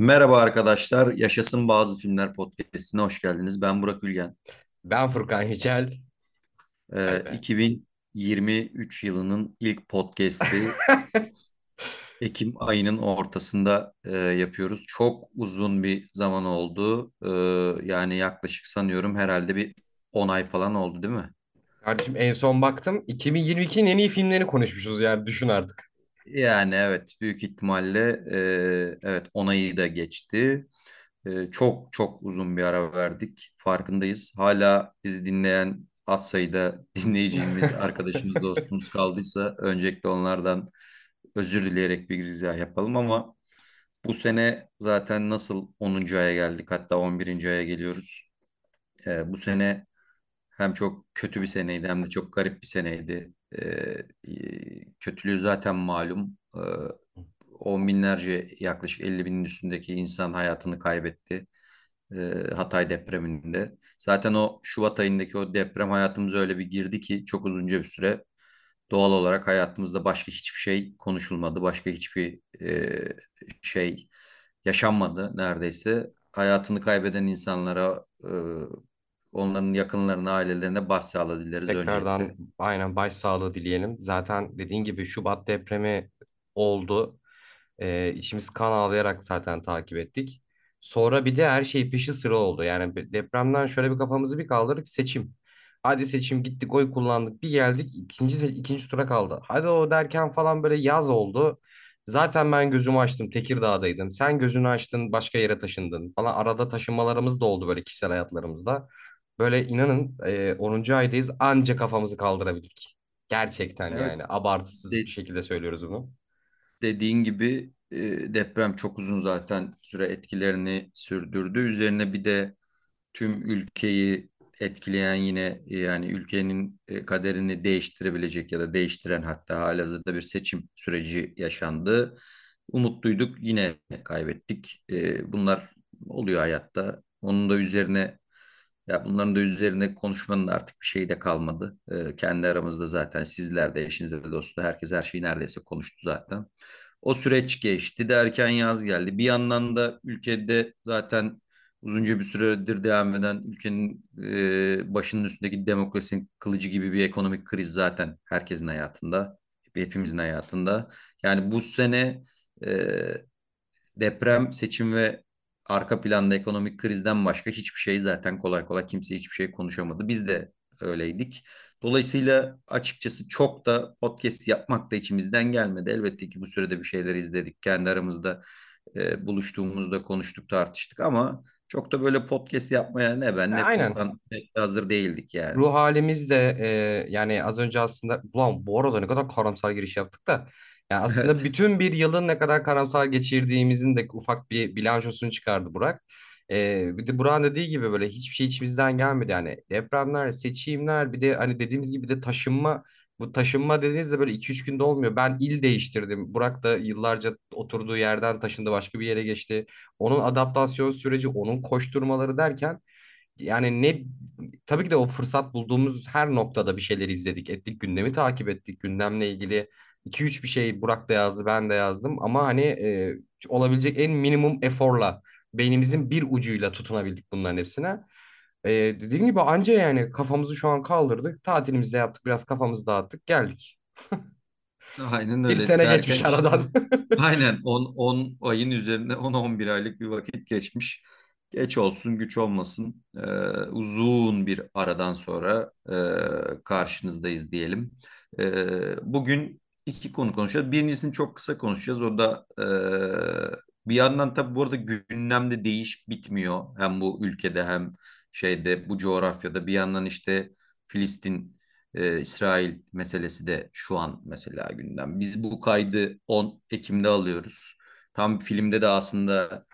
Merhaba arkadaşlar, Yaşasın Bazı Filmler Podcast'ine hoş geldiniz. Ben Burak Ülgen. Ben Furkan. Vay Ee, be. 2023 yılının ilk podcast'i Ekim ayının ortasında e, yapıyoruz. Çok uzun bir zaman oldu. Ee, yani yaklaşık sanıyorum herhalde bir 10 ay falan oldu değil mi? Kardeşim en son baktım 2022'nin en iyi filmlerini konuşmuşuz yani düşün artık. Yani evet, büyük ihtimalle e, evet 10 ayı da geçti. Ee, çok çok uzun bir ara verdik. Farkındayız. Hala bizi dinleyen az sayıda dinleyicimiz, arkadaşımız, dostumuz kaldıysa öncelikle onlardan özür dileyerek bir girizgah yapalım ama bu sene zaten nasıl onuncu aya geldik hatta on birinci aya geliyoruz. Ee, bu sene hem çok kötü bir seneydi hem de çok garip bir seneydi. E, kötülüğü zaten malum. Ee, on binlerce yaklaşık 50 binin üstündeki insan hayatını kaybetti e, Hatay depreminde. Zaten o Şubat ayındaki o deprem hayatımıza öyle bir girdi ki çok uzunca bir süre doğal olarak hayatımızda başka hiçbir şey konuşulmadı. Başka hiçbir e, şey yaşanmadı neredeyse. Hayatını kaybeden insanlara, e, onların yakınlarına, ailelerine başsağlığı dileriz Tekrardan öncelikle. aynen başsağlığı dileyelim. Zaten dediğin gibi Şubat depremi oldu. Ee, içimiz kan ağlayarak zaten takip ettik. Sonra bir de her şey peşi sıra oldu. Yani depremden şöyle bir kafamızı bir kaldırdık seçim. Hadi seçim gittik oy kullandık bir geldik ikinci ikinci tura kaldı. Hadi o derken falan böyle yaz oldu. Zaten ben gözümü açtım Tekirdağ'daydım. Sen gözünü açtın başka yere taşındın falan. Arada taşınmalarımız da oldu böyle kişisel hayatlarımızda. Böyle inanın e, 10. aydayız anca kafamızı kaldırabildik. Gerçekten Evet, yani abartısız bir de- şekilde söylüyoruz bunu. dediğin gibi e, deprem çok uzun zaten süre etkilerini sürdürdü. Üzerine bir de tüm ülkeyi etkileyen yine e, yani ülkenin e, kaderini değiştirebilecek ya da değiştiren hatta halihazırda bir seçim süreci yaşandı. Umutluyduk yine kaybettik. E, Bunlar oluyor hayatta. Onun da üzerine ya bunların da üzerine konuşmanın artık bir şeyi de kalmadı. E, Kendi aramızda zaten sizler de eşinizle de dostla herkes her şeyi neredeyse konuştu zaten. O süreç geçti derken yaz geldi. Bir yandan da ülkede zaten uzunca bir süredir devam eden ülkenin e, başının üstündeki demokrasinin kılıcı gibi bir ekonomik kriz zaten herkesin hayatında, hepimizin hayatında. Yani bu sene e, deprem, seçim ve arka planda ekonomik krizden başka hiçbir şey zaten kolay kolay kimse hiçbir şey konuşamadı. Biz de öyleydik. Dolayısıyla açıkçası çok da podcast yapmak da içimizden gelmedi. Elbette ki bu sürede bir şeyler izledik. Kendi aramızda e, buluştuğumuzda konuştuk, tartıştık ama çok da böyle podcast yapmaya ne ben ne aynen. Furkan pek de hazır değildik yani. Ruh halimiz de e, yani az önce aslında ulan bu arada ne kadar karamsar giriş yaptık da yani aslında Evet. bütün bir yılın ne kadar karamsar geçirdiğimizin de ufak bir bilançosunu çıkardı Burak. E, bir de Burak'ın dediği gibi böyle hiçbir şey içimizden gelmedi yani depremler, seçimler bir de hani dediğimiz gibi de taşınma bu taşınma dediğinizde böyle iki üç günde olmuyor. Ben il değiştirdim. Burak da yıllarca oturduğu yerden taşındı başka bir yere geçti. Onun adaptasyon süreci, onun koşturmaları derken yani ne tabii ki de o fırsat bulduğumuz her noktada bir şeyler izledik, ettik, gündemi takip ettik. Gündemle ilgili iki üç bir şey Burak da yazdı, ben de yazdım ama hani e, olabilecek en minimum eforla beynimizin bir ucuyla tutunabildik bunların hepsine. E, dediğim gibi anca yani kafamızı şu an kaldırdık, tatilimizi de yaptık, biraz kafamızı dağıttık, geldik. Aynen Bir öyle sene derken geçmiş aradan. aynen 10 10 ayın üzerinde 10-11 aylık bir vakit geçmiş. Geç olsun güç olmasın. Ee, uzun bir aradan sonra e, karşınızdayız diyelim. Ee, bugün iki konu konuşacağız. Birincisini çok kısa konuşacağız. O da e, bir yandan tabii bu arada gündemde değiş bitmiyor. Hem bu ülkede hem şeyde bu coğrafyada bir yandan işte Filistin ee, İsrail meselesi de şu an mesela gündem. Biz bu kaydı 10 Ekim'de alıyoruz. Tam filmde de aslında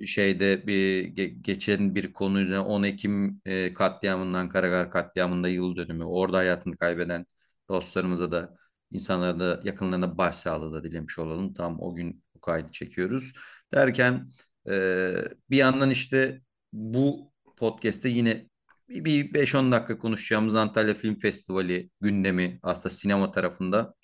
e, şeyde bir ge- geçen bir konu üzerine 10 Ekim e, katliamından Karagar katliamında yıl dönümü. Orada hayatını kaybeden dostlarımıza da insanlara da yakınlarına başsağlığı da dilemiş olalım. Tam o gün bu kaydı çekiyoruz. Derken e, bir yandan işte bu podcast'te yine bir, bir 5-10 dakika konuşacağımız Antalya Film Festivali gündemi aslında sinema tarafında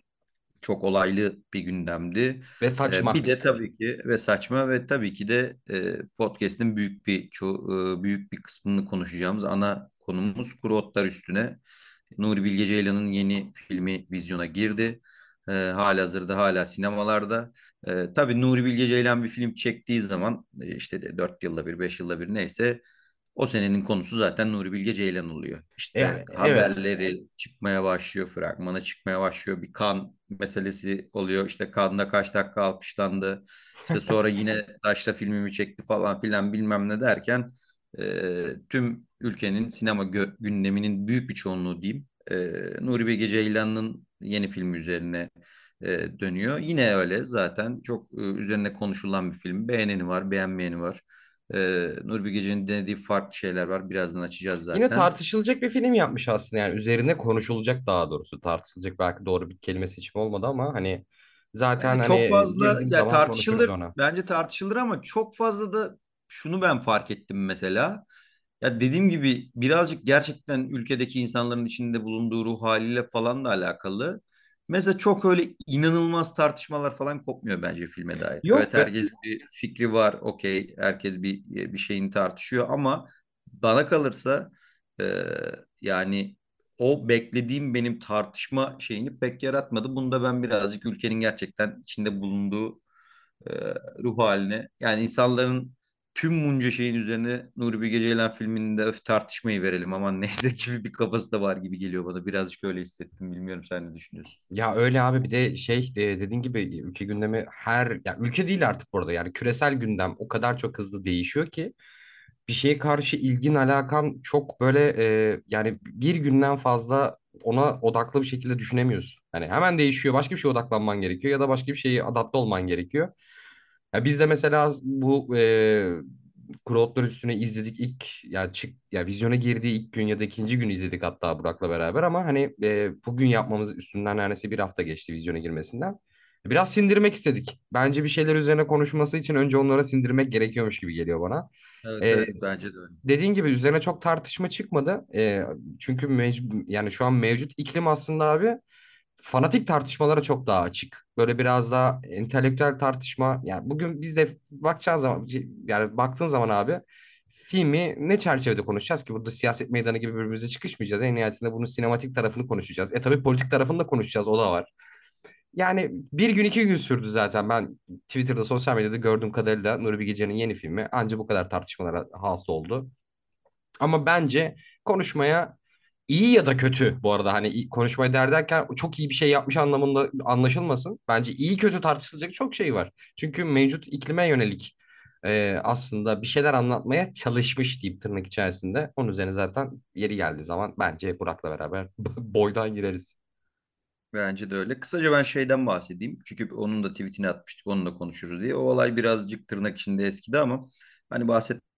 çok olaylı bir gündemdi. Ve Ee, saçma. bir de tabii ki ve saçma ve tabii ki de e, podcast'in büyük bir ço- e, büyük bir kısmını konuşacağımız ana konumuz Kuru Otlar üstüne. Nuri Bilge Ceylan'ın yeni filmi vizyona girdi. Ee, halihazırda hala sinemalarda. Ee, tabii Nuri Bilge Ceylan bir film çektiği zaman e, işte de 4 yılda bir, 5 yılda bir neyse o senenin konusu zaten Nuri Bilge Ceylan oluyor. İşte evet. haberleri çıkmaya başlıyor, fragmanı çıkmaya başlıyor. Bir kan meselesi oluyor. İşte kanda kaç dakika alkışlandı. İşte sonra yine Taşra filmimi çekti falan filan bilmem ne derken e, tüm ülkenin sinema gö- gündeminin büyük bir çoğunluğu diyeyim. E, Nuri Bilge Ceylan'ın yeni filmi üzerine e, dönüyor. Yine öyle zaten çok e, üzerine konuşulan bir film. Beğeneni var, beğenmeyeni var. Ee, Nuri Bilge'nin denediği farklı şeyler var. Birazdan açacağız Yine zaten. tartışılacak bir film yapmış aslında yani üzerine konuşulacak daha doğrusu tartışılacak belki doğru bir kelime seçimi olmadı ama hani zaten Yani çok hani fazla girdiğim ya tartışılır. Bence tartışılır ama çok fazla da şunu ben fark ettim mesela. Ya dediğim gibi birazcık gerçekten ülkedeki insanların içinde bulunduğu ruh haliyle falan da alakalı. Mesela çok öyle inanılmaz tartışmalar falan kopmuyor bence filme dair. Evet Yok be herkes bir fikri var, okey. Herkes bir bir şeyini tartışıyor ama bana kalırsa e, yani o beklediğim benim tartışma şeyini pek yaratmadı. Bunda ben birazcık ülkenin gerçekten içinde bulunduğu e, ruh haline yani insanların tüm bunca şeyin üzerine Nuri Bilge Ceylan filminde öf tartışmayı verelim aman neyse gibi bir kafası da var gibi geliyor bana. Birazcık öyle hissettim. Bilmiyorum sen ne düşünüyorsun? ya öyle abi bir de şey de, dediğin gibi ülke gündemi her ya ülke değil artık burada yani küresel gündem o kadar çok hızlı değişiyor ki bir şeye karşı ilgin alakan çok böyle e, yani bir günden fazla ona odaklı bir şekilde düşünemiyorsun. Yani hemen değişiyor. Başka bir şeye odaklanman gerekiyor ya da başka bir şeye adapte olman gerekiyor. Ya biz de mesela bu e, Otlar üstüne izledik ilk ya çık ya vizyona girdiği ilk gün ya da ikinci gün izledik hatta Burak'la beraber ama hani e, bugün yapmamız üstünden neredeyse bir hafta geçti vizyona girmesinden. Biraz sindirmek istedik. Bence bir şeyler üzerine konuşması için önce onlara sindirmek gerekiyormuş gibi geliyor bana. Evet E, evet bence de öyle. dediğin gibi üzerine çok tartışma çıkmadı. E, çünkü mec- yani şu an mevcut iklim aslında abi fanatik tartışmalara çok daha açık. Böyle biraz daha entelektüel tartışma. Yani bugün biz de bakacağın zaman yani baktığın zaman abi filmi ne çerçevede konuşacağız ki? Burada siyaset meydanı gibi birbirimize çıkışmayacağız. En nihayetinde bunun sinematik tarafını konuşacağız. E tabii politik tarafını da konuşacağız. O da var. Yani bir gün iki gün sürdü zaten. Ben Twitter'da sosyal medyada gördüğüm kadarıyla Nuri Bilge Ceylan'ın yeni filmi anca bu kadar tartışmalara hasıl oldu. Ama bence konuşmaya iyi ya da kötü bu arada hani iyi- konuşmaya değer derken çok iyi bir şey yapmış anlamında anlaşılmasın. Bence iyi kötü tartışılacak çok şey var. Çünkü mevcut iklime yönelik e, aslında bir şeyler anlatmaya çalışmış diyeyim tırnak içerisinde. Onun üzerine zaten yeri geldiği zaman bence Burak'la beraber boydan gireriz. Bence de öyle. Kısaca ben şeyden bahsedeyim. Çünkü onun da tweetini atmıştık. Onu da konuşuruz diye. O olay birazcık tırnak içinde eskidi ama hani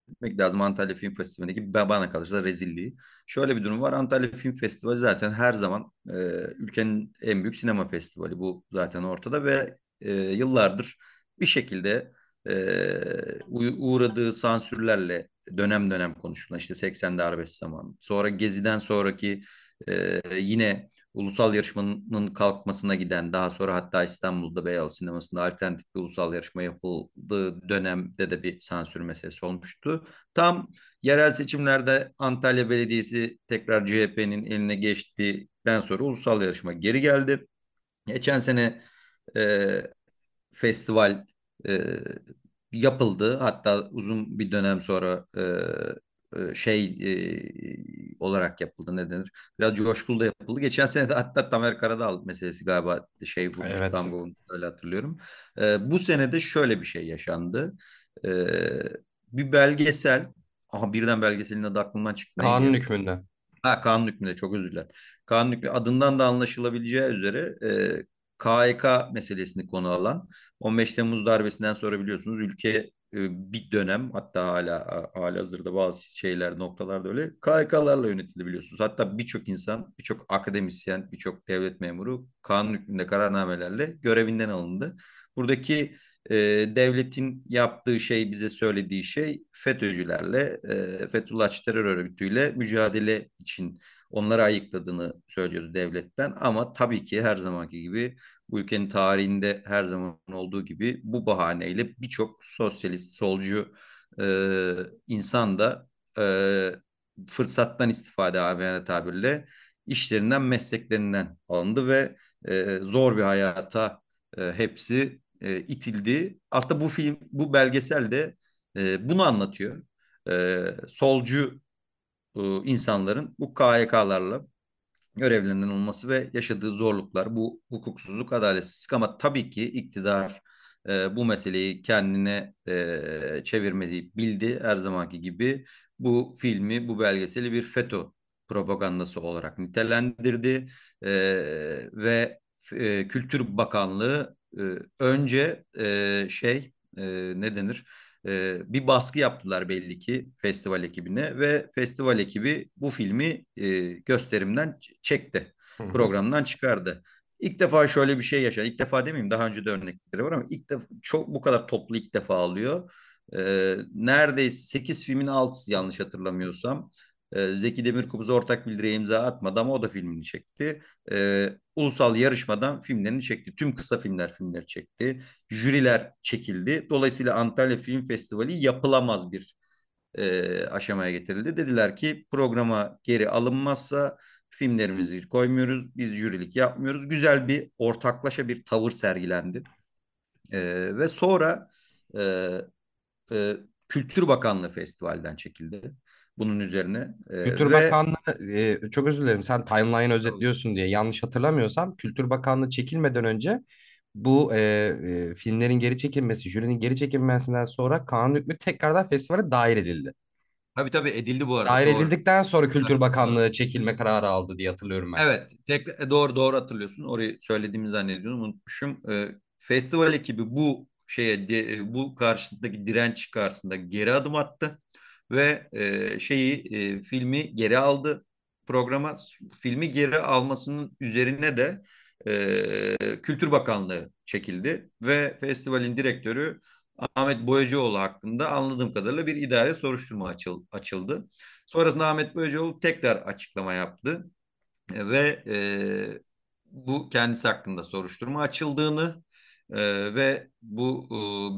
bahsetmek lazım Antalya Film Festivali'ndeki bana kalırsa rezilliği. Şöyle bir durum var. Antalya Film Festivali zaten her zaman e, ülkenin en büyük sinema festivali. Bu zaten ortada ve e, yıllardır bir şekilde e, uğradığı sansürlerle dönem dönem konuşulan işte 80'de arabesk zaman. Sonra Gezi'den sonraki e, yine ulusal yarışmanın kalkmasına giden daha sonra hatta İstanbul'da Beyoğlu Sineması'nda alternatif bir ulusal yarışma yapıldığı dönemde de bir sansür meselesi olmuştu. Tam yerel seçimlerde Antalya Belediyesi tekrar CHP'nin eline geçtikten sonra ulusal yarışma geri geldi. Geçen sene e, festival e, yapıldı. Hatta uzun bir dönem sonra e, şey e, olarak yapıldı ne denir? Biraz coşkulu da yapıldı. Geçen sene de hatta Tamer Karadağ meselesi galiba şey vurmuş, Evet. damga öyle hatırlıyorum. E, bu sene de şöyle bir şey yaşandı. E, bir belgesel, aha birden belgeselin adı aklımdan çıktı. Kanun hükmünde. Ha kanun hükmünde çok özür dilerim. Kanun hükmü adından da anlaşılabileceği üzere e, KHK meselesini konu alan 15 Temmuz darbesinden sonra biliyorsunuz ülke e, bir dönem hatta hala hala hazırda bazı şeyler noktalarda öyle KHK'larla yönetildi biliyorsunuz. Hatta birçok insan, birçok akademisyen, birçok devlet memuru kanun hükmünde kararnamelerle görevinden alındı. Buradaki e, devletin yaptığı şey bize söylediği şey FETÖ'cülerle e, Fethullahçı terör örgütüyle mücadele için onları ayıkladığını söylüyordu devletten ama tabii ki her zamanki gibi bu ülkenin tarihinde her zaman olduğu gibi bu bahaneyle birçok sosyalist, solcu e, insan da e, fırsattan istifade amiyane tabirle işlerinden, mesleklerinden alındı ve e, zor bir hayata e, hepsi e, itildi. Aslında bu film, bu belgesel de e, bunu anlatıyor. E, solcu e, insanların bu KYK'larla görevlerinden olması ve yaşadığı zorluklar, bu hukuksuzluk, adaletsizlik ama tabii ki iktidar e, bu meseleyi kendine e, çevirmeyi bildi her zamanki gibi. Bu filmi, bu belgeseli bir FETÖ propagandası olarak nitelendirdi e, ve e, Kültür Bakanlığı e, önce e, şey e, ne denir? E, bir baskı yaptılar belli ki festival ekibine ve festival ekibi bu filmi e, gösterimden çekti. Programdan çıkardı. İlk defa şöyle bir şey yaşandı. İlk defa demeyeyim daha önce de örnekleri var ama ilk defa çok bu kadar toplu ilk defa alıyor. E, neredeyse 8 filmin 6'sı yanlış hatırlamıyorsam. E, Zeki Demirkubuz ortak bildiriye imza atmadı ama o da filmini çekti. E, ulusal yarışmadan filmlerini çekti. Tüm kısa filmler filmleri çekti. Jüriler çekildi. Dolayısıyla Antalya Film Festivali yapılamaz bir e, aşamaya getirildi. Dediler ki programa geri alınmazsa filmlerimizi koymuyoruz. Biz jürilik yapmıyoruz. Güzel bir ortaklaşa bir tavır sergilendi. E, ve sonra e, e, Kültür Bakanlığı festivalden çekildi. Bunun üzerine e, Kültür ve Bakanlığı e, çok özür dilerim sen timeline'ı özetliyorsun diye yanlış hatırlamıyorsam Kültür Bakanlığı çekilmeden önce bu e, e, filmlerin geri çekilmesi, jürinin geri çekilmesinden sonra kanun hükmü tekrardan festivale dahil edildi. tabii tabii edildi bu arada Dahil doğru. edildikten sonra Kültür. Bakanlığı çekilme kararı aldı diye hatırlıyorum ben. Evet, tekrar e, doğru doğru hatırlıyorsun. Orayı söylediğimi zannediyorum, unutmuşum. Ee, festival ekibi bu şeye de- e, bu karşısındaki direnç karşısında geri adım attı ve e, şeyi e, filmi geri aldı programa. Filmi geri almasının üzerine de e, Kültür Bakanlığı çekildi ve festivalin direktörü Ahmet Boyacıoğlu hakkında anladığım kadarıyla bir idare soruşturma açıl, açıldı. Sonrasında Ahmet Boyacıoğlu tekrar açıklama yaptı. Ve e, bu kendisi hakkında soruşturma açıldığını e, ve bu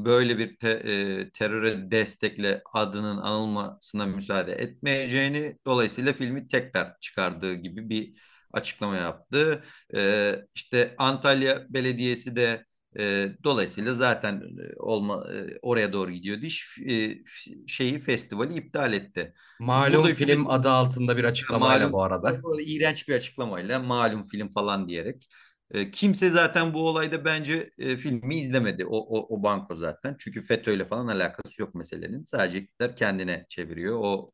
e, böyle bir te, e, teröre destekle adının anılmasına müsaade etmeyeceğini dolayısıyla filmi tekrar çıkardığı gibi bir açıklama yaptı. E, işte Antalya Belediyesi de e, dolayısıyla zaten e, olma e, oraya doğru gidiyordu. İş e, şeyi festivali iptal etti. Malum burada film hükümet adı altında bir açıklamayla bu malum arada. iğrenç bir açıklamayla malum film falan diyerek. E, kimse zaten bu olayda bence e, filmi izlemedi. O, o, o banko zaten. Çünkü FETÖ'yle falan alakası yok meselenin. Sadece iktidar kendine çeviriyor. O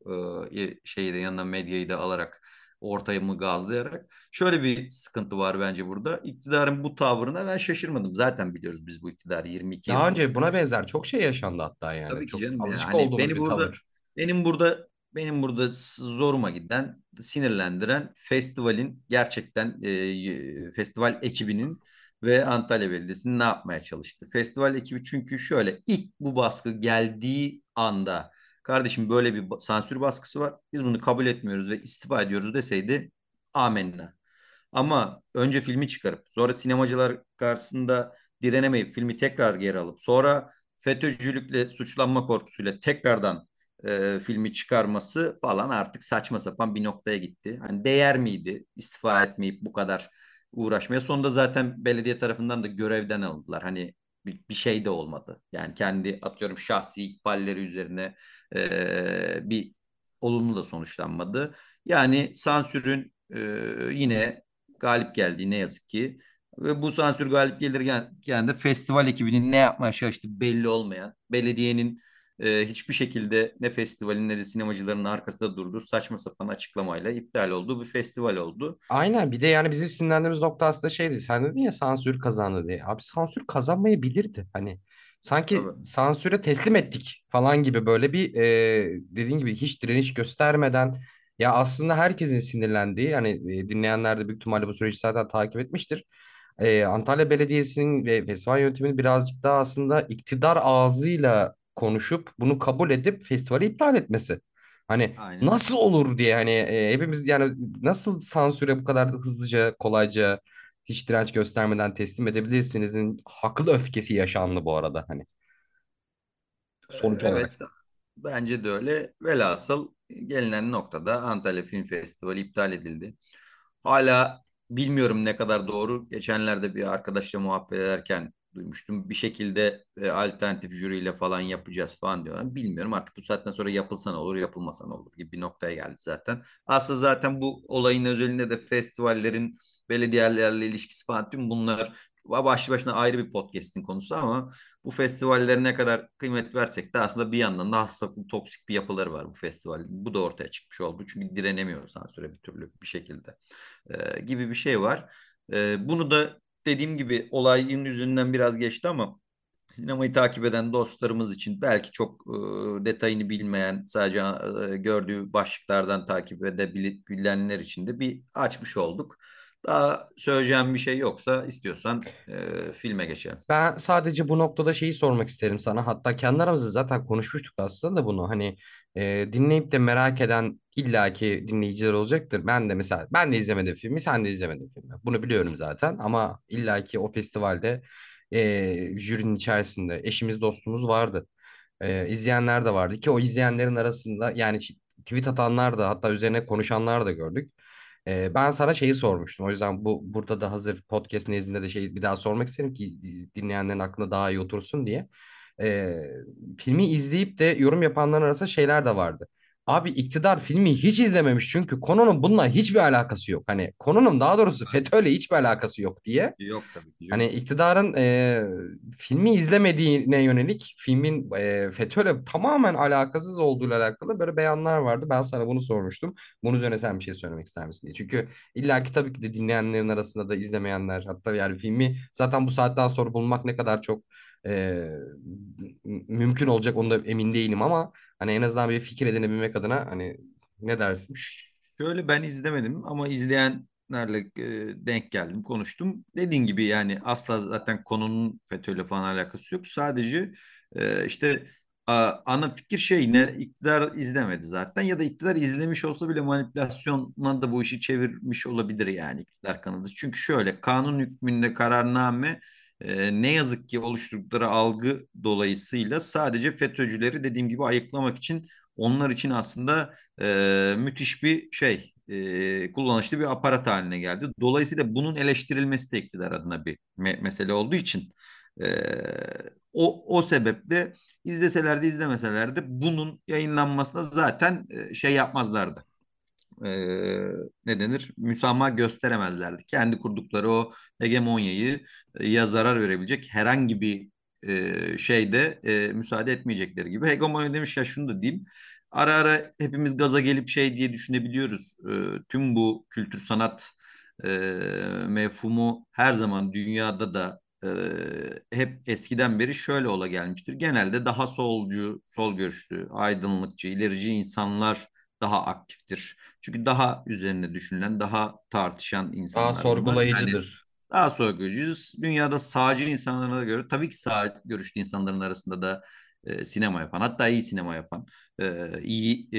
e, şeyi de yanına medyayı da alarak ortaya mı gazlayarak. Şöyle bir sıkıntı var bence burada. İktidarın bu tavrına ben şaşırmadım. Zaten biliyoruz biz bu iktidarı 22 Daha yıldır. önce buna benzer çok şey yaşandı hatta yani. Tabii ki Çok canım. alışık Yani olduğumuz beni bir burada tavır. benim burada benim burada zoruma giden, sinirlendiren festivalin gerçekten e, festival ekibinin ve Antalya Belediyesi'nin ne yapmaya çalıştı. Festival ekibi çünkü şöyle ilk bu baskı geldiği anda kardeşim böyle bir sansür baskısı var. Biz bunu kabul etmiyoruz ve istifa ediyoruz deseydi amenna. Ama önce filmi çıkarıp sonra sinemacılar karşısında direnemeyip filmi tekrar geri alıp sonra FETÖ'cülükle suçlanma korkusuyla tekrardan e, filmi çıkarması falan artık saçma sapan bir noktaya gitti. Hani değer miydi istifa etmeyip bu kadar uğraşmaya? Sonunda zaten belediye tarafından da görevden alındılar. Hani bir, bir şey de olmadı. Yani kendi atıyorum şahsi ikballeri üzerine e, bir olumlu da sonuçlanmadı. Yani sansürün e, yine galip geldiği ne yazık ki. Ve bu sansür galip gelirken de festival ekibinin ne yapmaya çalıştığı belli olmayan, belediyenin e, hiçbir şekilde ne festivalin ne de sinemacıların arkasında durduğu saçma sapan açıklamayla iptal olduğu bir festival oldu. Aynen bir de yani bizim sinirlendiğimiz nokta aslında şeydi. Sen dedin ya sansür kazandı diye. Abi sansür kazanmayabilirdi. Hani sanki Tabii. sansüre teslim ettik falan gibi böyle bir e, dediğin gibi hiç direniş göstermeden ya aslında herkesin sinirlendiği hani e, dinleyenler de büyük ihtimalle bu süreci zaten takip etmiştir. E, Antalya Belediyesi'nin ve festival yönetiminin birazcık daha aslında iktidar ağzıyla konuşup bunu kabul edip festivali iptal etmesi. Hani Aynen nasıl olur diye hani e, hepimiz yani nasıl sansüre bu kadar hızlıca, kolayca hiç direnç göstermeden teslim edebilirsinizin haklı öfkesi yaşandı bu arada hani Ee, sonuç olarak. Evet, bence de öyle. Velhasıl gelinen noktada Antalya Film Festivali iptal edildi. Hala bilmiyorum ne kadar doğru. Geçenlerde bir arkadaşla muhabbet ederken duymuştum. Bir şekilde e, alternatif jüriyle falan yapacağız falan diyorlar. Bilmiyorum artık bu saatten sonra yapılsa ne olur, yapılmasa ne olur gibi bir noktaya geldi zaten. Aslında zaten bu olayın özelinde de festivallerin belediyelerle ilişkisi falan tüm bunlar başlı başına ayrı bir podcast'in konusu ama bu festivallere ne kadar kıymet versek de aslında bir yandan da hastalıklı toksik bir yapıları var bu festivalin. Bu da ortaya çıkmış oldu. Çünkü direnemiyoruz sansüre bir türlü bir şekilde e, gibi bir şey var. E, bunu da dediğim gibi olayın yüzünden biraz geçti ama sinemayı takip eden dostlarımız için belki çok e, detayını bilmeyen sadece e, gördüğü başlıklardan takip edebilenler için de bir açmış olduk. Daha söyleyeceğim bir şey yoksa istiyorsan e, filme geçelim. Ben sadece bu noktada şeyi sormak isterim sana. Hatta kendi aramızda zaten konuşmuştuk aslında da bunu. Hani e, dinleyip de merak eden illaki dinleyiciler olacaktır. Ben de mesela ben de izlemedim filmi, sen de izlemedin filmi. Bunu biliyorum zaten ama illaki o festivalde e, jürinin içerisinde eşimiz dostumuz vardı. E, izleyenler de vardı ki o izleyenlerin arasında yani tweet atanlar da hatta üzerine konuşanlar da gördük. Ee, ben sana şeyi sormuştum. O yüzden bu burada da hazır podcast nezdinde de şey bir daha sormak isterim ki dinleyenlerin aklına daha iyi otursun diye. Ee, filmi izleyip de yorum yapanların arasında şeyler de vardı. Abi iktidar filmi hiç izlememiş çünkü konunun bununla hiçbir alakası yok. Hani konunun daha doğrusu FETÖ'yle hiçbir alakası yok diye. Yok tabii ki Hani canım. iktidarın e, filmi izlemediğine yönelik filmin e, FETÖ'yle tamamen alakasız olduğuyla alakalı böyle beyanlar vardı. Ben sana bunu sormuştum. Bunun üzerine sen bir şey söylemek ister misin diye. Çünkü illaki tabii ki de dinleyenlerin arasında da izlemeyenler hatta yani filmi zaten bu saatten sonra bulmak ne kadar çok e, mümkün olacak onu da emin değilim ama hani en azından bir fikir edinebilmek adına hani ne dersin? Şöyle ben izlemedim ama izleyenlerle e, denk geldim, konuştum. Dediğin gibi yani asla zaten konunun FETÖ'yle falan alakası yok. Sadece e, işte ana fikir şey ne iktidar izlemedi zaten ya da iktidar izlemiş olsa bile manipülasyonla da bu işi çevirmiş olabilir yani iktidar kanadı. Çünkü şöyle kanun hükmünde kararname e, ne yazık ki oluşturdukları algı dolayısıyla sadece FETÖ'cüleri dediğim gibi ayıklamak için onlar için aslında e, müthiş bir şey, e, kullanışlı bir aparat haline geldi. Dolayısıyla bunun eleştirilmesi de iktidar adına bir me- mesele olduğu için e, o, o sebeple izleseler de izlemeseler de bunun yayınlanmasına zaten e, şey yapmazlardı e, ne denir müsamaha gösteremezlerdi. Kendi kurdukları o hegemonyayı e, ya zarar verebilecek herhangi bir e, şeyde e, müsaade etmeyecekleri gibi. Hegemonya demiş ya şunu da diyeyim. Ara ara hepimiz gaza gelip şey diye düşünebiliyoruz. E, tüm bu kültür sanat e, mefhumu her zaman dünyada da hep eskiden beri şöyle ola gelmiştir. Genelde daha solcu, sol görüşlü, aydınlıkçı, ilerici insanlar daha aktiftir. Çünkü daha üzerine düşünülen, daha tartışan Daha insanlar. Yani sorgulayıcıdır. daha sorgucuyuz. Dünyada sağcı insanlara göre tabii ki sağ görüşlü insanların arasında da e, sinema yapan, hatta iyi sinema yapan, e, iyi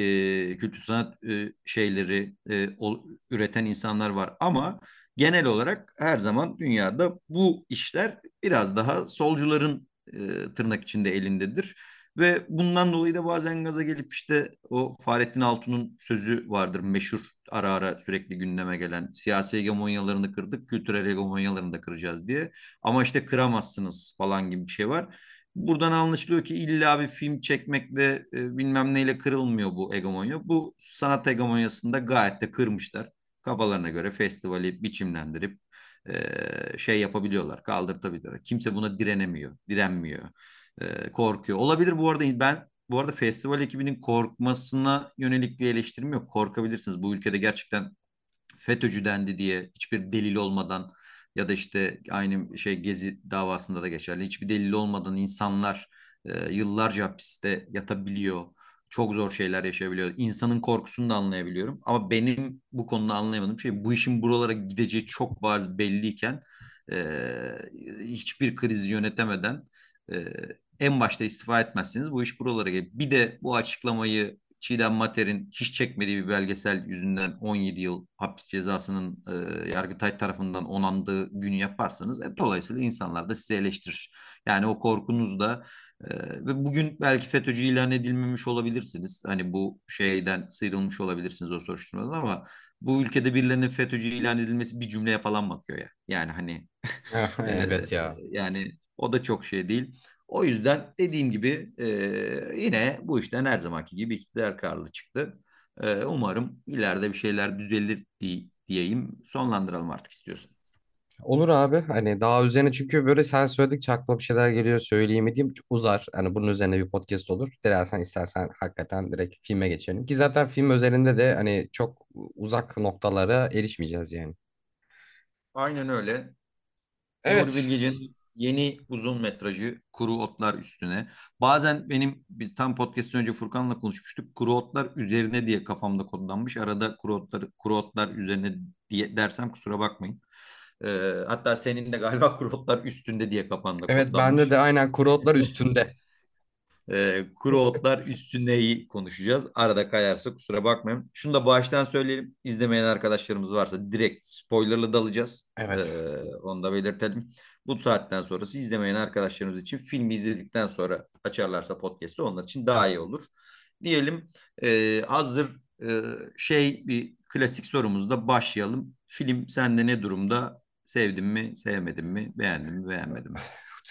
e, kültür sanat e, şeyleri e, o, üreten insanlar var. Ama genel olarak her zaman dünyada bu işler biraz daha solcuların e, tırnak içinde elindedir. Ve bundan dolayı da bazen gaza gelip işte o Fahrettin Altun'un sözü vardır meşhur ara ara sürekli gündeme gelen siyasi hegemonyalarını kırdık kültürel hegemonyalarını da kıracağız diye. Ama işte kıramazsınız falan gibi bir şey var. Buradan anlaşılıyor ki illa bir film çekmekle e, bilmem neyle kırılmıyor bu hegemonya. Bu sanat hegemonyasında gayet de kırmışlar. Kafalarına göre festivali biçimlendirip e, şey yapabiliyorlar, kaldırtabiliyorlar. Kimse buna direnemiyor, direnmiyor e, korkuyor. Olabilir bu arada ben bu arada festival ekibinin korkmasına yönelik bir eleştirim yok. Korkabilirsiniz. Bu ülkede gerçekten FETÖ'cü dendi diye hiçbir delil olmadan ya da işte aynı şey Gezi davasında da geçerli. Hiçbir delil olmadan insanlar e, yıllarca hapiste yatabiliyor. Çok zor şeyler yaşayabiliyor. İnsanın korkusunu da anlayabiliyorum. Ama benim bu konuda anlayamadığım şey bu işin buralara gideceği çok bariz belliyken e, hiçbir krizi yönetemeden e, en başta istifa etmezseniz bu iş buralara gelir. Bir de bu açıklamayı Çiğdem Mater'in hiç çekmediği bir belgesel yüzünden 17 yıl hapis cezasının e, Yargıtay tarafından onandığı günü yaparsanız e, dolayısıyla insanlar da sizi eleştirir. Yani o korkunuz da e, ve bugün belki FETÖ'cü ilan edilmemiş olabilirsiniz. Hani bu şeyden sıyrılmış olabilirsiniz o soruşturmadan ama bu ülkede birilerinin FETÖ'cü ilan edilmesi bir cümleye falan bakıyor ya. Yani hani e, Evet ya. yani o da çok şey değil. O yüzden dediğim gibi e, yine bu işten her zamanki gibi iktidar karlı çıktı. E, umarım ileride bir şeyler düzelir diye, diyeyim. Sonlandıralım artık istiyorsan. Olur abi hani daha üzerine çünkü böyle sen söyledikçe aklıma bir şeyler geliyor söyleyemediğim çok uzar. Hani bunun üzerine bir podcast olur. Dilersen istersen hakikaten direkt filme geçelim. Ki zaten film özelinde de hani çok uzak noktalara erişmeyeceğiz yani. Aynen öyle. Evet. Bilge'nin yeni uzun metrajı Kuru Otlar Üstüne. Bazen benim bir tam podcast önce Furkan'la konuşmuştuk. Kuru Otlar üzerine diye kafamda kodlanmış. Arada Kuru Otlar, Kuru Otlar üzerine diye dersem kusura bakmayın. Ee, hatta senin de galiba Kuru Otlar Üstünde diye kafanda Evet bende kodlanmış. de aynen kuru otlar üstünde. Ee, kuru otlar üstündeyi konuşacağız. Arada kayarsa kusura bakmayın. Şunu da baştan söyleyelim. İzlemeyen arkadaşlarımız varsa direkt spoilerlı dalacağız. Evet. onu da belirtelim. Bu saatten sonrası izlemeyen arkadaşlarımız için filmi izledikten sonra açarlarsa podcast'ı onlar için daha iyi olur. Diyelim e, hazır e, şey bir klasik sorumuzda başlayalım. Film sende ne durumda? Sevdin mi, sevmedin mi, beğendin mi, beğenmedin mi?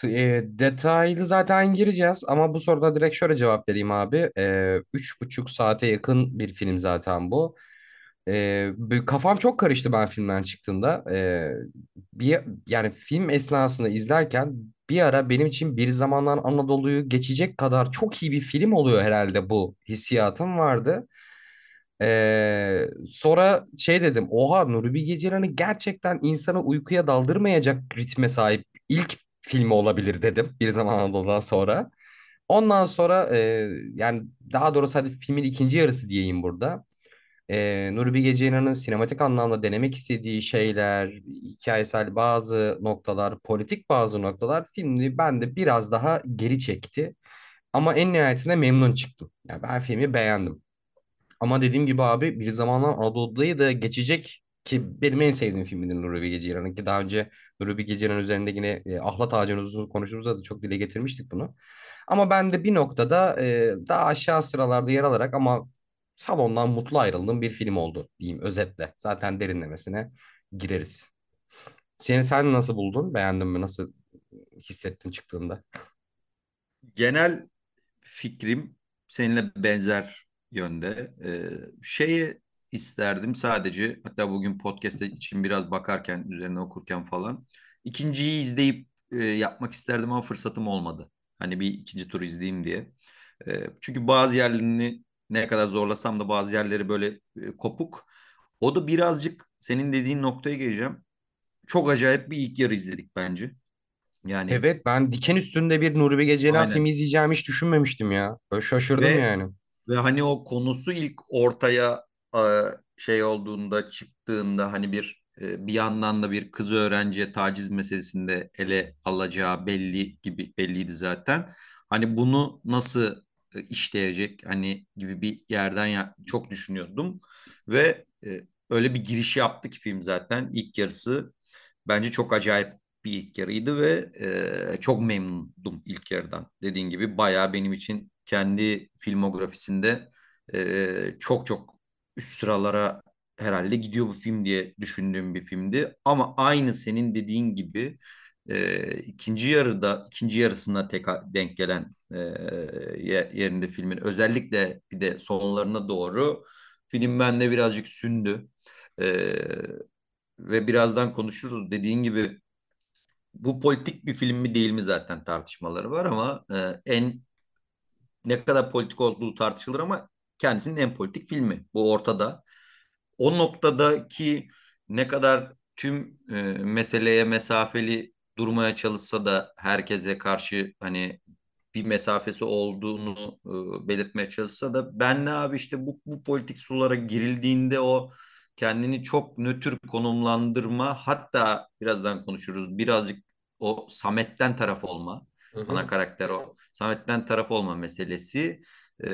E, detaylı zaten gireceğiz ama bu soruda direkt şöyle cevap vereyim abi. E, üç buçuk saate yakın bir film zaten bu. E, kafam çok karıştı ben filmden çıktığımda. E, bir, yani film esnasında izlerken bir ara benim için Bir Zamanlar Anadolu'yu geçecek kadar çok iyi bir film oluyor herhalde bu hissiyatım vardı. Ee, sonra şey dedim. Oha Nuri Bilge Ceylan'ı gerçekten insanı uykuya daldırmayacak ritme sahip ilk filmi olabilir dedim bir zaman Anadolu'dan sonra. Ondan sonra e, yani daha doğrusu hadi filmin ikinci yarısı diyeyim burada. Ee, Nuri Bilge Ceylan'ın sinematik anlamda denemek istediği şeyler, hikayesel bazı noktalar, politik bazı noktalar filmi bende biraz daha geri çekti. Ama en nihayetinde memnun çıktım. Yani ben filmi beğendim. Ama dediğim gibi abi bir zamanlar Anadolu'dayı da geçecek ki benim en sevdiğim filmdir Nuri Bilge Ceylan'ın ki daha önce Nuri Bilge Ceylan üzerinde yine e, Ahlat Ağacı'nın uzun konuştuğumuzda da çok dile getirmiştik bunu. Ama ben de bir noktada e, daha aşağı sıralarda yer alarak ama salondan mutlu ayrıldığım bir film oldu diyeyim özetle. Zaten derinlemesine gireriz. Seni sen nasıl buldun? Beğendin mi? Nasıl hissettin çıktığında? Genel fikrim seninle benzer yönde. Ee, şeyi isterdim sadece hatta bugün podcast için biraz bakarken üzerine okurken falan ikinciyi izleyip e, yapmak isterdim ama fırsatım olmadı. Hani bir ikinci tur izleyeyim diye. Ee, çünkü bazı yerlerini ne kadar zorlasam da bazı yerleri böyle e, kopuk. O da birazcık senin dediğin noktaya geleceğim. Çok acayip bir ilk yarı izledik bence. Yani Evet ben diken üstünde bir Nuri Bilge Ceylan filmi izleyeceğimi hiç düşünmemiştim ya. Böyle şaşırdım Ve yani. Ve hani o konusu ilk ortaya e, şey olduğunda çıktığında hani bir e, bir yandan da bir kız öğrenciye taciz meselesinde ele alacağı belli gibi belliydi zaten. Hani bunu nasıl e, işleyecek hani gibi bir yerden ya, çok düşünüyordum ve e, öyle bir giriş yaptı ki film zaten ilk yarısı bence çok acayip bir ilk yarıydı ve e, çok memnundum ilk yarıdan. Dediğin gibi bayağı benim için kendi filmografisinde e, çok çok üst sıralara herhalde gidiyor bu film diye düşündüğüm bir filmdi. Ama aynı senin dediğin gibi e, ikinci yarıda ikinci yarısına tek denk gelen e, yerinde filmin özellikle bir de sonlarına doğru film bende birazcık sündü. E, ve birazdan konuşuruz. Dediğin gibi bu politik bir film mi değil mi zaten tartışmaları var ama e, en ne kadar politik olduğu tartışılır ama kendisinin en politik filmi. Bu ortada. O noktadaki ne kadar tüm e, meseleye mesafeli durmaya çalışsa da herkese karşı hani bir mesafesi olduğunu e, belirtmeye çalışsa da ben ne abi işte bu, bu politik sulara girildiğinde o kendini çok nötr konumlandırma hatta birazdan konuşuruz birazcık o Samet'ten taraf olma Hı ana hı. karakter o Samet'ten taraf olma meselesi e,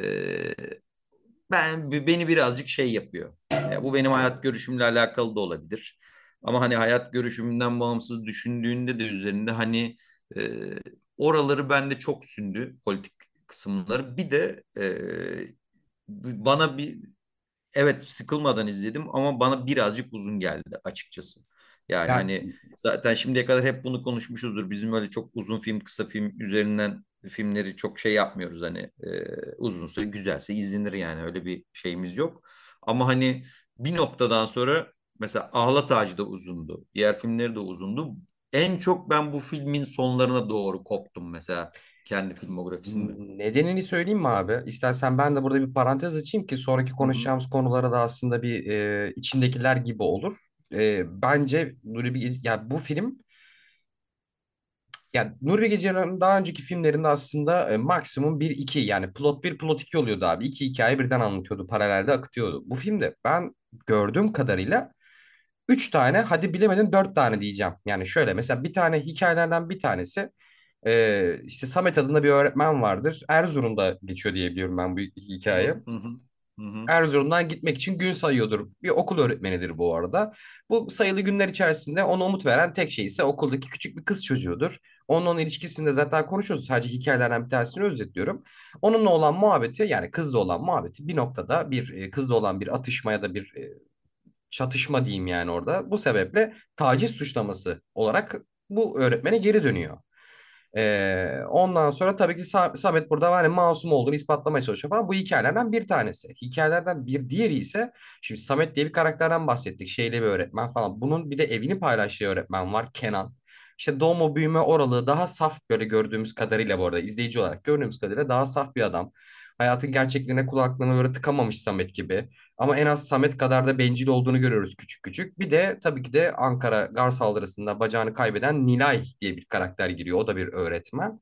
ben beni birazcık şey yapıyor. Ya bu benim hayat görüşümle alakalı da olabilir. Ama hani hayat görüşümden bağımsız düşündüğünde de üzerinde hani e, oraları bende çok sündü politik kısımları. Bir de e, bana bir evet sıkılmadan izledim ama bana birazcık uzun geldi açıkçası. Yani Ya hani zaten şimdiye kadar hep bunu konuşmuşuzdur. Bizim öyle çok uzun film, kısa film üzerinden filmleri çok şey yapmıyoruz hani e, uzunsa güzelse izlenir yani öyle bir şeyimiz yok. Ama hani bir noktadan sonra mesela Ahlat Ağacı da uzundu. Diğer filmleri de uzundu. En çok ben bu filmin sonlarına doğru koptum mesela kendi filmografisinde. Nedenini söyleyeyim mi abi? İstersen ben de burada bir parantez açayım ki sonraki konuşacağımız konulara da aslında bir e, içindekiler gibi olur. E, bence Nuri Bilge, ya bu film ya Nuri Bilge daha önceki filmlerinde aslında e, maksimum bir iki yani plot bir plot 2 oluyordu abi. İki hikaye birden anlatıyordu, paralelde akıtıyordu. Bu filmde ben gördüğüm kadarıyla üç tane hadi bilemedin dört tane diyeceğim. Yani şöyle mesela bir tane hikayelerden bir tanesi e, işte Samet adında bir öğretmen vardır. Erzurum'da geçiyor diye biliyorum ben bu hikaye. Hı hı. Hı hı. Erzurum'dan gitmek için gün sayıyordur. Bir okul öğretmenidir bu arada. Bu sayılı günler içerisinde ona umut veren tek şey ise okuldaki küçük bir kız çocuğudur. Onunla ilişkisinde zaten konuşuyoruz. Sadece hikayelerden bir tanesini özetliyorum. Onunla olan muhabbeti yani kızla olan muhabbeti bir noktada bir e, kızla olan bir atışma ya da bir e, çatışma diyeyim yani orada. Bu sebeple taciz suçlaması olarak bu öğretmene geri dönüyor. Ee, ondan sonra tabii ki Sa- Samet burada hani masum olduğunu ispatlamaya çalışıyor falan. Bu hikayelerden bir tanesi. Hikayelerden bir diğeri ise şimdi Samet diye bir karakterden bahsettik. Şeyli bir öğretmen falan. Bunun bir de evini paylaştığı öğretmen var Kenan. İşte doğma büyüme oralı daha saf böyle gördüğümüz kadarıyla bu arada izleyici olarak gördüğümüz kadarıyla daha saf bir adam. Hayatın gerçekliğine kulaklığını böyle tıkamamış Samet gibi. Ama en az Samet kadar da bencil olduğunu görüyoruz küçük küçük. Bir de tabii ki de Ankara gar saldırısında bacağını kaybeden Nilay diye bir karakter giriyor. O da bir öğretmen.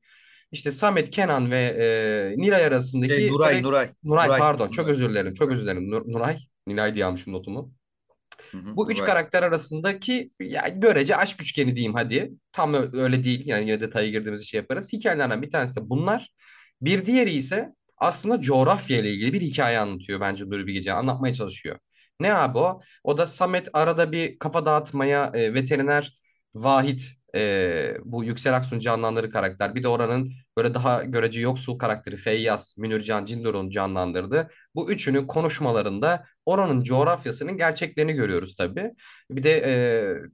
İşte Samet, Kenan ve e, Nilay Şey, arasındaki Nuray, tabii Nuray, Nuray Nuray, pardon çok özür dilerim. Çok özür dilerim. Nur- Nuray, Nilay diye almışım notumu. Hı hı. Bu üç Nuray. karakter arasındaki ya görece aşk üçgeni diyeyim hadi. Tam öyle değil. Yani yine detaya girdiğimiz şey yaparız. Hikayelerden bir tanesi de bunlar. Bir diğeri ise aslında coğrafya ile ilgili bir hikaye anlatıyor bence Nuri Bilge Ceylan. Anlatmaya çalışıyor. Ne abi o? O da Samet arada bir kafa dağıtmaya e, veteriner Vahit e, bu Yüksel Aksu'nun canlandırdığı karakter. Bir de oranın böyle daha görece yoksul karakteri Feyyaz, Münircan Cindor'un canlandırdığı. Bu üçünün konuşmalarında oranın coğrafyasının gerçeklerini görüyoruz tabii. Bir de e,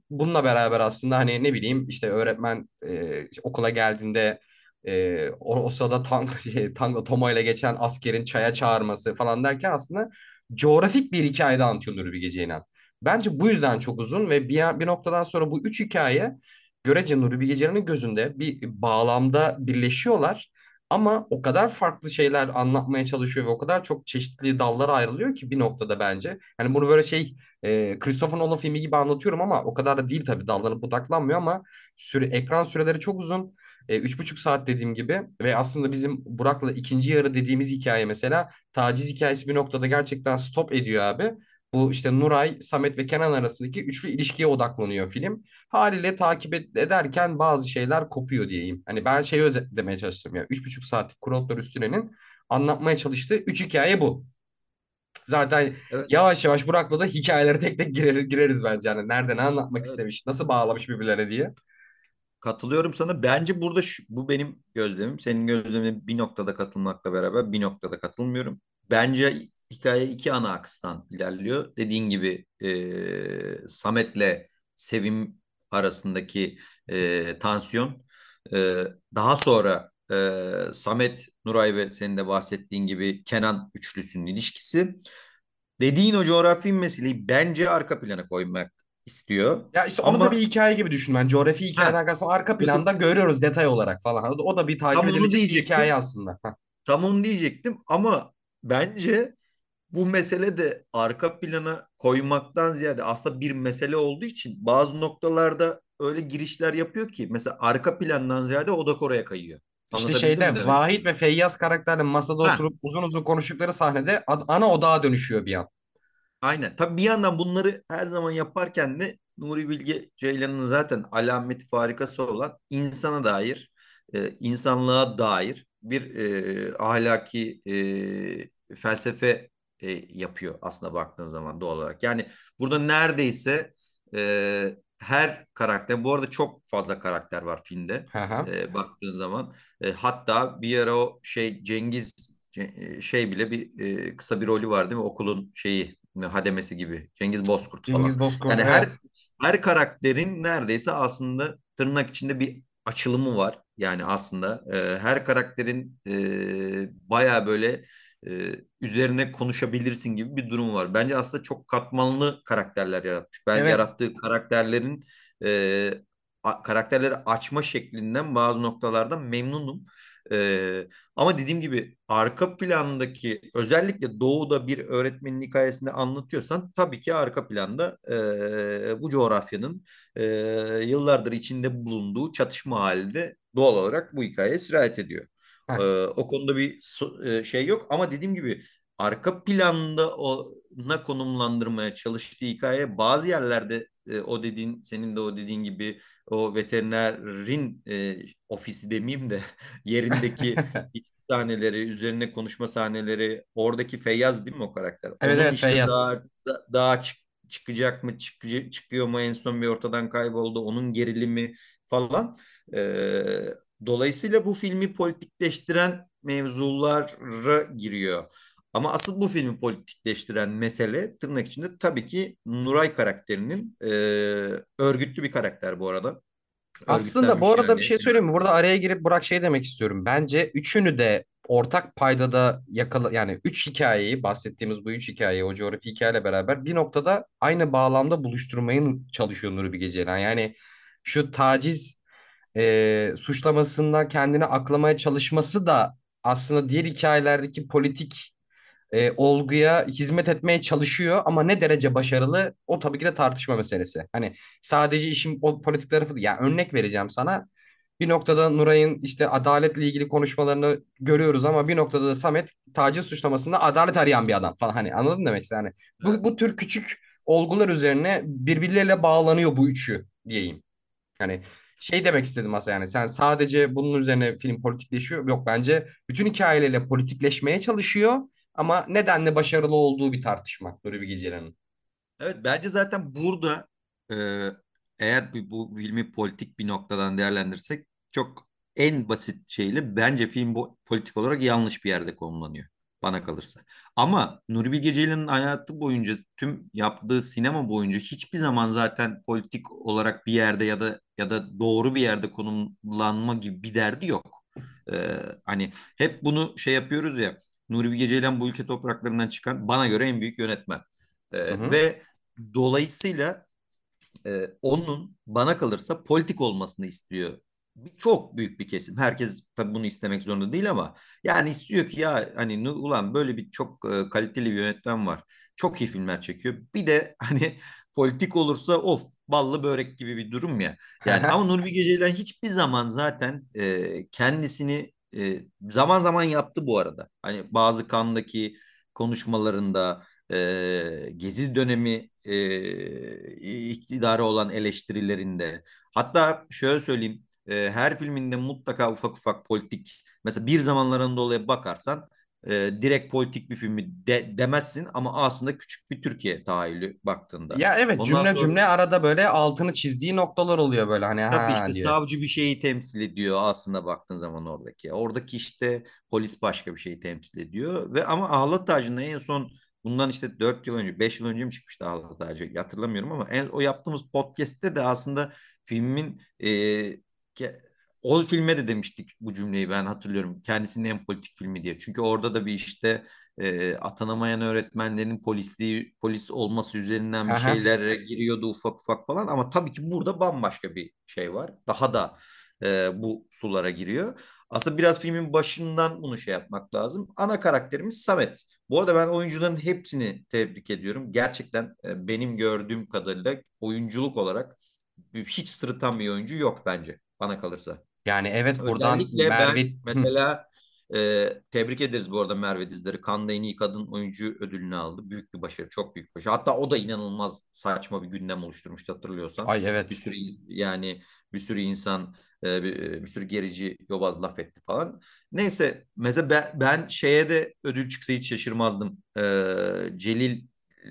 bununla beraber aslında hani ne bileyim işte öğretmen e, okula geldiğinde e, o, o sırada tank, şey, tankla Toma ile geçen askerin çaya çağırması falan derken aslında coğrafik bir hikayede anlatıyor Nuri Bilge Ceylan. Bence bu yüzden çok uzun ve bir, bir noktadan sonra bu üç hikaye görece Nuri Bilge Ceylan'ın gözünde bir bağlamda birleşiyorlar. Ama o kadar farklı şeyler anlatmaya çalışıyor ve o kadar çok çeşitli dallara ayrılıyor ki bir noktada bence. Hani bunu böyle şey e, Christopher Nolan filmi gibi anlatıyorum ama o kadar da değil tabii dallanıp budaklanmıyor ama süre, ekran süreleri çok uzun. E, üç buçuk saat dediğim gibi ve aslında bizim Burak'la ikinci yarı dediğimiz hikaye mesela taciz hikayesi bir noktada gerçekten stop ediyor abi. Bu işte Nuray, Samet ve Kenan arasındaki üçlü ilişkiye odaklanıyor film. Haliyle takip ed- ederken bazı şeyler kopuyor diyeyim. Hani ben şeyi özetlemeye çalıştım ya. Üç buçuk saatlik Kurontlar Üstüne'nin anlatmaya çalıştığı üç hikaye bu. Zaten Evet, yavaş yavaş Burak'la da hikayelere tek tek girer, gireriz bence. Yani nerede ne anlatmak evet. istemiş, nasıl bağlamış birbirlerine diye. Katılıyorum sana. Bence burada şu- bu benim gözlemim. Senin gözlemine bir noktada katılmakla beraber bir noktada katılmıyorum. Bence hikaye iki ana akstan ilerliyor. Dediğin gibi e, Samet'le Sevim arasındaki e, tansiyon. E, daha sonra e, Samet, Nuray ve senin de bahsettiğin gibi Kenan üçlüsünün ilişkisi. Dediğin o coğrafi meseleyi bence arka plana koymak istiyor. Ya işte onu da bir Ama hikaye gibi düşün ben. Coğrafi hikayeden ha, kastım arka planda yok görüyoruz detay olarak falan. O da o da bir takip Tam edilecek bir hikaye aslında. Heh. Tam onu diyecektim ama bence bu mesele de arka plana koymaktan ziyade aslında bir mesele olduğu için bazı noktalarda öyle girişler yapıyor ki mesela arka plandan ziyade odak oraya kayıyor. İşte şeyde Vahit ve Feyyaz karakterinin masada Ha, oturup uzun uzun konuştukları sahnede ana odağa dönüşüyor bir an. Aynen. Tabii bir yandan bunları her zaman yaparken de Nuri Bilge Ceylan'ın zaten alameti farikası olan insana dair, e, insanlığa dair bir e, ahlaki e, felsefe e, yapıyor aslında baktığın zaman doğal olarak. Yani burada neredeyse e, her karakter, bu arada çok fazla karakter var filmde e, baktığın zaman. E, hatta bir ara o şey Cengiz Ce- şey bile bir e, kısa bir rolü var değil mi? Okulun şeyi hademesi gibi. Cengiz Bozkurt falan. Cengiz Bozkurt Yani her evet. her karakterin neredeyse aslında tırnak içinde bir açılımı var. Yani aslında e, her karakterin e, baya böyle e, üzerine konuşabilirsin gibi bir durum var. Bence aslında çok katmanlı karakterler yaratmış. Ben Evet. yarattığı karakterlerin e, a- karakterleri açma şeklinden bazı noktalarda memnunum. E, ama dediğim gibi arka plandaki özellikle Doğu'da bir öğretmenin hikayesini anlatıyorsan tabii ki arka planda e, bu coğrafyanın e, yıllardır içinde bulunduğu çatışma halinde doğal olarak bu hikaye sirayet ediyor. E, Heh. o konuda bir so- şey yok ama dediğim gibi arka planda ona konumlandırmaya çalıştığı hikaye bazı yerlerde e, o dediğin senin de o dediğin gibi o veterinerin e, ofisi demeyeyim de yerindeki sahneleri, üzerine konuşma sahneleri, oradaki Feyyaz değil mi o karakter? Evet Onun evet işte Feyyaz. daha da- daha çık- çıkacak mı, çıkıcı, çıkıyor mu en son bir ortadan kayboldu, onun gerilimi falan. Ee, dolayısıyla bu filmi politikleştiren mevzulara giriyor. Ama asıl bu filmi politikleştiren mesele tırnak içinde tabii ki Nuray karakterinin e, örgütlü bir karakter bu arada. Aslında bu arada bir yani şey söyleyeyim mi? Burada araya girip Burak şey demek istiyorum. Bence üçünü de ortak paydada yakala yani üç hikayeyi bahsettiğimiz bu üç hikayeyi o coğrafi hikayeyle beraber bir noktada aynı bağlamda buluşturmaya çalışıyor Nuri Bilge Ceylan. Yani şu taciz e, suçlamasından kendini aklamaya çalışması da aslında diğer hikayelerdeki politik e, olguya hizmet etmeye çalışıyor ama ne derece başarılı o tabii ki de tartışma meselesi. Hani sadece işin o politik tarafı değil. Yani örnek vereceğim sana. Bir noktada Nuray'ın işte adaletle ilgili konuşmalarını görüyoruz ama bir noktada da Samet taciz suçlamasında adalet arayan bir adam falan. Hani anladın demek? Hani bu, bu tür küçük olgular üzerine birbirleriyle bağlanıyor bu üçü diyeyim. Hani şey demek istedim aslında yani sen sadece bunun üzerine film politikleşiyor. Yok bence bütün hikayeleriyle politikleşmeye çalışıyor ama nedenle başarılı olduğu bir tartışma Nuri Bilge. Evet bence zaten burada e, eğer bu, bu filmi politik bir noktadan değerlendirsek çok en basit şeyle bence film bu, politik olarak yanlış bir yerde konumlanıyor bana kalırsa. Ama Nuri Bilge Ceylan'ın hayatı boyunca tüm yaptığı sinema boyunca hiçbir zaman zaten politik olarak bir yerde ya da ya da doğru bir yerde konumlanma gibi bir derdi yok. E, hani hep bunu şey yapıyoruz ya Nuri Bilge Ceylan bu ülke topraklarından çıkan bana göre en büyük yönetmen. Hı hı. ve dolayısıyla e, onun bana kalırsa politik olmasını istiyor. Bir, çok büyük bir kesim. Herkes tabii bunu istemek zorunda değil ama yani istiyor ki ya hani ulan böyle bir çok e, kaliteli bir yönetmen var. Çok iyi filmler çekiyor. Bir de hani politik olursa of ballı börek gibi bir durum ya. Yani ama Nuri Bilge Ceylan hiçbir zaman zaten e, kendisini e, zaman zaman yaptı bu arada. Hani bazı kandaki konuşmalarında e, Gezi dönemi e, iktidarı olan eleştirilerinde. Hatta şöyle söyleyeyim, e, her filminde mutlaka ufak ufak politik, mesela Bir Zamanlar Anadolu'ya bakarsan e, direkt politik bir filmi de, demezsin ama aslında küçük bir Türkiye tahayyülü baktığında. Ya evet Ondan cümle sonra cümle arada böyle altını çizdiği noktalar oluyor böyle hani Tabii ha işte diyor. savcı bir şeyi temsil ediyor aslında baktığın zaman oradaki. Oradaki işte polis başka bir şeyi temsil ediyor ve ama Ahlat Tacı'nda en son bundan işte 4 yıl önce 5 yıl önce mi çıkmıştı Ahlat Tacı hatırlamıyorum ama en, o yaptığımız podcast'te de aslında filmin e, ke- o filme de demiştik bu cümleyi ben hatırlıyorum. Kendisinin en politik filmi diye. Çünkü orada da bir işte e, atanamayan öğretmenlerin polisliği polis olması üzerinden bir Aha. şeylere giriyordu ufak ufak falan ama tabii ki burada bambaşka bir şey var. Daha da e, bu sulara giriyor. Aslında biraz filmin başından bunu şey yapmak lazım. Ana karakterimiz Samet. Bu arada ben oyuncuların hepsini tebrik ediyorum. Gerçekten e, benim gördüğüm kadarıyla oyunculuk olarak hiç sırıtan bir oyuncu yok bence bana kalırsa. Yani evet buradan Özellikle ben Merve mesela e, tebrik ederiz bu arada Merve Dizdar'ı. Cannes'da en iyi kadın oyuncu ödülünü aldı. Büyük bir başarı, çok büyük bir başarı. Hatta o da inanılmaz saçma bir gündem oluşturmuştu hatırlıyorsan. ay Bir evet sürü yani bir sürü insan E, bir, bir sürü gerici yobaz laf etti falan. Neyse mesela ben, ben şeye de ödül çıksa hiç şaşırmazdım. E, Celil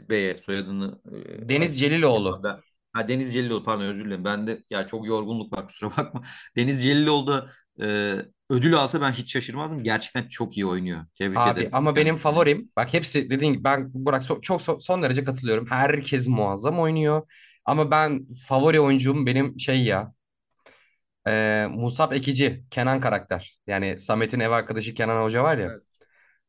Bey'e soyadını Deniz Celiloğlu. e, ben, ha, Deniz Celiloğlu pardon özür dilerim. Ben de ya çok yorgunluk var kusura bakma. Deniz Celiloğlu da e, ödül alsa ben hiç şaşırmazdım. Gerçekten çok iyi oynuyor. Tebrik Abi ederim ama benim kendisine. favorim bak hepsi dediğin gibi ben Burak so- çok so- son derece katılıyorum. Herkes muazzam oynuyor. Ama ben favori oyuncum benim şey ya e, Musab Ekici Kenan karakter. Yani Samet'in ev arkadaşı Kenan Hoca var ya. Evet.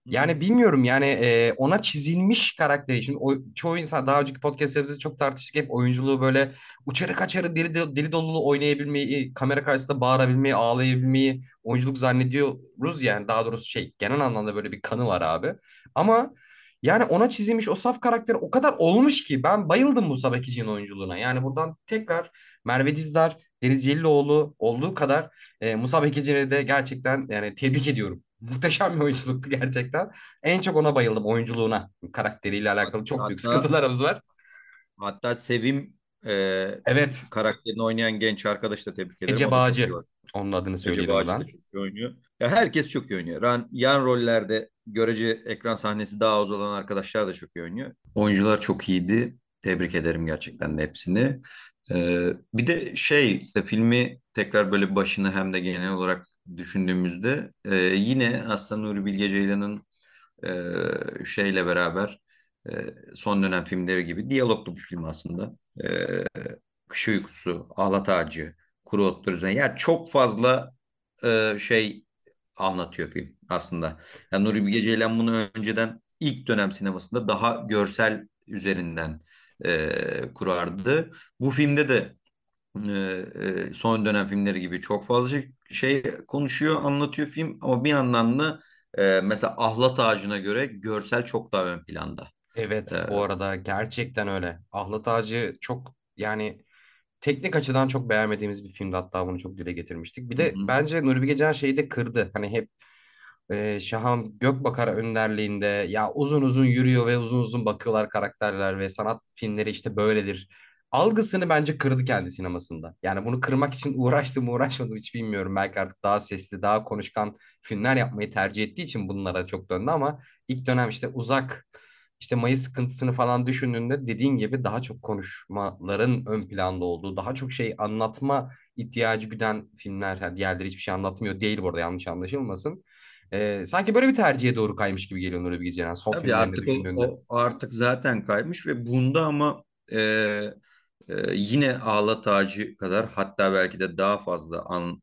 Yani bilmiyorum yani e, ona çizilmiş karakteri. Şimdi o, çoğu insan daha önceki podcastlerimizde çok tartıştık hep oyunculuğu böyle uçarı kaçarı deli, deli, dolulu oynayabilmeyi, kamera karşısında bağırabilmeyi, ağlayabilmeyi oyunculuk zannediyoruz yani daha doğrusu şey genel anlamda böyle bir kanı var abi. Ama yani ona çizilmiş o saf karakter o kadar olmuş ki ben bayıldım Musa Bekici'nin oyunculuğuna. Yani buradan tekrar Merve Dizdar, Deniz Celilioğlu olduğu kadar e, Musa Bekici'ni de gerçekten yani tebrik ediyorum. Muhteşem bir oyunculuktu gerçekten. En çok ona bayıldım oyunculuğuna. Karakteriyle alakalı çok büyük Hatta sıkıntılarımız var. hatta Sevim e, Evet. karakterini oynayan genç arkadaşı da tebrik ederim. Ece Bağcı. Onun adını Ece söyleyelim Bağcı da buradan. çok iyi oynuyor. Ya herkes çok iyi oynuyor. Yan, yan rollerde görece ekran sahnesi daha az olan arkadaşlar da çok iyi oynuyor. Oyuncular çok iyiydi. Tebrik ederim gerçekten de hepsini. Ee, bir de şey işte filmi tekrar böyle başını hem de genel olarak düşündüğümüzde e, yine aslında Nuri Bilge Ceylan'ın e, şeyle beraber e, son dönem filmleri gibi diyaloglu bir film aslında. E, Kış Uykusu, Ahlat Ağacı, Kuru Otlar Üzerine. Ya çok fazla e, şey anlatıyor film aslında. Yani Nuri Bilge Ceylan bunu önceden ilk dönem sinemasında daha görsel üzerinden e, kurardı. Bu filmde de e, e, son dönem filmleri gibi çok fazla şey konuşuyor, anlatıyor film ama bir yandan da e, mesela Ahlat Ağacı'na göre görsel çok daha ön planda. Evet bu arada gerçekten öyle. Ahlat Ağacı çok yani teknik açıdan çok beğenmediğimiz bir filmdi hatta bunu çok dile getirmiştik. Bir de hı, bence Nuri Bilge Ceylan şeyi de kırdı. Hani hep e, Şahan Gökbakar önderliğinde ya uzun uzun yürüyor ve uzun uzun bakıyorlar karakterler ve sanat filmleri işte böyledir. Algısını bence kırdı kendi sinemasında. Yani bunu kırmak için uğraştım uğraşmadım hiç bilmiyorum. Belki artık daha sesli, daha konuşkan filmler yapmayı tercih ettiği için bunlara çok döndü ama ilk dönem işte uzak işte Mayıs sıkıntısını falan düşündüğünde dediğin gibi daha çok konuşmaların ön planda olduğu, daha çok şey anlatma ihtiyacı güden filmler. Yani diğerleri hiçbir şey anlatmıyor değil bu arada yanlış anlaşılmasın. Ee, sanki böyle bir tercihe doğru kaymış gibi geliyor Nuri Bilge Ceylan son Tabii artık o, o artık zaten kaymış ve bunda ama e, e, yine Ağlat Ağacı kadar hatta belki de daha fazla an,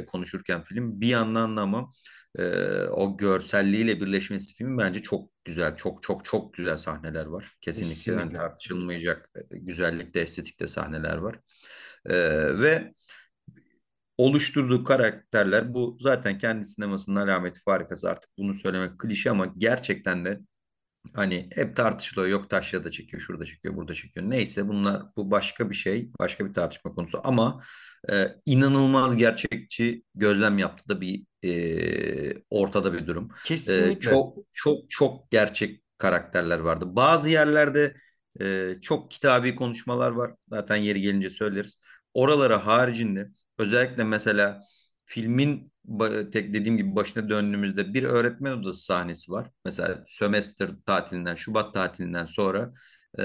e, konuşurken film bir yandan da ama e, o görselliğiyle birleşmesi film bence çok güzel. Çok çok çok güzel sahneler var. Kesinlikle yani Kesinlikle. tartışılmayacak e, güzellikte, estetikte sahneler var. E, ve oluşturduğu karakterler bu zaten kendi sinemasının alameti farikası artık bunu söylemek klişe ama gerçekten de Hani hep tartışılıyor. Yok taşrada çekiyor, şurada çekiyor, burada çekiyor. Neyse bunlar bu başka bir şey, başka bir tartışma konusu. Ama e, inanılmaz gerçekçi gözlem yaptı da bir e, ortada bir durum. E, Kesinlikle. çok çok çok gerçek karakterler vardı. Bazı yerlerde e, çok kitabi konuşmalar var. Zaten yeri gelince söyleriz. Oralara haricinde özellikle mesela filmin tek dediğim gibi başına döndüğümüzde bir öğretmen odası sahnesi var. Mesela sömestr tatilinden, Şubat tatilinden sonra e,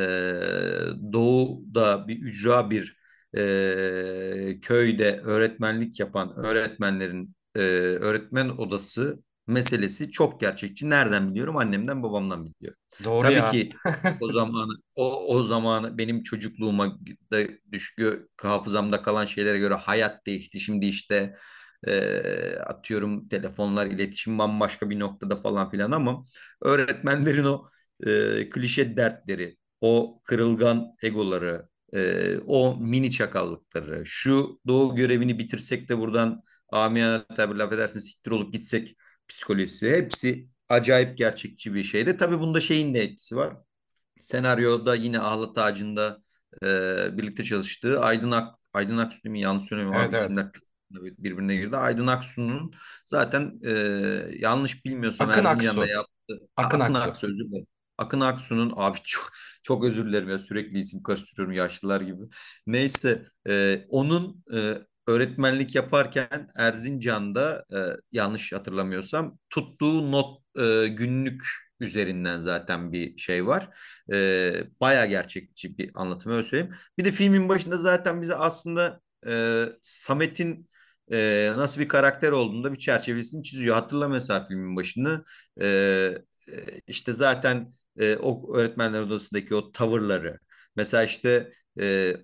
Doğu'da bir ücra bir e, köyde öğretmenlik yapan öğretmenlerin e, öğretmen odası meselesi çok gerçekçi. Nereden biliyorum? Annemden, babamdan biliyorum. Doğru Tabii ya. ki o zamanı o o zamanı benim çocukluğuma da düşkü hafızamda kalan şeylere göre hayat değişti. Şimdi işte e, atıyorum telefonlar, iletişim bambaşka bir noktada falan filan ama öğretmenlerin o e, klişe dertleri, o kırılgan egoları, e, o mini çakallıkları, şu doğu görevini bitirsek de buradan amiyane tabirle affedersin siktir olup gitsek psikolojisi hepsi acayip gerçekçi bir şeydi. Tabii bunda şeyin de etkisi var. Senaryoda yine Ahlat Ağacı'nda e, birlikte çalıştığı Aydın Ak Aydın Aksu değil mi? Yanlış söylemiyorum Evet abi evet. isimler birbirine girdi. Aydın Aksu'nun zaten e, yanlış bilmiyorsam Akın Erzincan'da Aksu. yaptığı Akın Akın Aksu. Aksu özür dilerim. Akın Aksu'nun abi çok çok özür dilerim ya sürekli isim karıştırıyorum yaşlılar gibi. Neyse e, onun e, öğretmenlik yaparken Erzincan'da e, yanlış hatırlamıyorsam tuttuğu not e, günlük üzerinden zaten bir şey var. E, baya gerçekçi bir anlatım öyle söyleyeyim. Bir de filmin başında zaten bize aslında e, Samet'in e, nasıl bir karakter olduğunda bir çerçevesini çiziyor. Hatırla mesela filmin başını e, e, işte zaten e, o öğretmenler odasındaki o tavırları mesela işte e,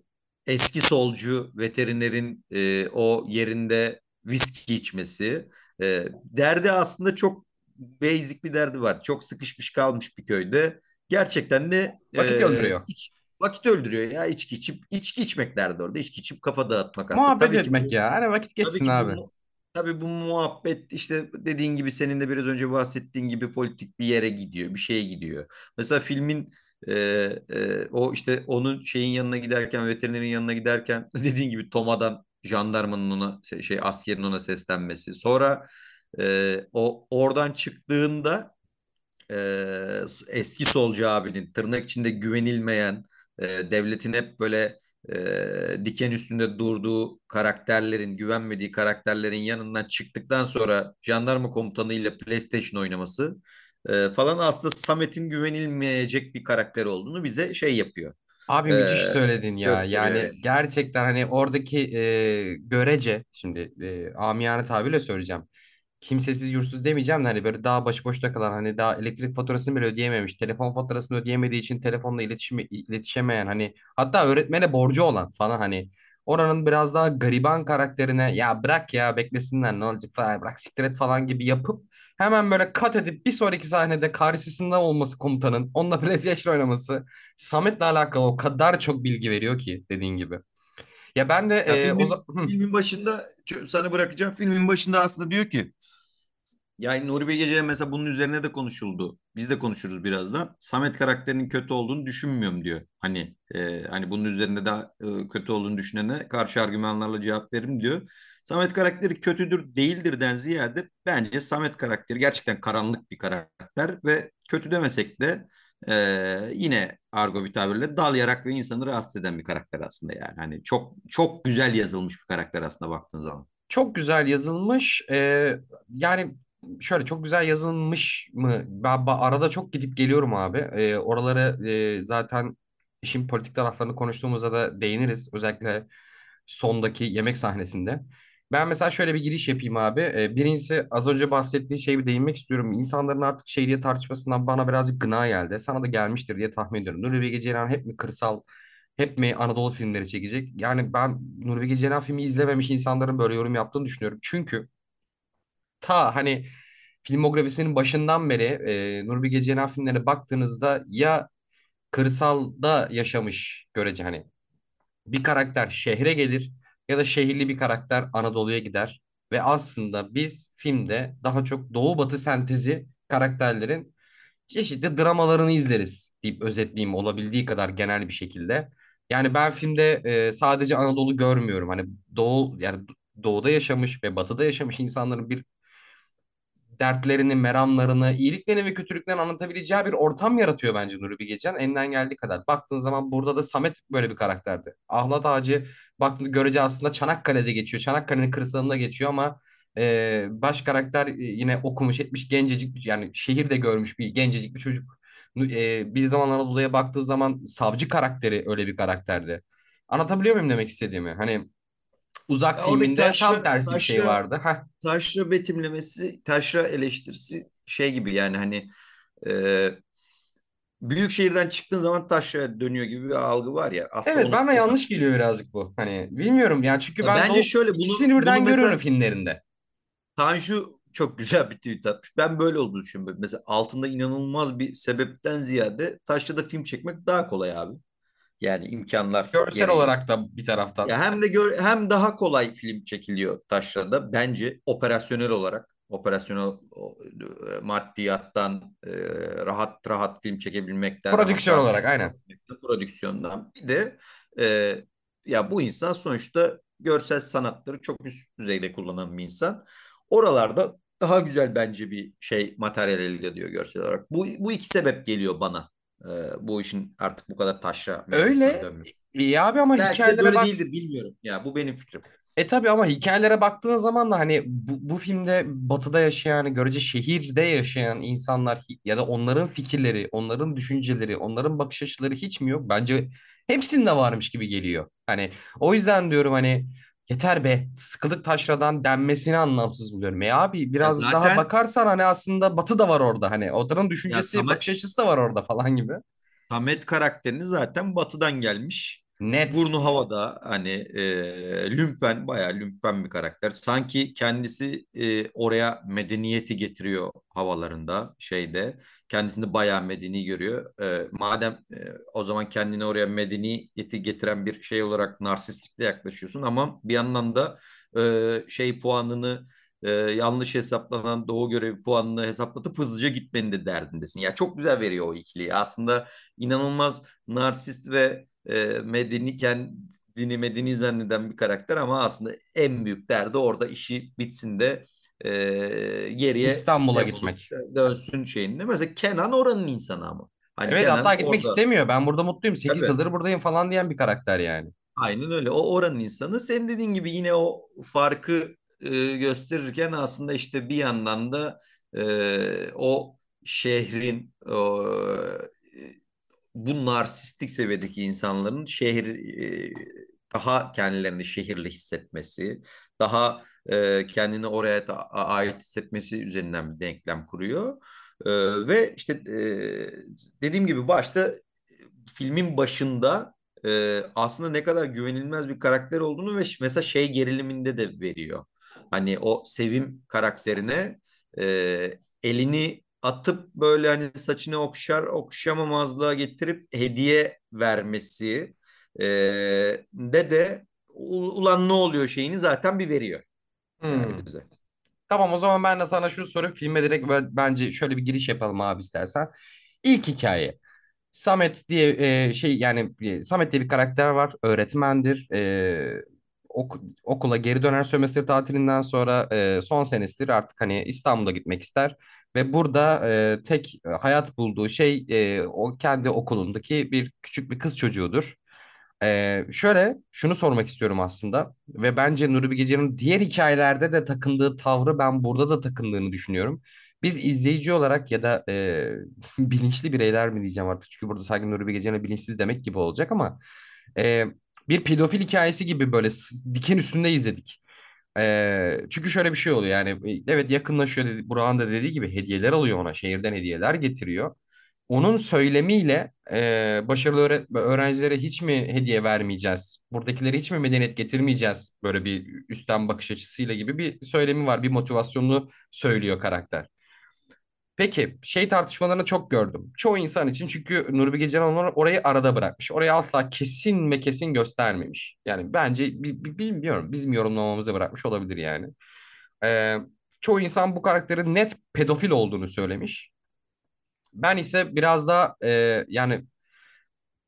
eski solcu veterinerin e, o yerinde viski içmesi e, derdi aslında çok basic bir derdi var. Çok sıkışmış kalmış bir köyde. Gerçekten de Vakit e, öldürüyor. iç, vakit öldürüyor ya içki içip içki içmek derdi orada. İçki içip kafa dağıtmak aslında. Muhabbet Tabii ki etmek bu ya. Hani vakit tabii geçsin ki abi. bu tabii bu muhabbet işte dediğin gibi senin de biraz önce bahsettiğin gibi politik bir yere gidiyor, bir şeye gidiyor. Mesela filmin e, o işte onun şeyin yanına giderken veterinerin yanına giderken dediğin gibi Toma'dan jandarmanın ona şey askerin ona seslenmesi. Sonra e, o oradan çıktığında e, eski solcu abinin tırnak içinde güvenilmeyen e, devletin hep böyle e, diken üstünde durduğu karakterlerin güvenmediği karakterlerin yanından çıktıktan sonra jandarma komutanıyla PlayStation oynaması e, falan aslında Samet'in güvenilmeyecek bir karakter olduğunu bize şey yapıyor. Abi E, müthiş söyledin ya. gösteriyor Yani yani. gerçekten hani oradaki e, görece şimdi e, amiyane tabirle söyleyeceğim. Kimsesiz yursuz demeyeceğim de hani böyle daha başıboşta kalan hani daha elektrik faturasını bile ödeyememiş. Telefon faturasını ödeyemediği için telefonla iletişim, iletişemeyen hani hatta öğretmene borcu olan falan hani oranın biraz daha gariban karakterine ya bırak ya beklesinler ne olacak falan bırak siktir et falan gibi yapıp hemen böyle kat edip bir sonraki sahnede karşısında olması komutanın onunla PlayStation oynaması Samet'le alakalı o kadar çok bilgi veriyor ki dediğin gibi. Ya ben de Ya e, o filmin Hı, filmin başında sana bırakacağım. Filmin başında aslında diyor ki Yani Nuri Bilge Ceylan mesela bunun üzerine de konuşuldu. Biz de konuşuruz birazdan. Samet karakterinin kötü olduğunu düşünmüyorum diyor. Hani e, hani bunun üzerinde daha e, kötü olduğunu düşünene karşı argümanlarla cevap veririm diyor. Samet karakteri kötüdür değildirden ziyade bence Samet karakteri gerçekten karanlık bir karakter ve kötü demesek de e, yine argo bir tabirle dal yarak ve insanı rahatsız eden bir karakter aslında yani. Hani çok çok güzel yazılmış bir karakter aslında baktığın zaman. çok güzel yazılmış. E, yani şöyle çok güzel yazılmış mı? Ben, ben arada çok gidip geliyorum abi. E, oraları e, zaten işin politik taraflarını konuştuğumuzda da değiniriz. Özellikle sondaki yemek sahnesinde. Ben mesela şöyle bir giriş yapayım abi. E, birincisi az önce bahsettiğin şeye bir değinmek istiyorum. İnsanların artık şey diye tartışmasından bana birazcık gına geldi. Sana da gelmiştir diye tahmin ediyorum. Nuri Bilge Ceylan hep mi kırsal hep mi Anadolu filmleri çekecek? Yani ben Nuri Bilge Ceylan filmi izlememiş insanların böyle yorum yaptığını düşünüyorum. Çünkü ta hani filmografisinin başından beri e, Nuri Bilge Ceylan filmlerine baktığınızda ya kırsalda yaşamış görece hani bir karakter şehre gelir ya da şehirli bir karakter Anadolu'ya gider ve aslında biz filmde daha çok Doğu Batı sentezi karakterlerin çeşitli dramalarını izleriz deyip özetleyeyim olabildiği kadar genel bir şekilde. Yani ben filmde e, sadece Anadolu görmüyorum. Hani Doğu yani Doğu'da yaşamış ve Batı'da yaşamış insanların bir dertlerini, meramlarını, iyiliklerini ve kötülüklerini anlatabileceği bir ortam yaratıyor bence Nuri Bilge Ceylan elinden geldiği kadar. Baktığın zaman burada da Samet böyle bir karakterdi. Ahlat Ağacı baktığında görece aslında Çanakkale'de geçiyor. Çanakkale'nin kırsalında geçiyor ama e, baş karakter e, yine okumuş etmiş gencecik yani şehirde görmüş bir gencecik bir çocuk. E, bir zaman Anadolu'ya baktığı zaman savcı karakteri öyle bir karakterdi. Anlatabiliyor muyum demek istediğimi? Hani Uzak Ya filminde tam taşra, tersi bir şey taşra, vardı. Heh, taşra betimlemesi, taşra eleştirisi şey gibi yani hani e, büyük şehirden çıktığın zaman taşraya dönüyor gibi bir algı var ya. Aslında Evet bana yanlış geliyor birazcık bu. Hani bilmiyorum yani çünkü Ya ben bence o şöyle bunu ikisini bunu birden görüyorum mesela filmlerinde. Tanju çok güzel bir tweet atmış. Ben böyle olduğunu düşünüyorum. Mesela altında inanılmaz bir sebepten ziyade Taşra'da film çekmek daha kolay abi. Yani imkanlar Görsel gereği. olarak da bir taraftan. Ya hem de gör, hem daha kolay film çekiliyor Taşra'da bence operasyonel olarak operasyonel e, maddiyattan e, rahat rahat film çekebilmekten Prodüksiyon olarak aynen. prodüksiyondan bir de e, ya bu insan sonuçta görsel sanatları çok üst düzeyde kullanan bir insan. Oralarda daha güzel bence bir şey materyal elde ediyor görsel olarak. Bu, bu iki sebep geliyor bana. E, bu işin artık bu kadar taşra Öyle dönmesi. iyi abi ama Belki de hikayelere böyle bak. değildir bilmiyorum. Ya bu benim fikrim. E tabii ama hikayelere baktığın zaman da hani bu, bu filmde batıda yaşayan, görece şehirde yaşayan insanlar ya da onların fikirleri, onların düşünceleri, onların bakış açıları hiç mi yok? Bence hepsinde varmış gibi geliyor. Hani o yüzden diyorum hani yeter be sıkılık taşradan denmesini anlamsız buluyorum. E abi Ya biraz daha zaten bakarsan hani aslında batı da var orada. Hani odanın ya düşüncesi, Samet bakış açısı da var orada falan gibi. Samet karakterini zaten batıdan gelmiş. Net. Burnu havada hani e, lümpen bayağı lümpen bir karakter. Sanki kendisi e, oraya medeniyeti getiriyor havalarında şeyde. Kendisini bayağı medeni görüyor. E, madem e, o zaman kendini oraya medeniyeti getiren bir şey olarak narsistikle yaklaşıyorsun ama bir yandan da e, şey puanını e, yanlış hesaplanan doğu görevi puanını hesaplatıp hızlıca gitmenin de derdindesin. Ya çok güzel veriyor o ikiliyi. Aslında inanılmaz narsist ve e, medeni kendini medeni zanneden bir karakter ama aslında en büyük derdi orada işi bitsin de e, geriye İstanbul'a gitmek. dönsün şeyinde. Mesela Kenan oranın insanı ama. Hani Evet hatta Kenan gitmek orada istemiyor. Ben burada mutluyum. sekiz tabii yıldır buradayım falan diyen bir karakter yani. aynen öyle. O oranın insanı. Senin dediğin gibi yine o farkı e, gösterirken aslında işte bir yandan da e, o şehrin o, bu narsistik seviyedeki insanların şehir e, daha kendilerini şehirli hissetmesi, daha e, kendini oraya da ait hissetmesi üzerinden bir denklem kuruyor. E, ve işte dediğim gibi başta filmin başında aslında ne kadar güvenilmez bir karakter olduğunu ve mesela şey geriliminde de veriyor. Hani o Sevim karakterine elini atıp böyle hani saçını okşar okşamamazlığa getirip hediye vermesi e, de de ulan ne oluyor şeyini zaten bir veriyor yani Hmm. bize. Tamam o zaman ben de sana şunu sorayım. Filme direkt bence şöyle bir giriş yapalım abi istersen. İlk hikaye. Samet diye e, şey yani e, Samet diye bir karakter var. Öğretmendir. E, ok- okula geri döner sömestr tatilinden sonra e, son senesidir artık hani İstanbul'a gitmek ister. Ve burada e, tek hayat bulduğu şey e, o kendi okulundaki bir küçük bir kız çocuğudur. Ee, şöyle şunu sormak istiyorum aslında ve bence Nuri Bilge diğer hikayelerde de takındığı tavrı ben burada da takındığını düşünüyorum. Biz izleyici olarak ya da e, bilinçli bireyler mi diyeceğim artık çünkü burada sanki Nuri Bilge Ceylan'a bilinçsiz demek gibi olacak ama e, bir pedofil hikayesi gibi böyle diken üstünde izledik. E, çünkü şöyle bir şey oluyor yani evet yakınlaşıyor dedi, Burak'ın da dediği gibi hediyeler alıyor ona şehirden hediyeler getiriyor onun söylemiyle e, başarılı öğre- öğrencilere hiç mi hediye vermeyeceğiz? Buradakileri hiç mi medeniyet getirmeyeceğiz? Böyle bir üstten bakış açısıyla gibi bir söylemi var. Bir motivasyonunu söylüyor karakter. Peki şey tartışmalarını çok gördüm. Çoğu insan için çünkü Ceylan onları orayı arada bırakmış. Orayı asla kesin ve kesin göstermemiş. Yani bence bi- bi- bilmiyorum bizim yorumlamamıza bırakmış olabilir yani. Ee, çoğu insan bu karakterin net pedofil olduğunu söylemiş. Ben ise biraz da e, yani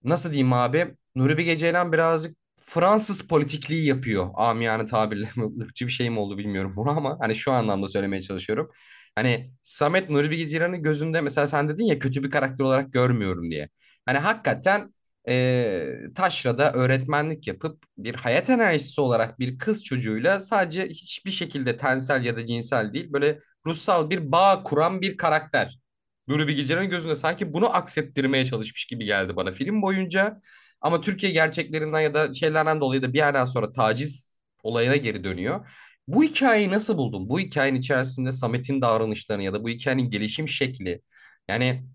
nasıl diyeyim abi? Nuri Bilge Ceylan birazcık Fransız politikliği yapıyor. Amiyane tabirle ırkçı bir şey mi oldu bilmiyorum bunu ama hani şu anlamda söylemeye çalışıyorum. Hani Samet Nuri Bilge gözünde mesela sen dedin ya kötü bir karakter olarak görmüyorum diye. Hani hakikaten e, taşrada öğretmenlik yapıp bir hayat enerjisi olarak bir kız çocuğuyla sadece hiçbir şekilde tensel ya da cinsel değil böyle ruhsal bir bağ kuran bir karakter. Nuri Bilge gözünde sanki bunu aksettirmeye çalışmış gibi geldi bana film boyunca. Ama Türkiye gerçeklerinden ya da şeylerden dolayı da bir yerden sonra taciz olayına geri dönüyor. Bu hikayeyi nasıl buldun? Bu hikayenin içerisinde Samet'in davranışlarını ya da bu hikayenin gelişim şekli. Yani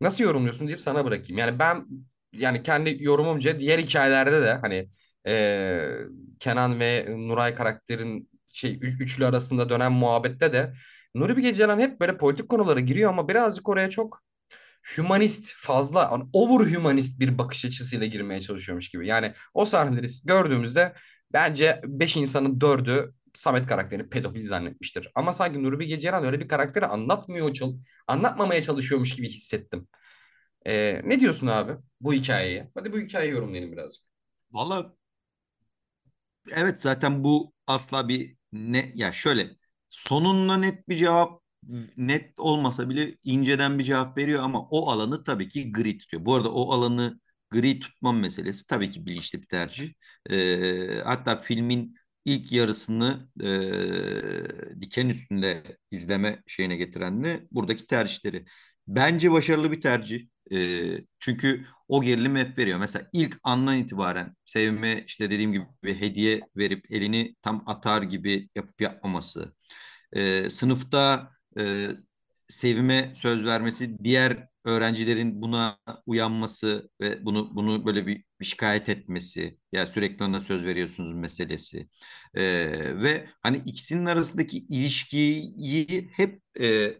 nasıl yorumluyorsun deyip sana bırakayım. Yani ben yani kendi yorumumca diğer hikayelerde de hani e, Kenan ve Nuray karakterin şey üçlü arasında dönen muhabbette de Nuri Bilge Ceylan hep böyle politik konulara giriyor ama birazcık oraya çok hümanist fazla hani over hümanist bir bakış açısıyla girmeye çalışıyormuş gibi. Yani o sahneleri gördüğümüzde bence beş insanın dördü Samet karakterini pedofil zannetmiştir. Ama sanki Nuri Ceylan öyle bir karakteri anlatmıyor, anlatmamaya çalışıyormuş gibi hissettim. Ee, ne diyorsun abi bu hikayeye? Hadi bu hikayeyi yorumlayalım birazcık. Valla Evet zaten bu asla bir ne ya şöyle sonunda net bir cevap net olmasa bile inceden bir cevap veriyor ama o alanı tabii ki gri tutuyor. Bu arada o alanı gri tutmam meselesi tabii ki bilinçli bir tercih. Ee, hatta filmin ilk yarısını e, diken üstünde izleme şeyine getiren buradaki tercihleri. Bence başarılı bir tercih. E, çünkü o gerilim hep veriyor. Mesela ilk andan itibaren sevme işte dediğim gibi bir hediye verip elini tam atar gibi yapıp yapmaması. E, sınıfta e, sevime söz vermesi, diğer öğrencilerin buna uyanması ve bunu bunu böyle bir, bir şikayet etmesi ya sürekli ona söz veriyorsunuz meselesi ee, ve hani ikisinin arasındaki ilişkiyi hep e,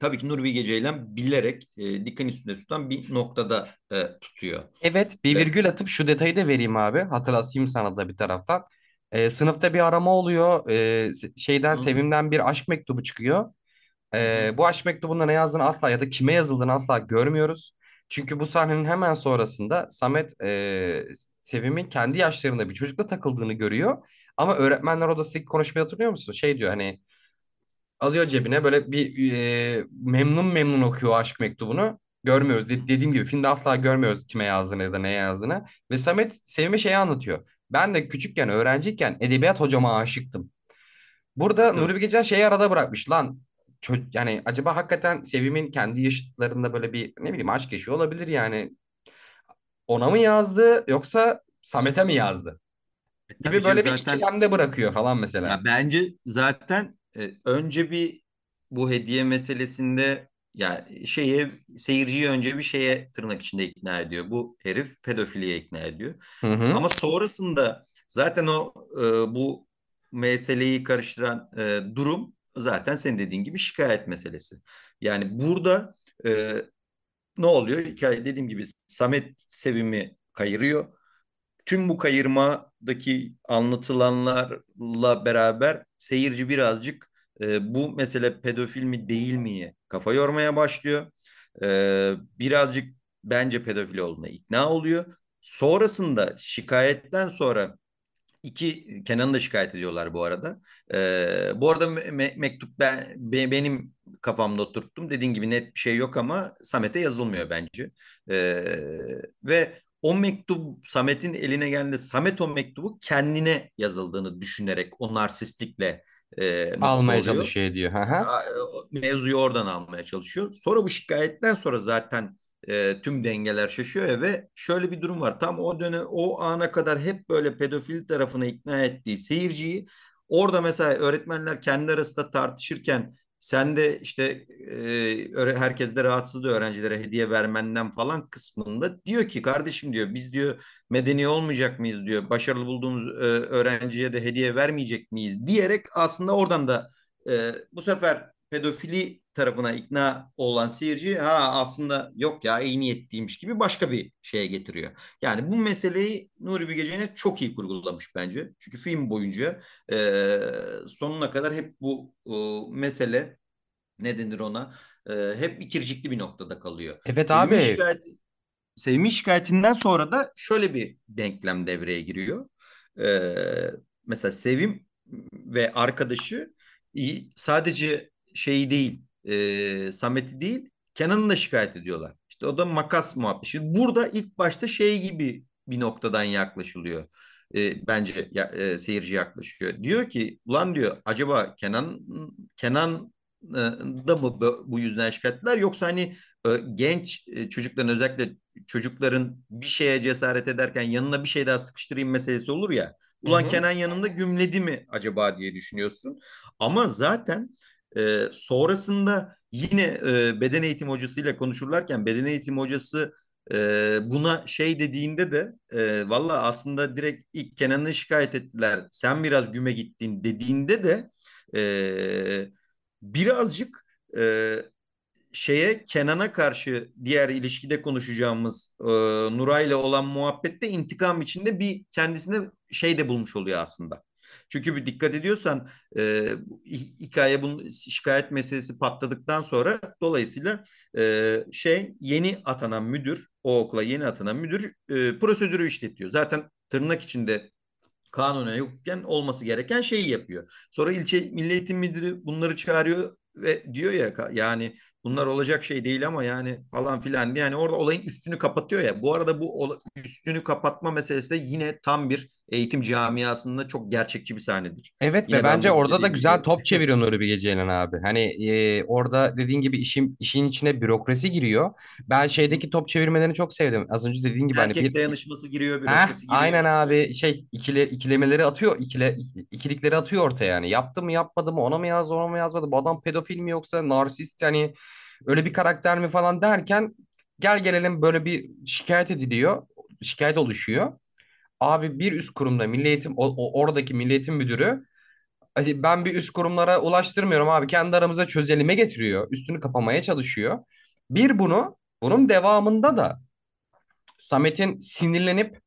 tabii ki Nur Bilge Ceylan bilerek e, diken üstünde tutan bir noktada e, tutuyor. Evet bir virgül atıp şu detayı da vereyim abi. Hatırlatayım sana da bir taraftan. Ee, sınıfta bir arama oluyor. Ee, şeyden hı, Sevim'den bir aşk mektubu çıkıyor. Ee, bu aşk mektubunda ne yazdığını asla ya da kime yazıldığını asla görmüyoruz. Çünkü bu sahnenin hemen sonrasında Samet e, Sevim'in kendi yaşlarında bir çocukla takıldığını görüyor. Ama öğretmenler odasındaki konuşmayı hatırlıyor musun? Şey diyor hani alıyor cebine böyle bir e, memnun memnun okuyor aşk mektubunu. Görmüyoruz. De- dediğim gibi filmde asla görmüyoruz kime yazdığını ya da neye yazdığını. Ve Samet Sevim'e şeyi anlatıyor. Ben de küçükken öğrenciyken edebiyat hocama aşıktım. Burada tabii. Nuri Bilge Ceylan şeyi arada bırakmış lan. Çö- yani acaba hakikaten Sevim'in kendi yaşıtlarında böyle bir ne bileyim aşk yaşıyor olabilir yani. Ona mı yazdı yoksa Samet'e mi yazdı? Tabii Gibi böyle bir zaten ikilemde bırakıyor falan mesela. Ya bence zaten e, önce bir bu hediye meselesinde ya şeye seyirciyi önce bir şeye tırnak içinde ikna ediyor. Bu herif pedofiliye ikna ediyor. Hı hı. Ama sonrasında zaten o e, bu meseleyi karıştıran e, durum zaten senin dediğin gibi şikayet meselesi. Yani burada e, ne oluyor? Hikaye dediğim gibi Samet Sevim'i kayırıyor tüm bu kayırmadaki anlatılanlarla beraber seyirci birazcık e, bu mesele pedofil mi değil miye kafa yormaya başlıyor. E, birazcık bence pedofil olduğuna ikna oluyor. Sonrasında şikayetten sonra iki Kenan'ı da şikayet ediyorlar bu arada. E, bu arada me- mektup ben be- benim kafamda oturttum. Dediğin gibi net bir şey yok ama Samet'e yazılmıyor bence. E, ve o mektup Samet'in eline geldiğinde Samet o mektubu kendine yazıldığını düşünerek o narsistlikle e, Almaya oluyor. çalışıyor diyor. A- Mevzuyu oradan almaya çalışıyor. Sonra bu şikayetten sonra zaten e, tüm dengeler şaşıyor ve şöyle bir durum var. Tam o dönem o ana kadar hep böyle pedofil tarafına ikna ettiği seyirciyi orada mesela öğretmenler kendi arasında tartışırken sen de işte e, herkes de rahatsızdı öğrencilere hediye vermenden falan kısmında diyor ki kardeşim diyor biz diyor medeni olmayacak mıyız diyor başarılı bulduğumuz e, öğrenciye de hediye vermeyecek miyiz diyerek aslında oradan da e, bu sefer pedofili tarafına ikna olan seyirci ha aslında yok ya iyi niyetliymiş gibi başka bir şeye getiriyor. Yani bu meseleyi Nuri Bilge Ceylan çok iyi kurgulamış bence. Çünkü film boyunca e, sonuna kadar hep bu e, mesele ne denir ona e, hep ikircikli bir noktada kalıyor. Evet Sevim'in abi. şikayet Sevim'in şikayetinden sonra da şöyle bir denklem devreye giriyor. E, mesela Sevim ve arkadaşı sadece şeyi değil, e, Samet'i değil, Kenan'ı da şikayet ediyorlar. İşte o da makas muhabbeti. Şimdi burada ilk başta şey gibi bir noktadan yaklaşılıyor. E, bence ya, e, seyirci yaklaşıyor. Diyor ki, ulan diyor, acaba Kenan Kenan e, da mı bu yüzden şikayet ettiler yoksa hani e, genç e, çocukların özellikle çocukların bir şeye cesaret ederken yanına bir şey daha sıkıştırayım meselesi olur ya. Ulan hı. Kenan yanında gümledi mi acaba diye düşünüyorsun. Ama zaten e, sonrasında yine e, beden eğitim hocasıyla konuşurlarken beden eğitim hocası e, buna şey dediğinde de e, valla aslında direkt ilk Kenan'ı şikayet ettiler. Sen biraz güme gittin dediğinde de e, birazcık e, şeye Kenan'a karşı diğer ilişkide konuşacağımız e, Nuray'la olan muhabbette intikam içinde bir kendisine şey de bulmuş oluyor aslında. Çünkü bir dikkat ediyorsan e, hikaye bunun şikayet meselesi patladıktan sonra dolayısıyla e, şey yeni atanan müdür o okula yeni atanan müdür e, prosedürü işletiyor. Zaten tırnak içinde kanunen yokken olması gereken şeyi yapıyor. Sonra ilçe milli eğitim müdürü bunları çağırıyor ve diyor ya yani bunlar olacak şey değil ama yani falan filan diye yani orada olayın üstünü kapatıyor ya. Bu arada bu üstünü kapatma meselesi de yine tam bir eğitim camiasında çok gerçekçi bir sahnedir. Evet ve Yine ben bence orada da güzel gibi top çeviriyor Nuri Bilge Ceylan abi. Hani e, orada dediğin gibi işin işin içine bürokrasi giriyor. Ben şeydeki top çevirmelerini çok sevdim. Az önce dediğin gibi hani erkek bir dayanışması giriyor, Heh, bürokrasi aynen giriyor. abi şey ikile, ikilemeleri atıyor ikile, ikilikleri atıyor ortaya yani yaptı mı yapmadı mı ona mı yazdı ona mı yazmadı bu adam pedofil mi yoksa narsist yani öyle bir karakter mi falan derken gel gelelim böyle bir şikayet ediliyor şikayet oluşuyor. Abi bir üst kurumda milli eğitim o, o- oradaki milli eğitim müdürü "Ay, ben bir üst kurumlara ulaştırmıyorum abi kendi aramıza çözelime getiriyor üstünü kapamaya çalışıyor. Bir bunu bunun devamında da Samet'in sinirlenip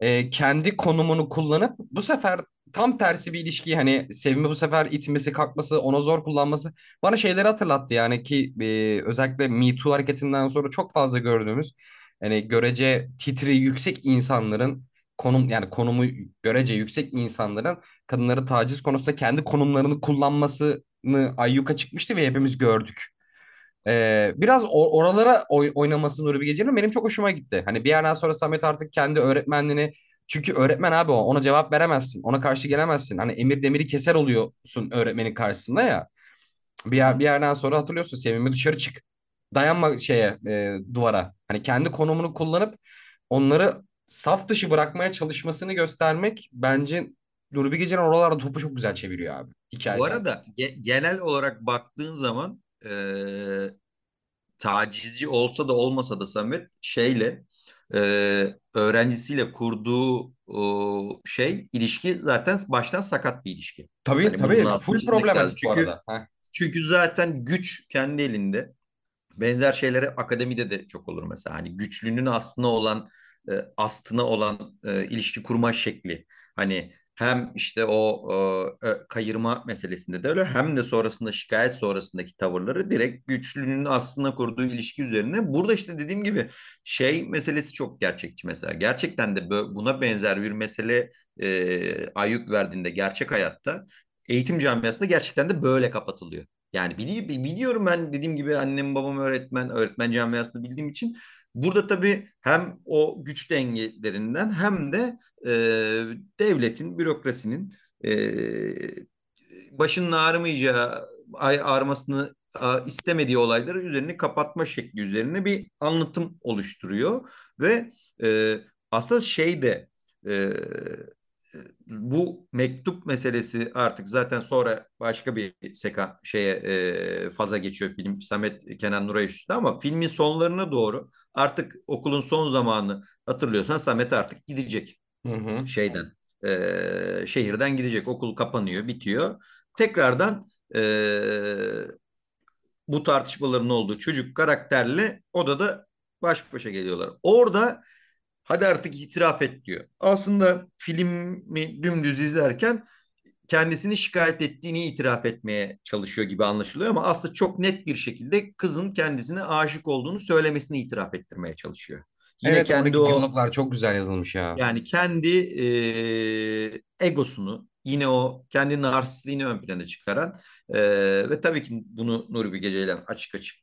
e, kendi konumunu kullanıp bu sefer tam tersi bir ilişkiyi hani Sevim'i bu sefer itmesi, kalkması, ona zor kullanması bana şeyleri hatırlattı yani ki e, özellikle Me Too hareketinden sonra çok fazla gördüğümüz hani görece titri yüksek insanların konum yani konumu görece yüksek insanların kadınları taciz konusunda kendi konumlarını kullanmasını ayyuka çıkmıştı ve hepimiz gördük. Ee, biraz oralara oy- oynaması Nuri Bilge benim çok hoşuma gitti. Hani bir yerden sonra Samet artık kendi öğretmenliğini çünkü öğretmen abi o ona cevap veremezsin. Ona karşı gelemezsin. Hani emir demiri keser oluyorsun öğretmenin karşısında ya. Bir, yer, bir yerden sonra hatırlıyorsun Sevim'i dışarı çık. Dayanma şeye e, duvara. Hani kendi konumunu kullanıp onları saf dışı bırakmaya çalışmasını göstermek bence Nuri Bilge oralarda topu çok güzel çeviriyor abi Bu hikayesel. arada ge- genel olarak baktığın zaman eee, tacizci olsa da olmasa da Samet şeyle eee, öğrencisiyle kurduğu o, şey ilişki zaten baştan sakat bir ilişki. Tabii bunun tabii full problematik bu Çünkü arada. Heh. çünkü zaten güç kendi elinde. Benzer şeyleri akademide de çok olur mesela. Hani güçlünün aslına olan e, aslına olan e, ilişki kurma şekli. Hani hem işte o e, kayırma meselesinde de öyle hem de sonrasında şikayet sonrasındaki tavırları direkt güçlünün aslına kurduğu ilişki üzerine. Burada işte dediğim gibi şey meselesi çok gerçekçi mesela. Gerçekten de buna benzer bir mesele e, ayyuk verdiğinde gerçek hayatta eğitim camiasında gerçekten de böyle kapatılıyor. Yani bili- biliyorum ben dediğim gibi annem babam öğretmen, öğretmen camiasını bildiğim için burada tabii hem o güç dengelerinden hem de e, devletin, bürokrasinin e, başının ağrımayacağı, ay- ağrımasını istemediği olayları üzerini kapatma şekli üzerine bir anlatım oluşturuyor. Ve e, aslında şey de e, bu mektup meselesi artık zaten sonra başka bir seka şeye e, faza geçiyor film. Samet Kenan Nuray üstü ama filmin sonlarına doğru artık okulun son zamanı hatırlıyorsan Samet artık gidecek Hı hı. şeyden e, şehirden gidecek okul kapanıyor bitiyor tekrardan e, bu tartışmaların olduğu çocuk karakterle odada baş başa geliyorlar orada Hadi artık itiraf et diyor. Aslında filmi dümdüz izlerken kendisini şikayet ettiğini itiraf etmeye çalışıyor gibi anlaşılıyor ama aslında çok net bir şekilde kızın kendisine aşık olduğunu söylemesini itiraf ettirmeye çalışıyor. Yine Evet kendi o diyaloglar çok güzel yazılmış ya. yani kendi e, egosunu yine o kendi narsistliğini ön plana çıkaran e, ve tabii ki bunu Nuri Bilge Ceylan açık açık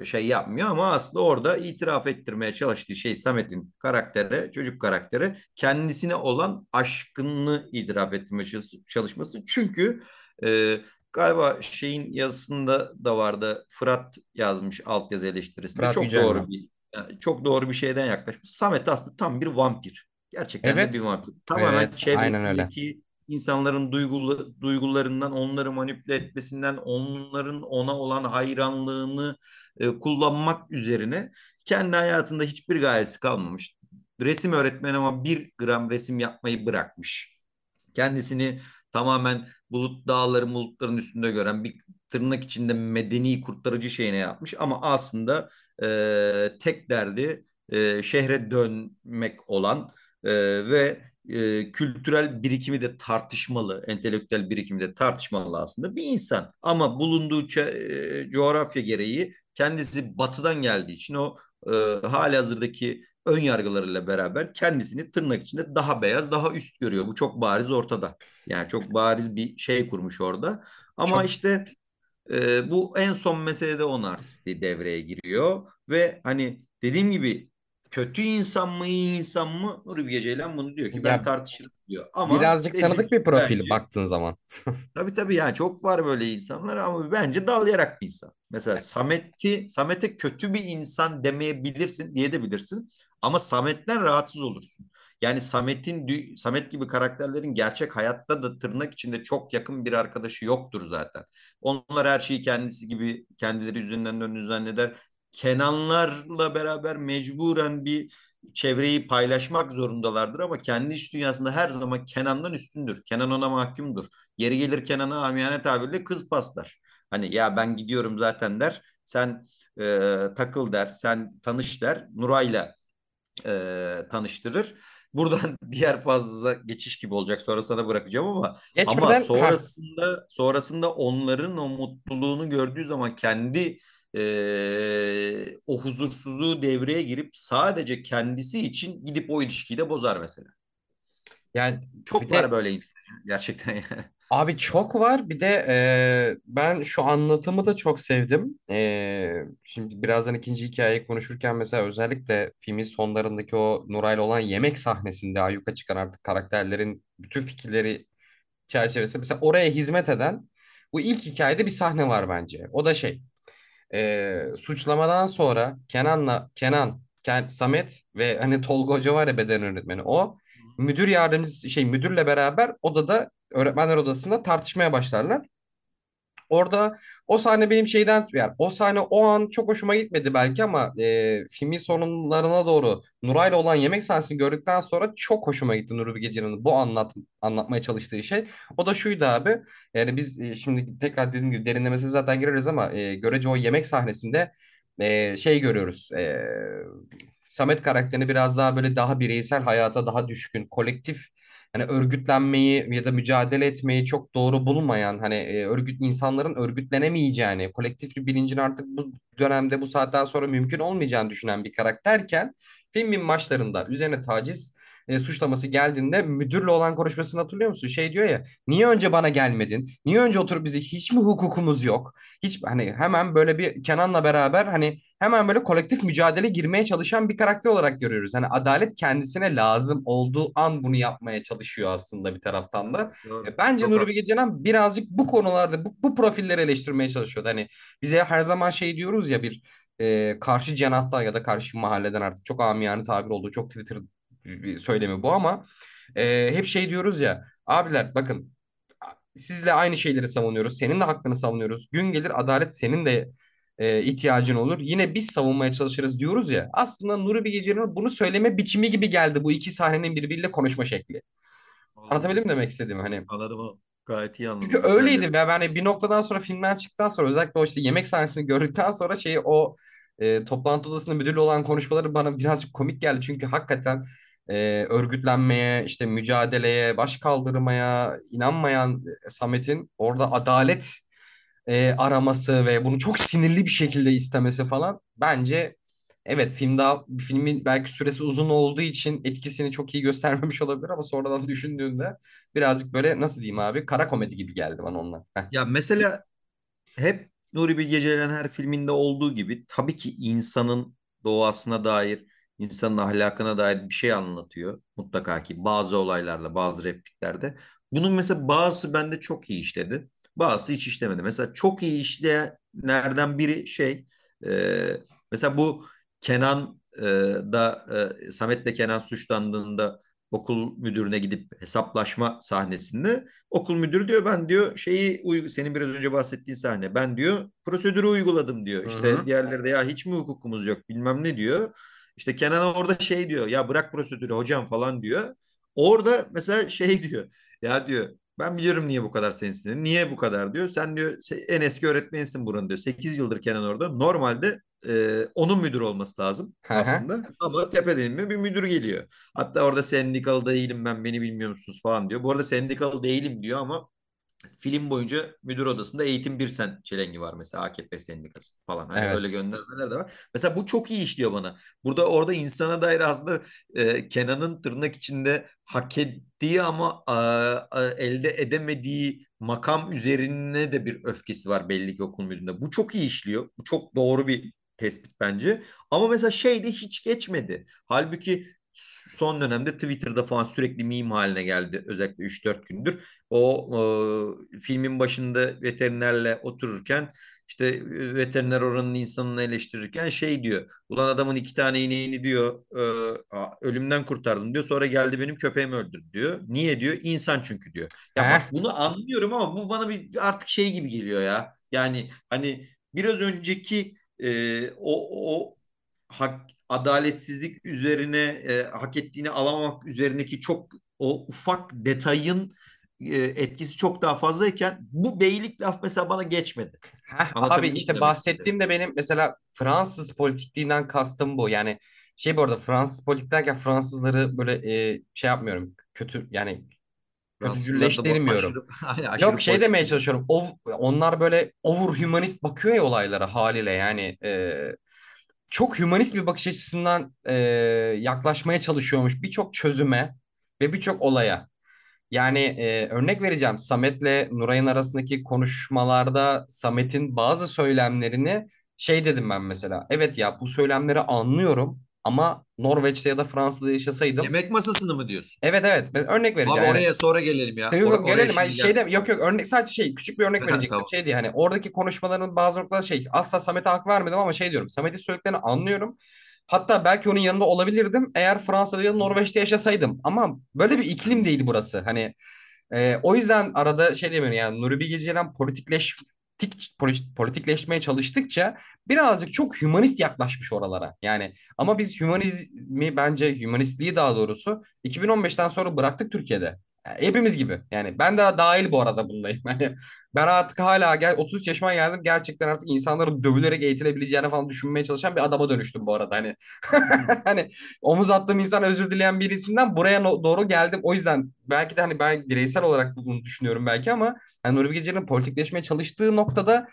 e, şey yapmıyor ama aslında orada itiraf ettirmeye çalıştığı şey Samet'in karaktere, çocuk karaktere kendisine olan aşkını itiraf ettirmeye çalışması. Çünkü e, galiba şeyin yazısında da vardı Fırat yazmış altyazı eleştirisinde Fırat çok Yücel mi? doğru bir yani çok doğru bir şeyden yaklaşmış. Samet aslında tam bir vampir. Gerçekten de bir Evet. vampir. Tamamen Evet çevresindeki insanların duygulu, duygularından, onları manipüle etmesinden, onların ona olan hayranlığını e, kullanmak üzerine kendi hayatında hiçbir gayesi kalmamış. Resim öğretmeni ama bir gram resim yapmayı bırakmış. Kendisini tamamen bulut dağları bulutların üstünde gören bir tırnak içinde medeni kurtarıcı şeyine yapmış ama aslında e, tek derdi e, şehre dönmek olan e, ve e, kültürel birikimi de tartışmalı, entelektüel birikimi de tartışmalı aslında bir insan. Ama bulunduğu e, coğrafya gereği kendisi batıdan geldiği için o e, hali hazırdaki ön yargılarıyla beraber kendisini tırnak içinde daha beyaz, daha üst görüyor. Bu çok bariz ortada. Yani çok bariz bir şey kurmuş orada. Ama Çok işte E, bu en son meselede o narsistliği devreye giriyor ve hani dediğim gibi kötü insan mı iyi insan mı Nuri Bilge Ceylan bunu diyor ki ben Ya tartışırım diyor. Ama birazcık tanıdık bir profil bence baktığın zaman. tabii tabii yani çok var böyle insanlar ama bence dalayarak bir insan. Mesela Samet'i Samet'e kötü bir insan demeyebilirsin diye de bilirsin ama Samet'ten rahatsız olursun. Yani Samet'in dü- Samet gibi karakterlerin gerçek hayatta da tırnak içinde çok yakın bir arkadaşı yoktur zaten. Onlar her şeyi kendisi gibi kendileri yüzünden döndüğünü zanneder. Kenanlarla beraber mecburen bir çevreyi paylaşmak zorundalardır ama kendi iç dünyasında her zaman Kenan'dan üstündür. Kenan ona mahkumdur. Yeri gelir Kenan'a amiyane tabirle kız paslar. Hani ya ben gidiyorum zaten der. Sen e, takıl der. Sen tanış der. Nuray'la e, tanıştırır. Buradan diğer fazla geçiş gibi olacak. Sonra sana bırakacağım ama ama Geçmeden ha sonrasında sonrasında onların o mutluluğunu gördüğü zaman kendi e, o huzursuzluğu devreye girip sadece kendisi için gidip o ilişkiyi de bozar mesela. yani Çok var de böyle insan gerçekten. yani. Abi çok var. Bir de e, ben şu anlatımı da çok sevdim. E, şimdi birazdan ikinci hikayeyi konuşurken mesela özellikle filmin sonlarındaki o Nuray'la olan yemek sahnesinde ayyuka çıkan artık karakterlerin bütün fikirleri çerçevesi. Mesela oraya hizmet eden bu ilk hikayede bir sahne var bence. O da şey e, suçlamadan sonra Kenan'la Kenan, Ken, Samet ve hani Tolga Hoca var ya beden öğretmeni o müdür yardımcısı şey müdürle beraber odada öğretmenler odasında tartışmaya başlarlar. Orada o sahne benim şeyden yani o sahne o an çok hoşuma gitmedi belki ama e, filmin sonlarına doğru Nuray'la olan yemek sahnesini gördükten sonra çok hoşuma gitti Nuri Bilge bu anlat anlatmaya çalıştığı şey. O da şuydu abi. Yani biz e, şimdi tekrar dediğim gibi derinlemesine zaten gireriz ama e, görece o yemek sahnesinde e, şey görüyoruz. E, Samet karakterini biraz daha böyle daha bireysel hayata daha düşkün, kolektif hani örgütlenmeyi ya da mücadele etmeyi çok doğru bulmayan hani e, örgüt insanların örgütlenemeyeceğini, kolektif bir bilincin artık bu dönemde bu saatten sonra mümkün olmayacağını düşünen bir karakterken filmin başlarında üzerine taciz e, suçlaması geldiğinde müdürle olan konuşmasını hatırlıyor musun? Şey diyor ya, niye önce bana gelmedin? Niye önce oturup bize hiç mi hukukumuz yok? Hiç hani hemen böyle bir Kenan'la beraber hani hemen böyle kolektif mücadele girmeye çalışan bir karakter olarak görüyoruz. Hani adalet kendisine lazım olduğu an bunu yapmaya çalışıyor aslında bir taraftan da. Doğru. E, Bence Çok Nuri Bilge. Ceylan birazcık bu konularda bu, bu profilleri eleştirmeye çalışıyordu. Hani bize her zaman şey diyoruz ya bir e, karşı cenahtan ya da karşı mahalleden artık çok amiyane tabir olduğu çok Twitter bir söylemi bu ama e, hep şey diyoruz ya abiler bakın sizle aynı şeyleri savunuyoruz. Senin de hakkını savunuyoruz. Gün gelir adalet senin de e, ihtiyacın olur. Yine biz savunmaya çalışırız diyoruz ya. Aslında Nuri Bilge bunu söyleme biçimi gibi geldi bu iki sahnenin birbiriyle konuşma şekli. Anlatabildim mi Anladım. demek istediğimi hani. Anladım. Gayet iyi Çünkü anladım. Güzel öyleydi ve dedi. yani bir noktadan sonra filmden çıktıktan sonra özellikle o işte yemek sahnesini gördükten sonra şeyi o e, toplantı odasında müdürle olan konuşmaları bana birazcık komik geldi. Çünkü hakikaten e, örgütlenmeye, işte mücadeleye, baş kaldırmaya inanmayan e, Samet'in orada adalet e, araması ve bunu çok sinirli bir şekilde istemesi falan bence evet film daha filmin belki süresi uzun olduğu için etkisini çok iyi göstermemiş olabilir ama sonradan düşündüğünde birazcık böyle nasıl diyeyim abi kara komedi gibi geldi bana onlar. Heh. Ya mesela hep Nuri Bilge Ceylan her filminde olduğu gibi tabii ki insanın doğasına dair, insanın ahlakına dair bir şey anlatıyor. Mutlaka ki bazı olaylarla, bazı repliklerde. Bunun mesela bazısı bende çok iyi işledi. Bazısı hiç işlemedi. Mesela çok iyi işleyenlerden biri şey, e, mesela bu Kenan e, da e, Samet'le Kenan suçlandığında okul müdürüne gidip hesaplaşma sahnesinde Okul müdürü diyor ben diyor şeyi senin biraz önce bahsettiğin sahne. Ben diyor prosedürü uyguladım diyor. İşte hı. diğerleri de ya hiç mi hukukumuz yok bilmem ne diyor. İşte Kenan orada şey diyor ya bırak prosedürü hocam falan diyor. Orada mesela şey diyor ya diyor ben biliyorum niye bu kadar sensin. Niye bu kadar diyor. Sen diyor en eski öğretmenisin buranın diyor. 8 yıldır Kenan orada. Normalde e, onun müdür olması lazım aslında. Ama tepeden inme bir müdür geliyor. Hatta orada sendikalı değilim ben beni bilmiyor musunuz falan diyor. Bu arada sendikalı değilim diyor ama Film boyunca müdür odasında eğitim bir sen çelengi var mesela AKP sendikası falan. Hani öyle Evet. göndermeler de var. Mesela bu çok iyi işliyor bana. Burada orada insana dair aslında e, Kenan'ın tırnak içinde hak ettiği ama a, a, elde edemediği makam üzerine de bir öfkesi var belli ki okul müdüründe. Bu çok iyi işliyor. Bu çok doğru bir tespit bence. Ama mesela şey de hiç geçmedi. Halbuki son dönemde Twitter'da falan sürekli meme haline geldi. Özellikle 3-4 gündür. O e, filmin başında veterinerle otururken işte e, veteriner oranın insanını eleştirirken şey diyor. Ulan adamın iki tane ineğini diyor e, ölümden kurtardım diyor. Sonra geldi benim köpeğimi öldürdü diyor. Niye diyor? İnsan çünkü diyor. Ya bak bunu anlıyorum ama bu bana bir artık şey gibi geliyor ya. Yani hani biraz önceki e, o, o hak, adaletsizlik üzerine e, hak ettiğini alamamak üzerindeki çok o ufak detayın e, etkisi çok daha fazlayken bu beylik laf mesela bana geçmedi. Heh, abi işte bahsettiğim de benim mesela Fransız politikliğinden kastım bu. Yani şey bu arada Fransız politik derken Fransızları böyle e, şey yapmıyorum. Kötü yani kötücülleştirmiyorum. aşırı Yok şey demeye çalışıyorum. O, onlar böyle over humanist bakıyor ya olaylara haliyle yani e, çok hümanist bir bakış açısından e, yaklaşmaya çalışıyormuş birçok çözüme ve birçok olaya. Yani e, örnek vereceğim Samet'le Nuray'ın arasındaki konuşmalarda Samet'in bazı söylemlerini şey dedim ben mesela. Evet ya bu söylemleri anlıyorum ama Norveç'te ya da Fransa'da yaşasaydım. Yemek masasını mı diyorsun? Evet evet ben örnek Abi vereceğim. Yani oraya sonra gelelim ya. Yok, yok, gelelim. Yani şimdi şeyde yok yok örnek sadece şey küçük bir örnek verecektim. Tamam. Şey diye hani oradaki konuşmaların bazı noktalar şey asla Samet'e hak vermedim ama şey diyorum. Samet'in söylediklerini anlıyorum. Hatta belki onun yanında olabilirdim eğer Fransa'da ya da Norveç'te yaşasaydım. Ama böyle bir iklim değil burası. Hani e, o yüzden arada şey demiyorum yani Nuri Bilge Ceylan politikleş tik- poli- politikleşmeye çalıştıkça birazcık çok hümanist yaklaşmış oralara. Yani ama biz hümanizmi bence hümanistliği daha doğrusu 2015'ten sonra bıraktık Türkiye'de. Yani hepimiz gibi. Yani ben de dahil bu arada bundayım. Yani ben artık hala gel 33 yaşıma geldim. Gerçekten artık insanların dövülerek eğitilebileceğini falan düşünmeye çalışan bir adama dönüştüm bu arada. Hani hani omuz attığım insan özür dileyen birisinden buraya no- doğru geldim. O yüzden belki de hani ben bireysel olarak bunu düşünüyorum belki ama hani Nuri Bilge Ceylan'ın politikleşmeye çalıştığı noktada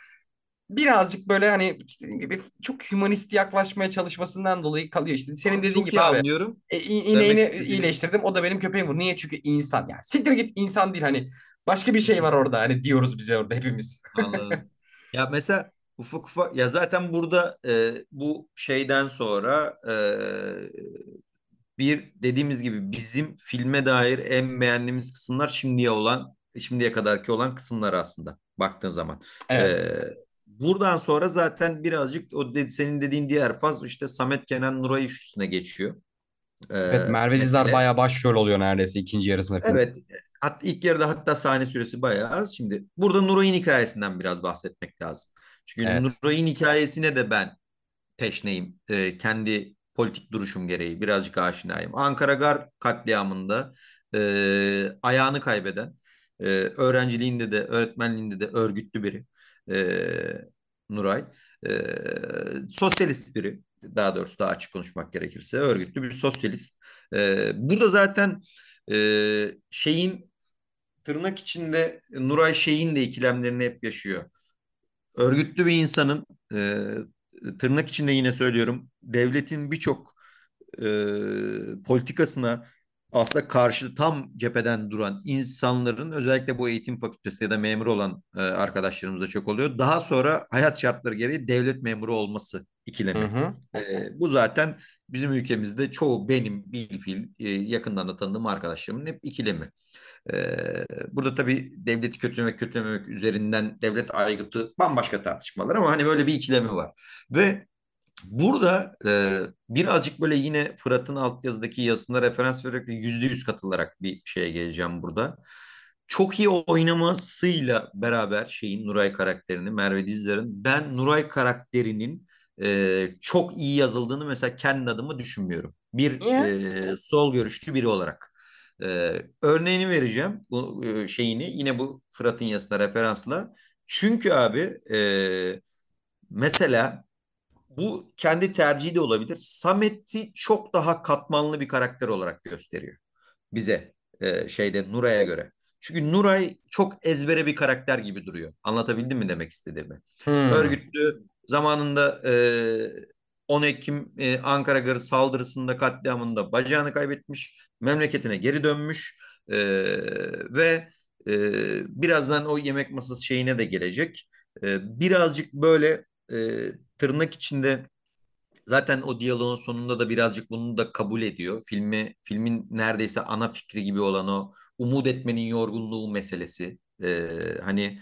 birazcık böyle hani dediğim gibi çok hümanist yaklaşmaya çalışmasından dolayı kalıyor. İşte senin dediğin çok gibi abi anlıyorum e, ineğini iyileştirdim o da benim köpeğim vurdu. Niye? Çünkü insan. Yani siktir git insan değil hani başka bir şey var orada hani diyoruz bize orada hepimiz. Anladım. Ya mesela ufak ufak ya zaten burada e, bu şeyden sonra e, bir dediğimiz gibi bizim filme dair en beğendiğimiz kısımlar şimdiye olan şimdiye kadarki olan kısımlar aslında baktığın zaman. E, Evet. Buradan sonra zaten birazcık o de, senin dediğin diğer faz işte Samet Kenan Nuray üçlüsüne geçiyor e, Evet Merve Dizdar mesele. bayağı başrol oluyor neredeyse ikinci yarısında. Evet. Hat, ilk yarıda hatta sahne süresi bayağı az. Şimdi burada Nuray'ın hikayesinden biraz bahsetmek lazım. Çünkü Evet. Nuray'ın hikayesine de ben teşneyim. Ee, kendi politik duruşum gereği birazcık aşinayım. Ankara Gar katliamında e, ayağını kaybeden, e, öğrenciliğinde de öğretmenliğinde de örgütlü biri e, Nuray. E, sosyalist biri. Daha doğrusu daha açık konuşmak gerekirse örgütlü bir sosyalist. E, burada zaten e, şeyin tırnak içinde Nuray Şeyh'in de ikilemlerini hep yaşıyor. Örgütlü bir insanın e, tırnak içinde yine söylüyorum devletin birçok e, politikasına aslında karşı tam cepheden duran insanların özellikle bu eğitim fakültesi ya da memur olan e, arkadaşlarımızda çok oluyor. Daha sonra hayat şartları gereği devlet memuru olması Hı ikilemi. hı. E, bu zaten bizim ülkemizde çoğu benim bilfil e, yakından da tanıdığım arkadaşlarımın hep ikilemi. Ee, burada tabii devleti kötülemek kötülememek üzerinden devlet aygıtı bambaşka tartışmalar ama hani böyle bir ikilemi var. Ve burada e, birazcık böyle yine Fırat'ın altyazıdaki yazısına referans vererek yüzde yüz katılarak bir şeye geleceğim burada. Çok iyi oynamasıyla beraber şeyin Nuray karakterini Merve Dizdar'ın ben Nuray karakterinin e, çok iyi yazıldığını mesela kendi adıma düşünmüyorum. Bir e, sol görüşlü biri olarak. Ee, örneğini vereceğim bu e, şeyini yine bu Fırat'ın yazısına referansla. Çünkü abi e, mesela bu kendi tercihi de olabilir. Samet'i çok daha katmanlı bir karakter olarak gösteriyor bize e, şeyde Nuray'a göre. Çünkü Nuray çok ezbere bir karakter gibi duruyor. Anlatabildim mi demek istediğimi? Hmm. Örgütlü zamanında e, 10 Ekim e, Ankara Garı saldırısında katliamında bacağını kaybetmiş. Memleketine geri dönmüş. E, ve e, birazdan o yemek masası şeyine de gelecek. E, birazcık böyle e, tırnak içinde Zaten o diyaloğun sonunda da birazcık bunu da kabul ediyor. Filmi, filmin neredeyse ana fikri gibi olan o umut etmenin yorgunluğu meselesi. Ee, hani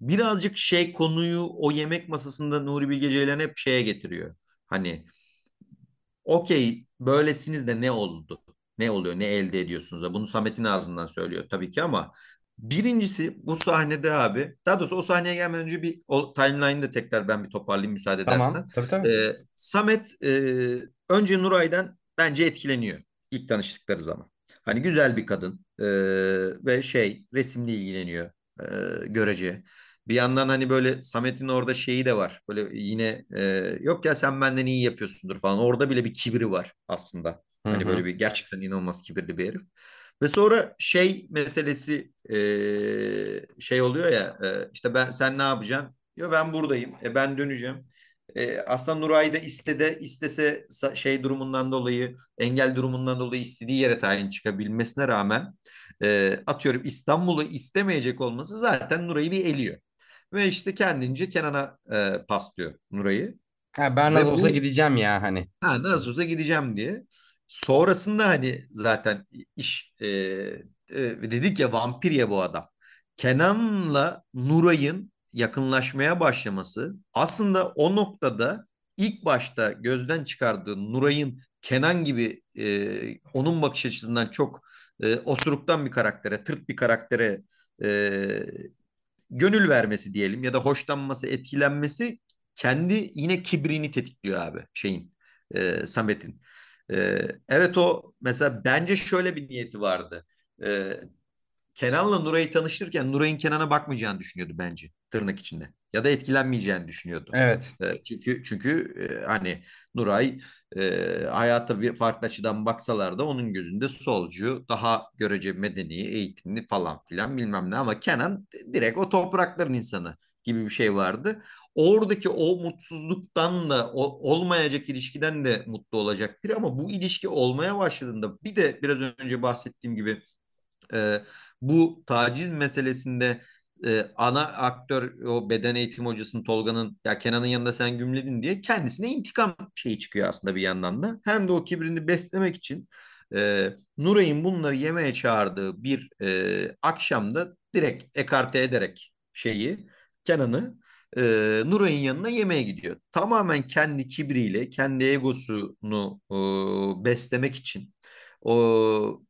birazcık şey konuyu o yemek masasında Nuri Bilge Ceylan hep şeye getiriyor. Hani okey böylesiniz de ne oldu? Ne oluyor? Ne elde ediyorsunuz? Bunu Samet'in ağzından söylüyor tabii ki ama birincisi bu sahnede abi daha doğrusu o sahneye gelmeden önce bir o timeline'ı da tekrar ben bir toparlayayım müsaade Tamam. edersen. Tabii tabii. Ee, Samet e, önce Nuray'dan bence etkileniyor ilk tanıştıkları zaman. Hani güzel bir kadın e, ve şey resimle ilgileniyor e, görece. Bir yandan hani böyle Samet'in orada şeyi de var. Böyle yine e, yok ya sen benden iyi yapıyorsundur falan. Orada bile bir kibri var aslında. Hı Hani böyle bir gerçekten inanılmaz kibirli bir herif. Ve sonra şey meselesi e, şey oluyor ya e, işte ben sen ne yapacaksın? Diyor ben buradayım. E, ben döneceğim. E, aslında Nuray da istede istese şey durumundan dolayı engel durumundan dolayı istediği yere tayin çıkabilmesine rağmen e, atıyorum İstanbul'u istemeyecek olması zaten Nuray'ı bir eliyor. Ve işte kendince Kenan'a e, paslıyor Nuray'ı. Ha, ben nasıl olsa bu gideceğim ya hani. Ha, nasıl olsa gideceğim diye. Sonrasında hani zaten iş e, e, dedik ya vampir ya bu adam. Kenan'la Nuray'ın yakınlaşmaya başlaması aslında o noktada ilk başta gözden çıkardığı Nuray'ın Kenan gibi e, onun bakış açısından çok e, osuruktan bir karaktere, tırt bir karaktere e, gönül vermesi diyelim ya da hoşlanması, etkilenmesi kendi yine kibrini tetikliyor abi şeyin e, Samet'in. E, evet o mesela bence şöyle bir niyeti vardı. E, Kenan'la Nuray'ı tanıştırırken Nuray'ın Kenan'a bakmayacağını düşünüyordu bence tırnak içinde. Ya da etkilenmeyeceğini düşünüyordu. Evet. E, çünkü çünkü e, hani Nuray e, hayata bir farklı açıdan baksalar da onun gözünde solcu, daha görece medeni, eğitimli falan filan bilmem ne ama Kenan direkt o toprakların insanı gibi bir şey vardı. Oradaki o mutsuzluktan da o, olmayacak ilişkiden de mutlu olacak biri ama bu ilişki olmaya başladığında bir de biraz önce bahsettiğim gibi e, bu taciz meselesinde e, ana aktör o beden eğitim hocasının Tolga'nın ya Kenan'ın yanında sen gümledin diye kendisine intikam şeyi çıkıyor aslında bir yandan da. Hem de o kibrini beslemek için e, Nuray'ın bunları yemeye çağırdığı bir e, akşamda direkt ekarte ederek şeyi Kenan'ı e, Nuray'ın yanına yemeğe gidiyor. Tamamen kendi kibriyle, kendi egosunu e, beslemek için. O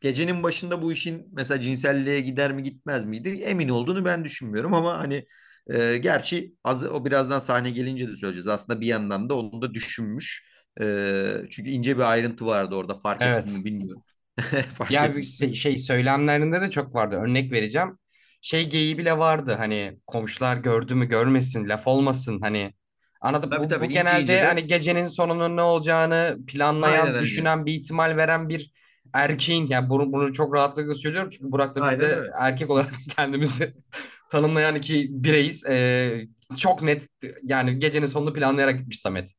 gecenin başında bu işin mesela cinselliğe gider mi gitmez miydi? Emin olduğunu ben düşünmüyorum ama hani e, gerçi az, o birazdan sahne gelince de söyleyeceğiz. Aslında bir yandan da onu da düşünmüş. E, çünkü ince bir ayrıntı vardı orada fark ettim Evet. mi bilmiyorum. Fark Ya bir şey söylemlerinde de çok vardı. Örnek vereceğim. Şey geyiği bile vardı. Hani komşular gördü mü görmesin, laf olmasın hani. Anladım. Tabii Bu, tabii bu genelde de hani gecenin sonunun ne olacağını aynen planlayan, öyle. düşünen, bir ihtimal veren bir erkeğin yani bunu, bunu çok rahatlıkla söylüyorum çünkü Burak'la biz Aynen de öyle. erkek olarak kendimizi tanımlayan iki bireyiz. Ee, çok net yani gecenin sonunu planlayarak gitmiş Samet.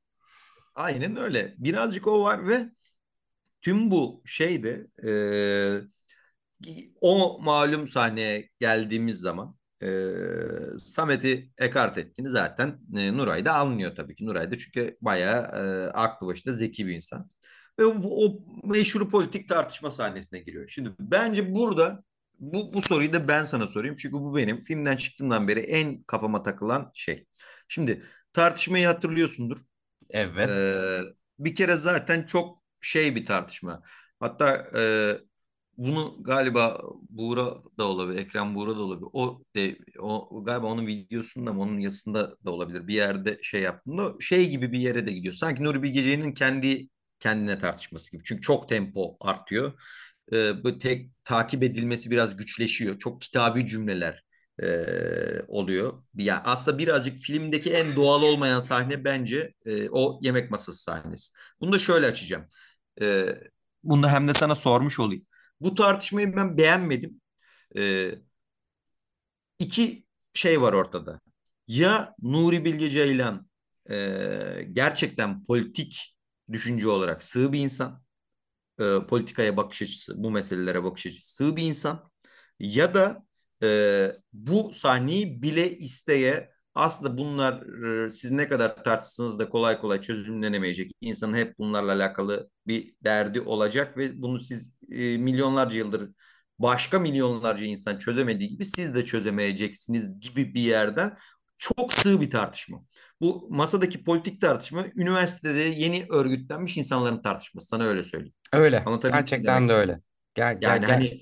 Aynen öyle. Birazcık o var ve tüm bu şeyde o malum sahneye geldiğimiz zaman e, Samet'i ekart ettiğini zaten e, Nuray da anlıyor tabii ki. Nuray da çünkü bayağı e, aklı başında zeki bir insan. Ve o, o meşhur politik tartışma sahnesine giriyor. Şimdi bence burada bu, bu soruyu da ben sana sorayım. Çünkü bu benim filmden çıktığımdan beri en kafama takılan şey. Şimdi tartışmayı hatırlıyorsundur. Evet. Ee, bir kere zaten çok şey bir tartışma. Hatta e, bunu galiba Buğra da olabilir, Ekrem Buğra da olabilir. O de, o galiba onun videosunda mı onun yazısında da olabilir. Bir yerde şey yaptığında şey gibi bir yere de gidiyor. Sanki Nuri Bilge Ceylan'ın kendi kendine tartışması gibi. Çünkü çok tempo artıyor. Ee, bu tek takip edilmesi biraz güçleşiyor. Çok kitabi cümleler e, oluyor. Yani aslında birazcık filmdeki en doğal olmayan sahne bence e, o yemek masası sahnesi. Bunu da şöyle açacağım. E, bunu da hem de sana sormuş olayım. Bu tartışmayı ben beğenmedim. E, iki şey var ortada. Ya Nuri Bilge Ceylan e, gerçekten politik düşünce olarak sığ bir insan, e, politikaya bakış açısı, bu meselelere bakış açısı sığ bir insan ya da e, bu sahneyi bile isteye aslında bunlar e, siz ne kadar tartışsanız da kolay kolay çözümlenemeyecek. İnsanın hep bunlarla alakalı bir derdi olacak ve bunu siz e, milyonlarca yıldır başka milyonlarca insan çözemediği gibi siz de çözemeyeceksiniz gibi bir yerden çok sığ bir tartışma. Bu masadaki politik tartışma üniversitede yeni örgütlenmiş insanların tartışması. Sana öyle söyleyeyim. Öyle. Gerçekten de istedim? öyle. Gel gel Yani gel. hani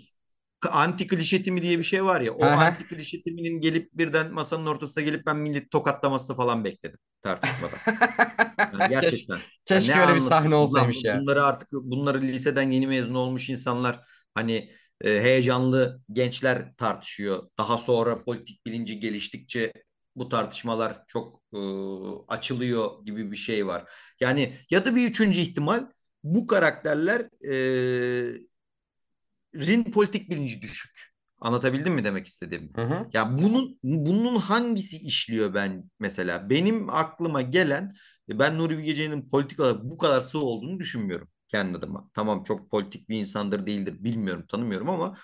anti klişe timi diye bir şey var ya. O Aha. anti klişe timinin gelip birden masanın ortasına gelip ben milleti tokatlamasını falan bekledim tartışmada. Yani gerçekten. Yani keşke öyle bir sahne olsaymış ya. Bunları artık bunları liseden yeni mezun olmuş insanlar hani e, heyecanlı gençler tartışıyor. Daha sonra politik bilinci geliştikçe bu tartışmalar çok e, açılıyor gibi bir şey var. Yani ya da bir üçüncü ihtimal bu karakterler e, rin politik bilinci düşük. Anlatabildim mi demek istediğimi? Hı hı. Ya bunun bunun hangisi işliyor ben mesela? Benim aklıma gelen e, ben Nuri Bilge politik olarak bu kadar sığ olduğunu düşünmüyorum kendi adıma. Tamam çok politik bir insandır değildir bilmiyorum tanımıyorum ama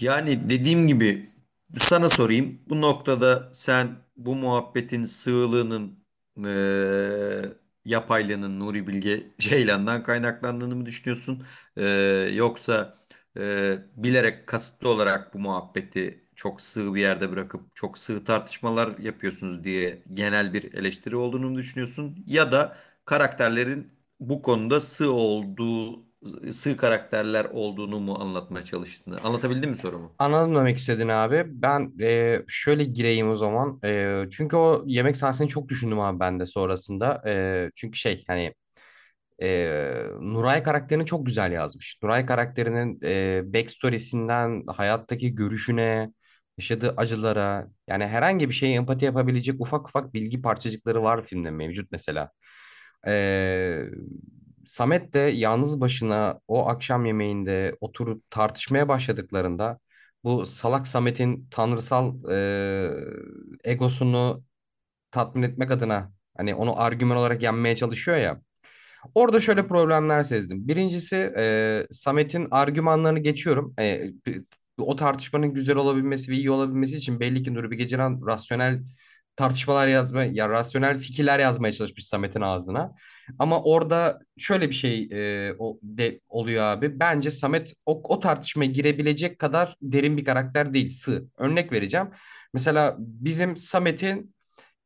yani dediğim gibi sana sorayım. Bu noktada sen bu muhabbetin sığlığının eee yapaylığının Nuri Bilge Ceylan'dan kaynaklandığını mı düşünüyorsun? Eee, yoksa eee, bilerek kasıtlı olarak bu muhabbeti çok sığ bir yerde bırakıp çok sığ tartışmalar yapıyorsunuz diye genel bir eleştiri olduğunu mu düşünüyorsun? Ya da karakterlerin bu konuda sığ olduğu, sığ karakterler olduğunu mu anlatmaya çalıştığını? Anlatabildim mi sorumu? Anladım demek istedin abi. Ben e, şöyle gireyim o zaman. E, çünkü o yemek sahnesini çok düşündüm abi ben de sonrasında. E, çünkü şey hani e, Nuray karakterini çok güzel yazmış. Nuray karakterinin e, backstory'sinden hayattaki görüşüne, yaşadığı acılara yani herhangi bir şeye empati yapabilecek ufak ufak bilgi parçacıkları var filmde mevcut mesela. E, Samet de yalnız başına o akşam yemeğinde oturup tartışmaya başladıklarında bu salak Samet'in tanrısal e, egosunu tatmin etmek adına hani onu argüman olarak yenmeye çalışıyor ya. Orada şöyle problemler sezdim. Birincisi e, Samet'in argümanlarını geçiyorum. E, o tartışmanın güzel olabilmesi ve iyi olabilmesi için belli ki Nuri Bilge Ceylan rasyonel tartışmalar yazma, ya rasyonel fikirler yazmaya çalışmış Samet'in ağzına. Ama orada şöyle bir şey e, o, de, oluyor abi. Bence Samet o, o tartışmaya girebilecek kadar derin bir karakter değil, sığ. Örnek vereceğim. Mesela bizim Samet'in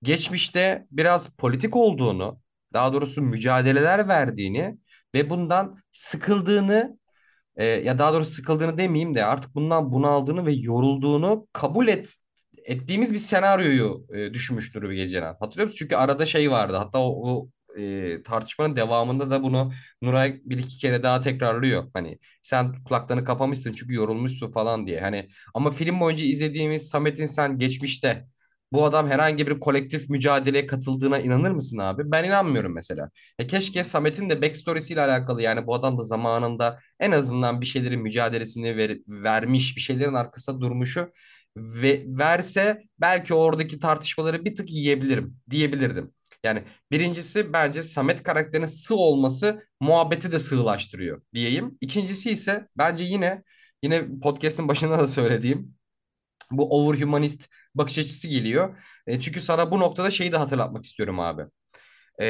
geçmişte biraz politik olduğunu, daha doğrusu mücadeleler verdiğini ve bundan sıkıldığını e, ya daha doğrusu sıkıldığını demeyeyim de artık bundan bunaldığını ve yorulduğunu kabul et ettiğimiz bir senaryoyu e, düşünmüştür bir geceden. Hatırlıyor musun? Çünkü arada şey vardı. Hatta o, o e, tartışmanın devamında da bunu Nuray bir iki kere daha tekrarlıyor. Hani sen kulaklarını kapamışsın çünkü yorulmuşsun falan diye. Hani ama film boyunca izlediğimiz Samet'in sen geçmişte bu adam herhangi bir kolektif mücadeleye katıldığına inanır mısın abi? Ben inanmıyorum mesela. E keşke Samet'in de backstory'siyle alakalı yani bu adam da zamanında en azından bir şeylerin mücadelesini ver- vermiş, bir şeylerin arkasında durmuşu ve verse belki oradaki tartışmaları bir tık yiyebilirim diyebilirdim. Yani birincisi bence Samet karakterinin sığ olması muhabbeti de sığlaştırıyor diyeyim. İkincisi ise bence yine yine podcast'in başında da söylediğim bu overhumanist bakış açısı geliyor. E, çünkü sana bu noktada şeyi de hatırlatmak istiyorum abi e,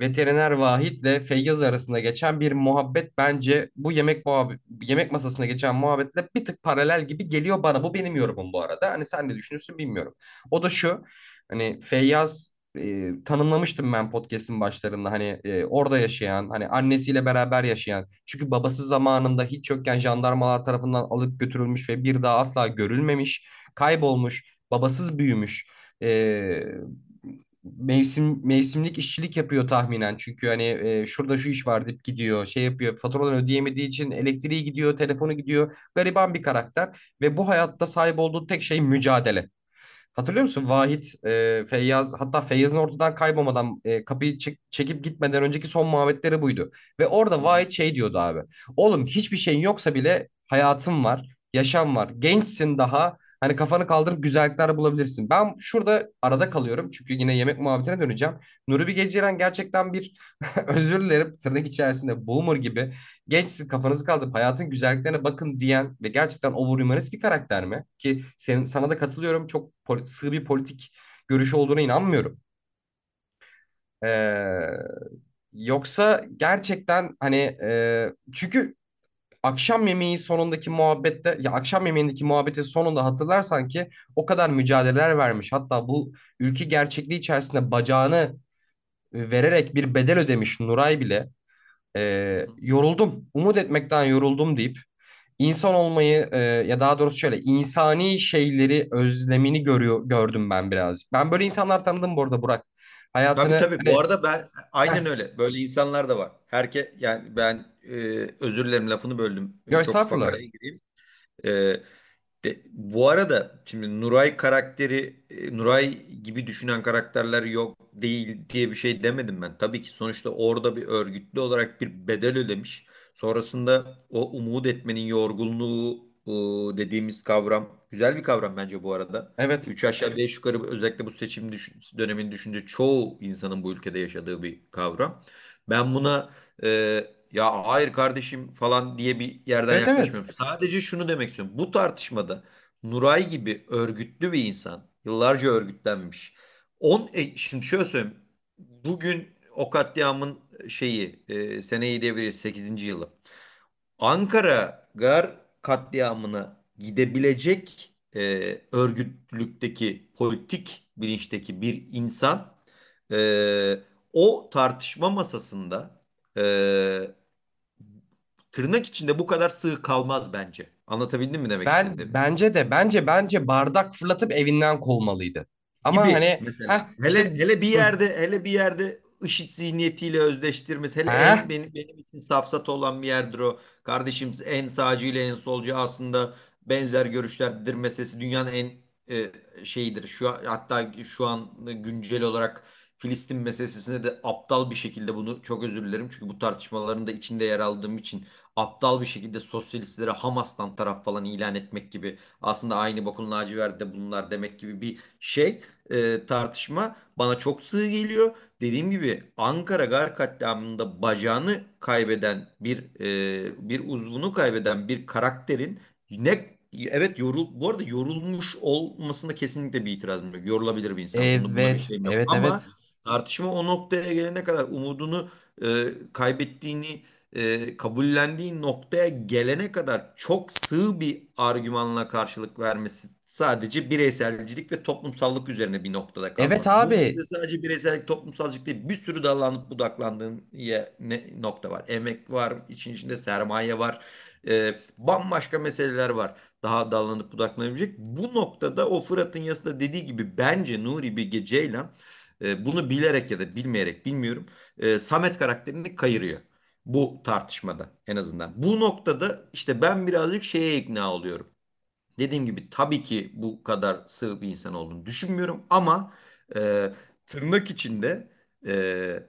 veteriner Vahit'le Feyyaz arasında geçen bir muhabbet bence bu yemek yemek masasına geçen muhabbetle bir tık paralel gibi geliyor bana. Bu benim yorumum bu arada. Hani sen ne düşünüyorsun bilmiyorum. O da şu. Hani Feyyaz e, tanımlamıştım ben podcast'in başlarında hani e, orada yaşayan hani annesiyle beraber yaşayan çünkü babası zamanında hiç yokken jandarmalar tarafından alıp götürülmüş ve bir daha asla görülmemiş kaybolmuş babasız büyümüş e, mevsim mevsimlik işçilik yapıyor tahminen. Çünkü hani e, şurada şu iş var deyip gidiyor. Şey yapıyor. Faturaları ödeyemediği için elektriği gidiyor, telefonu gidiyor. Gariban bir karakter ve bu hayatta sahip olduğu tek şey mücadele. Hatırlıyor musun? Vahit, e, Feyyaz hatta Feyyaz'ın ortadan kaybolmadan e, kapıyı çek- çekip gitmeden önceki son muhabbetleri buydu. Ve orada Vahit şey diyordu abi. Oğlum hiçbir şeyin yoksa bile hayatım var. yaşam var. Gençsin daha. Hani kafanı kaldırıp güzellikler bulabilirsin. Ben şurada arada kalıyorum. Çünkü yine yemek muhabbetine döneceğim. Nuri Bilge Ceylan gerçekten bir özür dilerim tırnak içerisinde boomer gibi gençsin kafanızı kaldırıp hayatın güzelliklerine bakın diyen ve gerçekten overhumanist bir karakter mi? Ki senin, sana da katılıyorum. Çok sığ bir politik görüşü olduğuna inanmıyorum. Ee, yoksa gerçekten hani e, çünkü akşam yemeği sonundaki muhabbette ya akşam yemeğindeki muhabbetin sonunda hatırlarsan ki o kadar mücadeleler vermiş. Hatta bu ülke gerçekliği içerisinde bacağını e, vererek bir bedel ödemiş Nuray bile. E, yoruldum. Umut etmekten yoruldum deyip insan olmayı e, ya daha doğrusu şöyle insani şeyleri özlemini görüyor gördüm ben birazcık. Ben böyle insanlar tanıdım bu arada Burak. Tabii Hayatını tabii. Bu hani arada ben aynen heh, öyle. Böyle insanlar da var. Herke yani ben e, özür dilerim lafını böldüm. yo çok ufak estağfurullah. araya gireyim. E, de, bu arada şimdi Nuray karakteri e, Nuray gibi düşünen karakterler yok değil diye bir şey demedim ben. Tabii ki sonuçta orada bir örgütlü olarak bir bedel ödemiş. Sonrasında o umut etmenin yorgunluğu o dediğimiz kavram güzel bir kavram bence bu arada. Evet. Üç aşağı beş yukarı özellikle bu seçim düş dönemini düşünce çoğu insanın bu ülkede yaşadığı bir kavram. Ben buna e, ya hayır kardeşim falan diye bir yerden Evet evet. yaklaşmıyorum. Sadece şunu demek istiyorum. Bu tartışmada Nuray gibi örgütlü bir insan, yıllarca örgütlenmiş. On, e, şimdi şöyle söyleyeyim. Bugün o katliamın şeyi, e, seneyi deviriyor sekizinci yılı. Ankara Gar katliamına gidebilecek e, örgütlülükteki, politik bilinçteki bir insan e, o tartışma masasında e, tırnak içinde bu kadar sığ kalmaz bence. Anlatabildim mi demek Ben istediğimi? bence de bence bence bardak fırlatıp evinden kovmalıydı. Ama Gibi hani mesela. ha işte Hele hele bir yerde hele bir yerde IŞİD zihniyetiyle özdeştirmesi. Hele en ha benim benim için safsat olan bir yerdir o. Kardeşim en sağcı ile en solcu aslında benzer görüşlerdir meselesi dünyanın en e, şeyidir. Şu hatta şu an güncel olarak Filistin meselesinde de aptal bir şekilde bunu çok özür dilerim. Çünkü bu tartışmaların da içinde yer aldığım için aptal bir şekilde sosyalistlere Hamas'tan taraf falan ilan etmek gibi aslında aynı bokun lacivertte bunlar demek gibi bir şey e, tartışma bana çok sığ geliyor. Dediğim gibi Ankara Gar katliamında bacağını kaybeden bir e, bir uzvunu kaybeden bir karakterin ne evet yorul bu arada yorulmuş olmasında kesinlikle bir itirazım yok. Yorulabilir bir insan. Bunda, bir evet yok. evet Ama evet. tartışma o noktaya gelene kadar umudunu e, kaybettiğini e, kabullendiği noktaya gelene kadar çok sığ bir argümanla karşılık vermesi sadece bireyselcilik ve toplumsallık üzerine bir noktada Evet kalması. Bu abi mesele sadece bireysellik, toplumsalcılık değil. Bir sürü dallanıp budaklandığın ye- ne, nokta var. Emek var, için içinde sermaye var. E, bambaşka meseleler var. Daha dallanıp budaklanabilecek. Bu noktada o Fırat'ın yasında dediği gibi bence Nuri Bilge Ceylan e, bunu bilerek ya da bilmeyerek bilmiyorum. e, Samet karakterini kayırıyor bu tartışmada en azından. Bu noktada işte ben birazcık şeye ikna oluyorum. Dediğim gibi tabii ki bu kadar sığ bir insan olduğunu düşünmüyorum ama e, tırnak içinde e,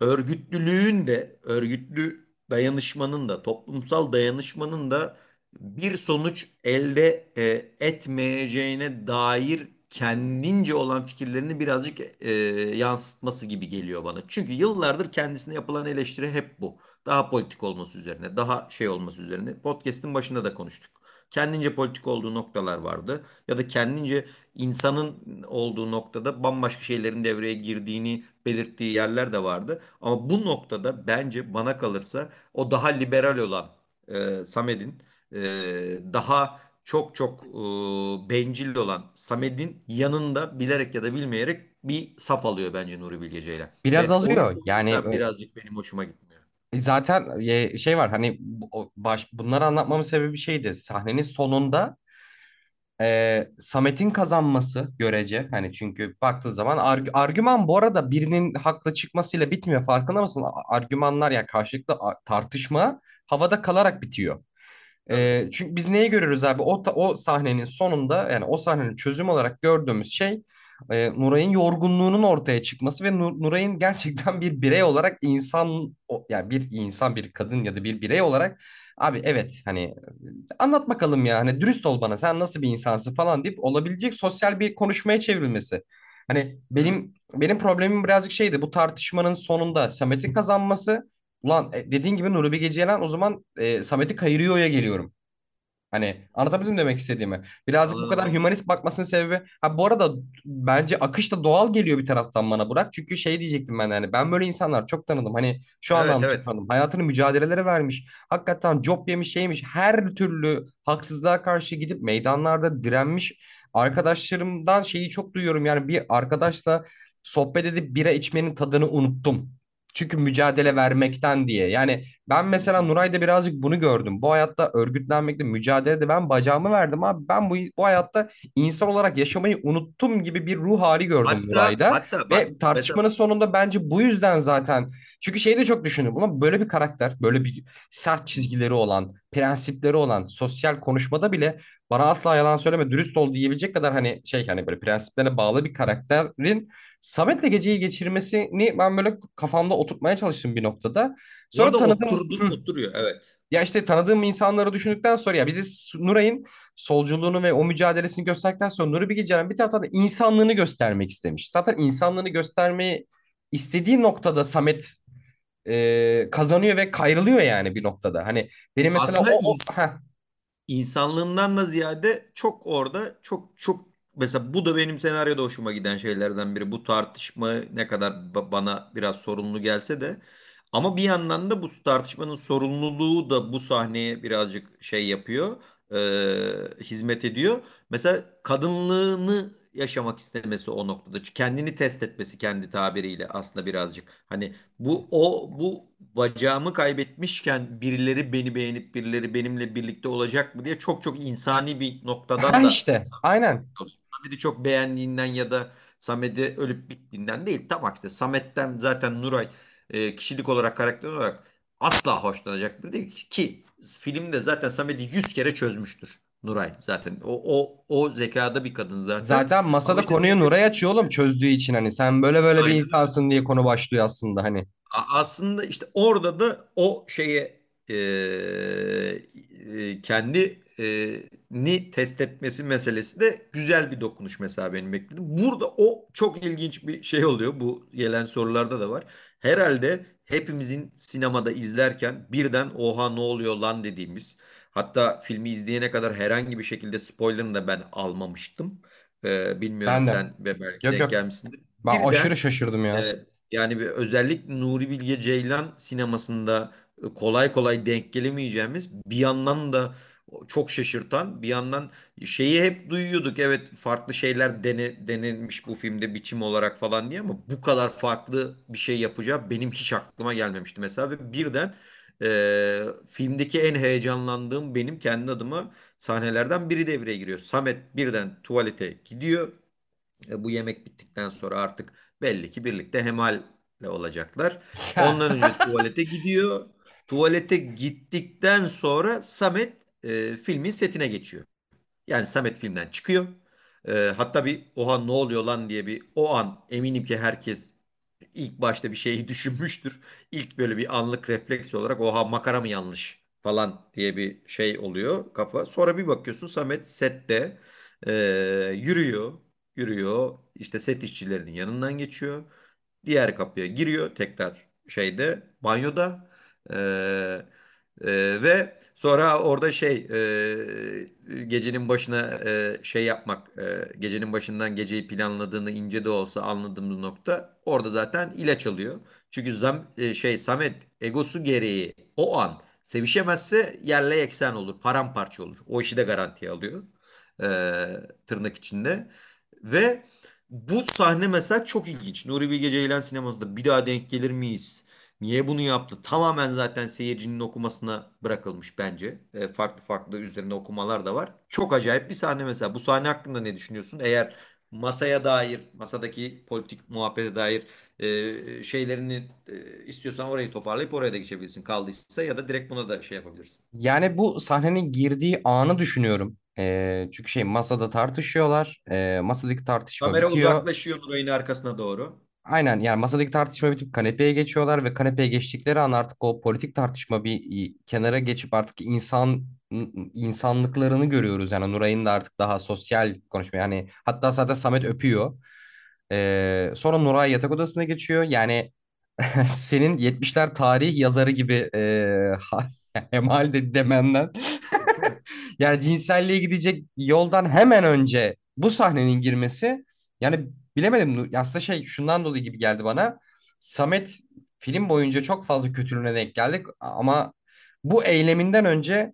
örgütlülüğün de örgütlü dayanışmanın da toplumsal dayanışmanın da bir sonuç elde e, etmeyeceğine dair kendince olan fikirlerini birazcık e, yansıtması gibi geliyor bana. Çünkü yıllardır kendisine yapılan eleştiri hep bu. Daha politik olması üzerine, daha şey olması üzerine. Podcast'in başında da konuştuk. Kendince politik olduğu noktalar vardı ya da kendince insanın olduğu noktada bambaşka şeylerin devreye girdiğini belirttiği yerler de vardı. Ama bu noktada bence bana kalırsa o daha liberal olan e, Samet'in e, daha çok çok e, bencil olan Samet'in yanında bilerek ya da bilmeyerek bir saf alıyor bence Nuri Bilge Ceylan. biraz Ve alıyor. Yani birazcık benim hoşuma gitmiyor. e, zaten e, şey var hani baş bunları anlatmamın sebebi şeydi. Sahnenin sonunda e, Samet'in kazanması görece hani çünkü baktığın zaman arg- argüman bu arada birinin haklı çıkmasıyla bitmiyor farkında mısın? Argümanlar ya karşılıklı tartışma havada kalarak bitiyor. E, çünkü biz neyi görürüz abi? O, o sahnenin sonunda yani o sahnenin çözüm olarak gördüğümüz şey e, Nuray'ın yorgunluğunun ortaya çıkması ve Nur- Nuray'ın gerçekten bir birey olarak insan yani bir insan bir kadın ya da bir birey olarak abi evet hani anlat bakalım ya hani dürüst ol bana sen nasıl bir insansın falan deyip olabilecek sosyal bir konuşmaya çevrilmesi. Hani benim benim problemim birazcık şeydi bu tartışmanın sonunda Samet'in kazanması. Ulan e, dediğin gibi Nuri Bilge Ceylan o zaman e, Samet'i kayırıyor'ya geliyorum. Hani anlatabildim mi demek istediğimi. Birazcık bu kadar hümanist bakmasının sebebi. Ha bu arada bence akış da doğal geliyor bir taraftan bana Burak. Çünkü şey diyecektim ben yani ben böyle insanlar çok tanıdım. Hani şu Evet anlamda çok evet. tanıdım. Hayatını mücadelelere vermiş. Hakikaten job yemiş şeymiş. Her türlü haksızlığa karşı gidip meydanlarda direnmiş. Arkadaşlarımdan şeyi çok duyuyorum. Yani bir arkadaşla sohbet edip bira içmenin tadını unuttum. Çünkü mücadele vermekten diye. Yani ben mesela. Nuray'da birazcık bunu gördüm. Bu hayatta örgütlenmekte, mücadelede ben bacağımı verdim abi. Ben bu, bu hayatta insan olarak yaşamayı unuttum gibi bir ruh hali gördüm Hatta Nuray'da. hatta bak Ve mesela tartışmanın sonunda bence bu yüzden zaten çünkü şeyi de çok düşündüm. Ulan böyle bir karakter, böyle bir sert çizgileri olan, prensipleri olan sosyal konuşmada bile bana asla yalan söyleme, dürüst ol diyebilecek kadar hani şey hani böyle prensiplerine bağlı bir karakterin Samet'le geceyi geçirmesini ben böyle kafamda oturtmaya çalıştım bir noktada. Sonra orada tanıdığım oturdu Hı. oturuyor evet. ya işte tanıdığım insanları düşündükten sonra ya bizi Nuray'ın solculuğunu ve o mücadelesini gösterdikten sonra Nuri Bilge Ceylan bir taraftan da insanlığını göstermek istemiş. Zaten insanlığını göstermeyi istediği noktada Samet e, kazanıyor ve kayrılıyor yani bir noktada. Hani benim mesela Aslında o, o ins- heh, insanlığından da ziyade çok orada çok çok mesela bu da benim senaryoda hoşuma giden şeylerden biri. Bu tartışma ne kadar ba- bana biraz sorunlu gelse de ama bir yandan da bu tartışmanın sorumluluğu da bu sahneye birazcık şey yapıyor, e, hizmet ediyor. Mesela kadınlığını yaşamak istemesi o noktada. Kendini test etmesi kendi tabiriyle aslında birazcık. Hani bu o bu bacağımı kaybetmişken birileri beni beğenip birileri benimle birlikte olacak mı diye çok çok insani bir ha noktadan da işte aynen. Samet'i çok beğendiğinden ya da Samet'i ölüp bittiğinden değil. Tam aksine Samet'ten zaten Nuray e, kişilik olarak karakter olarak asla hoşlanacak biri değil ki. Ki filmde zaten Samet'i yüz kere çözmüştür Nuray zaten. O, o, o zekada bir kadın zaten. Zaten Ama masada işte konuyu Samet Nuray açıyor oğlum çözdüğü için hani sen böyle böyle bir aynen insansın diye konu başlıyor aslında hani. A- Aslında işte orada da o şeye e, e, kendi e, ni test etmesi meselesi de güzel bir dokunuş mesela benim bekledim. Burada o çok ilginç bir şey oluyor. Bu gelen sorularda da var. Herhalde hepimizin sinemada izlerken birden oha ne oluyor lan dediğimiz hatta filmi izleyene kadar herhangi bir şekilde spoilerını da ben almamıştım. E, bilmiyorum Ben de. sen ve belki Yok denk yok. gelmişsindir. Ben aşırı Birden şaşırdım ya. Evet. Yani bir özellikle Nuri Bilge Ceylan sinemasında e, kolay kolay denk gelemeyeceğimiz bir yandan da çok şaşırtan bir yandan şeyi hep duyuyorduk. Evet farklı şeyler dene, denenmiş bu filmde biçim olarak falan diye ama bu kadar farklı bir şey yapacağı benim hiç aklıma gelmemişti mesela ve birden e, filmdeki en heyecanlandığım benim kendi adıma sahnelerden biri devreye giriyor. Samet birden tuvalete gidiyor. E, bu yemek bittikten sonra artık belli ki birlikte hemalle olacaklar. Ondan önce tuvalete gidiyor. Tuvalete gittikten sonra Samet e, filmin setine geçiyor. Yani Samet filmden çıkıyor. E, hatta bir oha ne oluyor lan diye bir o an eminim ki herkes ilk başta bir şeyi düşünmüştür. İlk böyle bir anlık refleks olarak oha makara mı yanlış falan diye bir şey oluyor kafa. Sonra bir bakıyorsun Samet sette e, yürüyor, yürüyor. İşte set işçilerinin yanından geçiyor. Diğer kapıya giriyor tekrar şeyde banyoda. E, e, ve sonra orada şey e, gecenin başına e, şey yapmak e, gecenin başından geceyi planladığını ince de olsa anladığımız nokta orada zaten ilaç alıyor. Çünkü zam, e, şey Samet egosu gereği o an sevişemezse yerle yeksen olur paramparça olur. O işi de garantiye alıyor e, tırnak içinde ve bu sahne mesela çok ilginç. Nuri Bilge Ceylan sinemasında bir daha denk gelir miyiz? Niye bunu yaptı? Tamamen zaten seyircinin okumasına bırakılmış bence. E, farklı farklı üzerine okumalar da var. Çok acayip bir sahne mesela. Bu sahne hakkında ne düşünüyorsun? Eğer masaya dair, masadaki politik muhabbete dair e, şeylerini e, istiyorsan orayı toparlayıp oraya da geçebilirsin kaldıysa ya da direkt buna da şey yapabilirsin. Yani bu sahnenin girdiği anı düşünüyorum. E, çünkü şey masada tartışıyorlar. E, masadaki tartışma Kamera bitiyor. uzaklaşıyor Nuray'ın arkasına doğru. Aynen yani masadaki tartışma bitip kanepeye geçiyorlar ve kanepeye geçtikleri an artık o politik tartışma bir kenara geçip artık insan insanlıklarını görüyoruz. Yani Nuray'ın da artık daha sosyal konuşma yani hatta zaten Samet öpüyor. Ee, sonra Nuray yatak odasına geçiyor. Yani senin 70'ler tarih yazarı gibi e, Hemal de demenden yani cinselliğe gidecek yoldan hemen önce bu sahnenin girmesi yani bilemedim aslında şey şundan dolayı gibi geldi bana. Samet film boyunca çok fazla kötülüğüne denk geldik ama bu eyleminden önce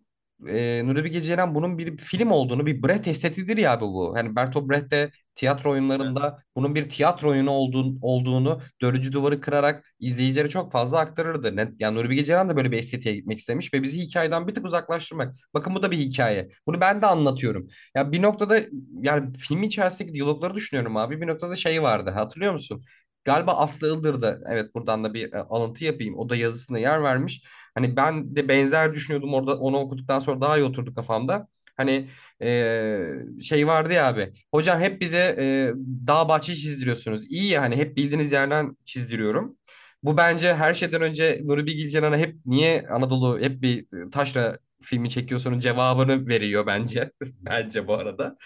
e, Nuri Bilge Ceylan bunun bir film olduğunu, bir Brecht estetiğidir ya bu bu. Hani Bertolt Brecht de tiyatro Evet. oyunlarında bunun bir tiyatro oyunu olduğunu, olduğunu dördüncü duvarı kırarak izleyicilere çok fazla aktarırdı. Ne, yani Nuri Bilge Ceylan da böyle bir estetiğe gitmek istemiş ve bizi hikayeden bir tık uzaklaştırmak. Bakın bu da bir hikaye. Bunu ben de anlatıyorum. Ya bir noktada yani film içerisindeki diyalogları düşünüyorum abi. Bir noktada şey vardı hatırlıyor musun? Galiba Aslı Iğdır'da evet buradan da bir e, alıntı yapayım. O da yazısına yer vermiş. Hani ben de benzer düşünüyordum orada onu okuduktan sonra daha iyi oturdu kafamda. Hani e, şey vardı ya abi. Hocam hep bize e, dağ bahçe çizdiriyorsunuz. İyi ya hani hep bildiğiniz yerden çizdiriyorum. Bu bence her şeyden önce Nuri Bilge Ceylan'a hep niye Anadolu hep bir taşra filmi çekiyorsunun cevabını veriyor bence. Bence bu arada.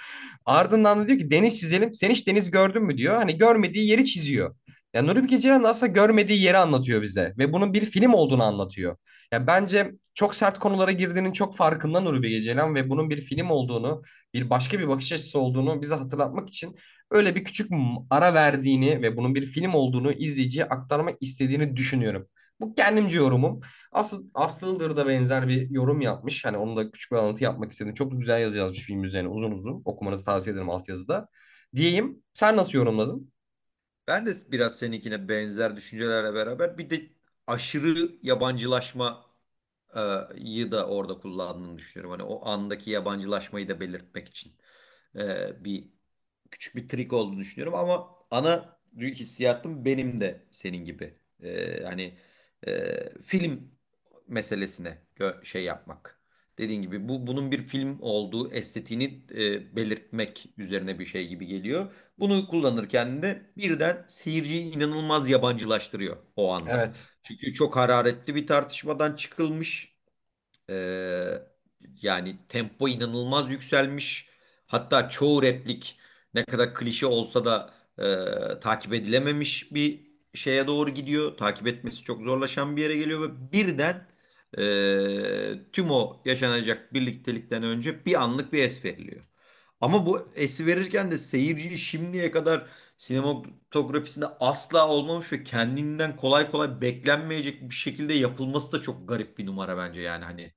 Ardından da diyor ki deniz çizelim. Sen hiç deniz gördün mü diyor. Hani görmediği yeri çiziyor. Ya Nuri Bilge Ceylan aslında görmediği yeri anlatıyor bize ve bunun bir film olduğunu anlatıyor. Ya bence çok sert konulara girdiğinin çok farkında Nuri Bilge Ceylan ve bunun bir film olduğunu, bir başka bir bakış açısı olduğunu bize hatırlatmak için öyle bir küçük ara verdiğini ve bunun bir film olduğunu izleyiciye aktarmak istediğini düşünüyorum. Bu kendimce yorumum. Asıl Aslı da benzer bir yorum yapmış. Hani onu da küçük bir alıntı yapmak istedim. Çok güzel yazı yazmış film üzerine uzun uzun. Okumanızı tavsiye ederim altyazıda. Diyeyim. Sen nasıl yorumladın? Ben de biraz seninkine benzer düşüncelerle beraber bir de aşırı yabancılaşmayı da orada kullandığını düşünüyorum. Hani o andaki yabancılaşmayı da belirtmek için e, bir küçük bir trik olduğunu düşünüyorum ama ana hissiyatım benim de senin gibi. E, hani e, film meselesine şey yapmak. Dediğin gibi bu bunun bir film olduğu estetiğini e, belirtmek üzerine bir şey gibi geliyor. Bunu kullanırken de birden seyirciyi inanılmaz yabancılaştırıyor o anda. Evet. Çünkü çok hararetli bir tartışmadan çıkılmış. Ee, yani tempo inanılmaz yükselmiş. Hatta çoğu replik ne kadar klişe olsa da e, takip edilememiş bir şeye doğru gidiyor. Takip etmesi çok zorlaşan bir yere geliyor ve birden e, tüm o yaşanacak birliktelikten önce bir anlık bir es veriliyor. Ama bu esi verirken de seyirci şimdiye kadar sinematografisinde asla olmamış ve kendinden kolay kolay beklenmeyecek bir şekilde yapılması da çok garip bir numara bence yani hani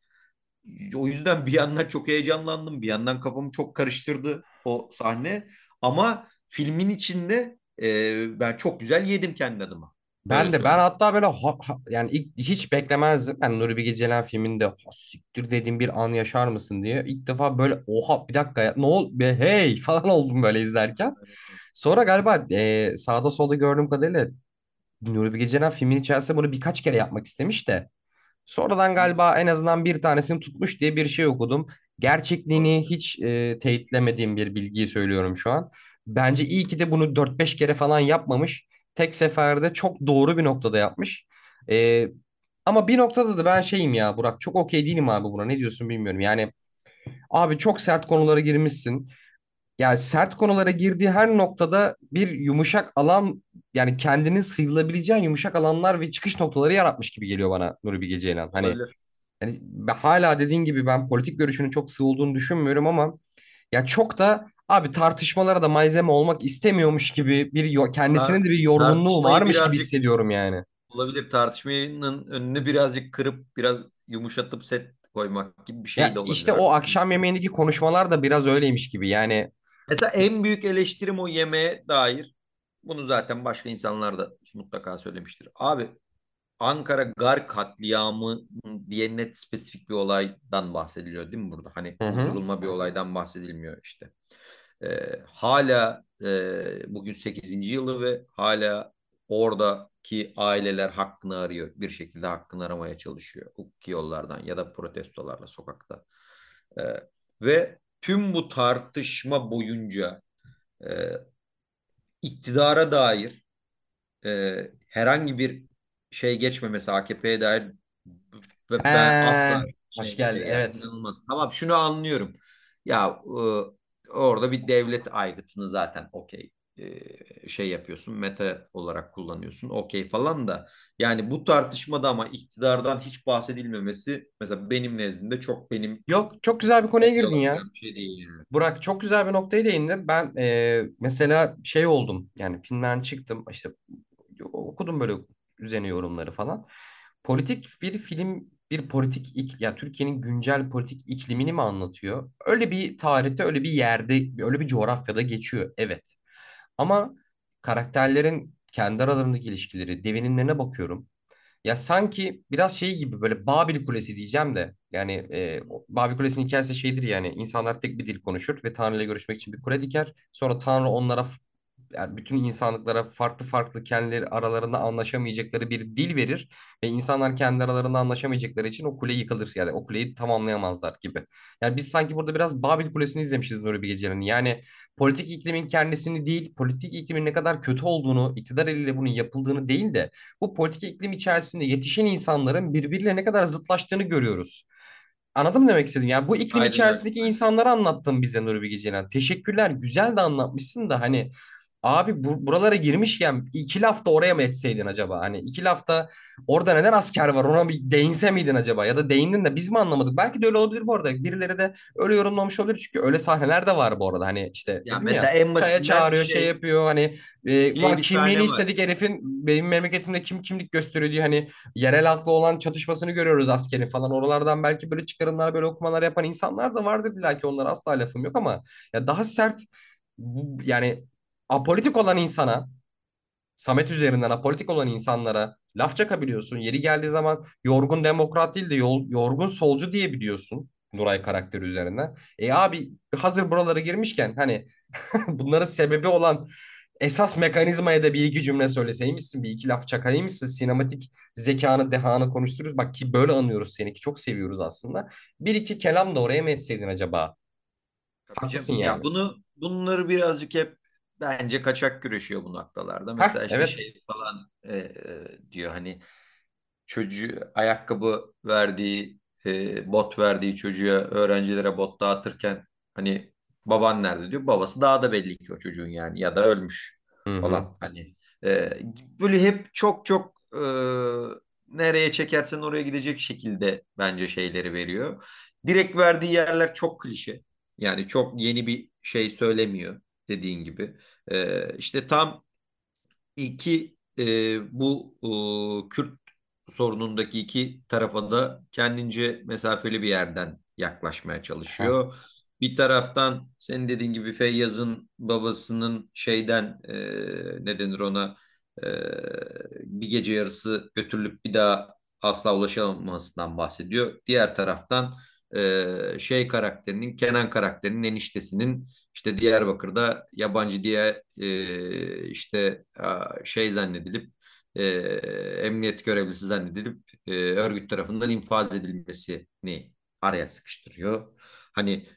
o yüzden bir yandan çok heyecanlandım. Bir yandan kafamı çok karıştırdı o sahne. Ama filmin içinde e, ben çok güzel yedim kendi adıma. Öyle Ben de ben hatta böyle ha- ha- yani ilk, hiç beklemezdim. Ben Nuri Bilge Ceylan filminde "Ha, siktir dediğim bir an yaşar mısın diye. İlk defa böyle oha bir dakika ya ne ol be hey falan oldum böyle izlerken. Sonra galiba e, sağda solda gördüğüm kadarıyla Nuri Bilge Ceylan filmin içerisinde bunu birkaç kere yapmak istemiş de. Sonradan galiba en azından bir tanesini tutmuş diye bir şey okudum. Gerçekliğini hiç e, teyitlemediğim bir bilgiyi söylüyorum şu an. Bence iyi ki de bunu dört beş kere falan yapmamış. Tek seferde çok doğru bir noktada yapmış. E, ama bir noktada da ben şeyim ya Burak çok okey değilim abi buna. Ne diyorsun bilmiyorum. Yani abi çok sert konulara girmişsin. Yani sert konulara girdiği her noktada bir yumuşak alan yani kendinin sıyrılabileceğin yumuşak alanlar ve çıkış noktaları yaratmış gibi geliyor bana Nuri Bilge Ceylan. Hani Olabilir. yani hala dediğin gibi ben politik görüşünün çok sığ olduğunu düşünmüyorum ama ya çok da abi tartışmalara da malzeme olmak istemiyormuş gibi bir kendisinin de bir yorgunluğu varmış gibi hissediyorum yani. olabilir. Tartışmanın önünü birazcık kırıp biraz yumuşatıp set koymak gibi bir şey Ya de olabilir. işte o akşam yemeğindeki konuşmalar da biraz öyleymiş gibi. Yani Mesela en büyük eleştirim o yemeğe dair. Bunu zaten başka insanlar da mutlaka söylemiştir. Abi Ankara Gar katliamı diye net spesifik bir olaydan bahsediliyor değil mi burada? Hani uydurulma bir olaydan bahsedilmiyor işte. Ee, hala e, bugün sekizinci yılı ve hala oradaki aileler hakkını arıyor. Bir şekilde hakkını aramaya çalışıyor. Hukuki yollardan ya da protestolarla sokakta. Ee, ve tüm bu tartışma boyunca e, iktidara dair e, herhangi bir şey geçmemesi AKP'ye dair ben asla hoş şey geldi. yani Evet. inanılmaz. Tamam şunu anlıyorum. Ya e, orada bir devlet aygıtını zaten okey şey yapıyorsun meta olarak kullanıyorsun okey falan da yani bu tartışmada ama iktidardan hiç bahsedilmemesi mesela benim nezdimde çok benim Yok çok güzel bir konuya girdin ya. bir şey değil yani. Burak çok güzel bir noktaya değindi. Ben e, mesela şey oldum yani filmden çıktım işte okudum böyle üzerine yorumları falan. Politik bir film bir politik ik, ya Türkiye'nin güncel politik iklimini mi anlatıyor? Öyle bir tarihte öyle bir yerde öyle bir coğrafyada geçiyor evet. Ama karakterlerin kendi aralarındaki ilişkileri devinimlerine bakıyorum. Ya sanki biraz şey gibi böyle Babil Kulesi diyeceğim de yani e, Babil Kulesi'nin hikayesi şeydir yani insanlar tek bir dil konuşur ve Tanrı ile görüşmek için bir kule diker. Sonra Tanrı onlara yani bütün insanlıklara farklı farklı kendileri aralarında anlaşamayacakları bir dil verir ve insanlar kendi aralarında anlaşamayacakları için o kule yıkılır yani o kuleyi tamamlayamazlar gibi. Yani biz sanki burada biraz Babil Kulesi'ni izlemişiz Nuri Bilge. Yani politik iklimin kendisini değil, politik iklimin ne kadar kötü olduğunu, iktidar eliyle bunun yapıldığını değil de bu politik iklim içerisinde yetişen insanların birbiriyle ne kadar zıtlaştığını görüyoruz. Anladın mı demek istedim? Yani bu iklim Aynen içerisindeki insanları anlattın bize Nuri Bilge Ceylan. Teşekkürler. Güzel de anlatmışsın da hani abi bu, buralara girmişken iki laf da oraya mı etseydin acaba? Hani iki lafta orada neden asker var ona bir değinse miydin acaba? Ya da değindin de biz mi anlamadık? Belki de öyle olabilir bu arada. Birileri de öyle yorumlamış olabilir. Çünkü öyle sahneler de var bu arada. Hani işte Ya mesela ya en basitinden çağırıyor şey şey yapıyor hani e, ulan kimliğini istedik herifin benim memleketimde kim kimlik gösteriyor diye hani yerel halkla olan çatışmasını görüyoruz askerin falan. Oralardan belki böyle çıkarımlar, böyle okumalar yapan insanlar da vardır illa ki onlara asla lafım yok ama ya daha sert yani apolitik olan insana, Samet üzerinden apolitik olan insanlara laf çakabiliyorsun. Yeri geldiği zaman yorgun demokrat değil de yol, yorgun solcu diyebiliyorsun. Nuray karakteri üzerinden. E abi hazır buralara girmişken hani bunların sebebi olan esas mekanizmaya da bir iki cümle söyleseymişsin, bir iki laf çakaymışsın, sinematik zekanı, dehanı konuştururuz. Bak ki böyle anıyoruz seni ki çok seviyoruz aslında. Bir iki kelam da oraya mı etseydin acaba? Tabii Haklısın canım. Ya yani. bunu bunları birazcık hep bence kaçak güreşiyor bu noktalarda. Ha Mesela işte evet. şey falan e, e, diyor hani çocuğu ayakkabı verdiği e, bot verdiği çocuğa öğrencilere bot dağıtırken hani baban nerede diyor. Babası daha da belli ki o çocuğun yani ya da ölmüş Hı hı. falan. Hani e, böyle hep çok çok e, nereye çekersen oraya gidecek şekilde bence şeyleri veriyor. Direkt verdiği yerler çok klişe. Yani çok yeni bir şey söylemiyor dediğin gibi. E, işte tam iki e, bu e, Kürt sorunundaki iki tarafa da kendince mesafeli bir yerden yaklaşmaya çalışıyor. Bir taraftan senin dediğin gibi Feyyaz'ın babasının şeyden e, ne denir ona e, bir gece yarısı götürülüp bir daha asla ulaşamamasından bahsediyor. Diğer taraftan e, şey karakterinin Kenan karakterinin eniştesinin işte Diyarbakır'da yabancı diye e, işte a, şey zannedilip e, emniyet görevlisi zannedilip e, örgüt tarafından infaz edilmesini araya sıkıştırıyor. Hani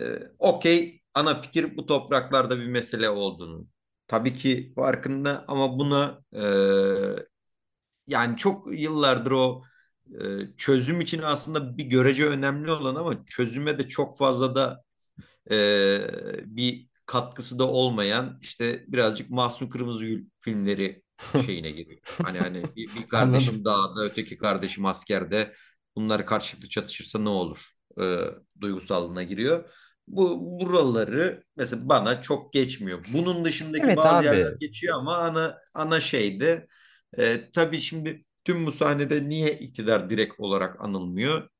e, okey ana fikir bu topraklarda bir mesele olduğunu tabii ki farkında ama buna e, yani çok yıllardır o e, çözüm için aslında bir görece önemli olan ama çözüme de çok fazla da e, bir katkısı da olmayan işte birazcık Mahsun Kırmızıgül filmleri şeyine giriyor. Hani hani bir, bir kardeşim dağda öteki kardeşim askerde bunlar karşılıklı çatışırsa ne olur e, duygusallığına giriyor. Bu buraları mesela bana çok geçmiyor. Bunun dışındaki Evet bazı yerler abi. geçiyor ama ana ana şeyde e, tabii şimdi tüm bu sahnede niye iktidar direkt olarak anılmıyor?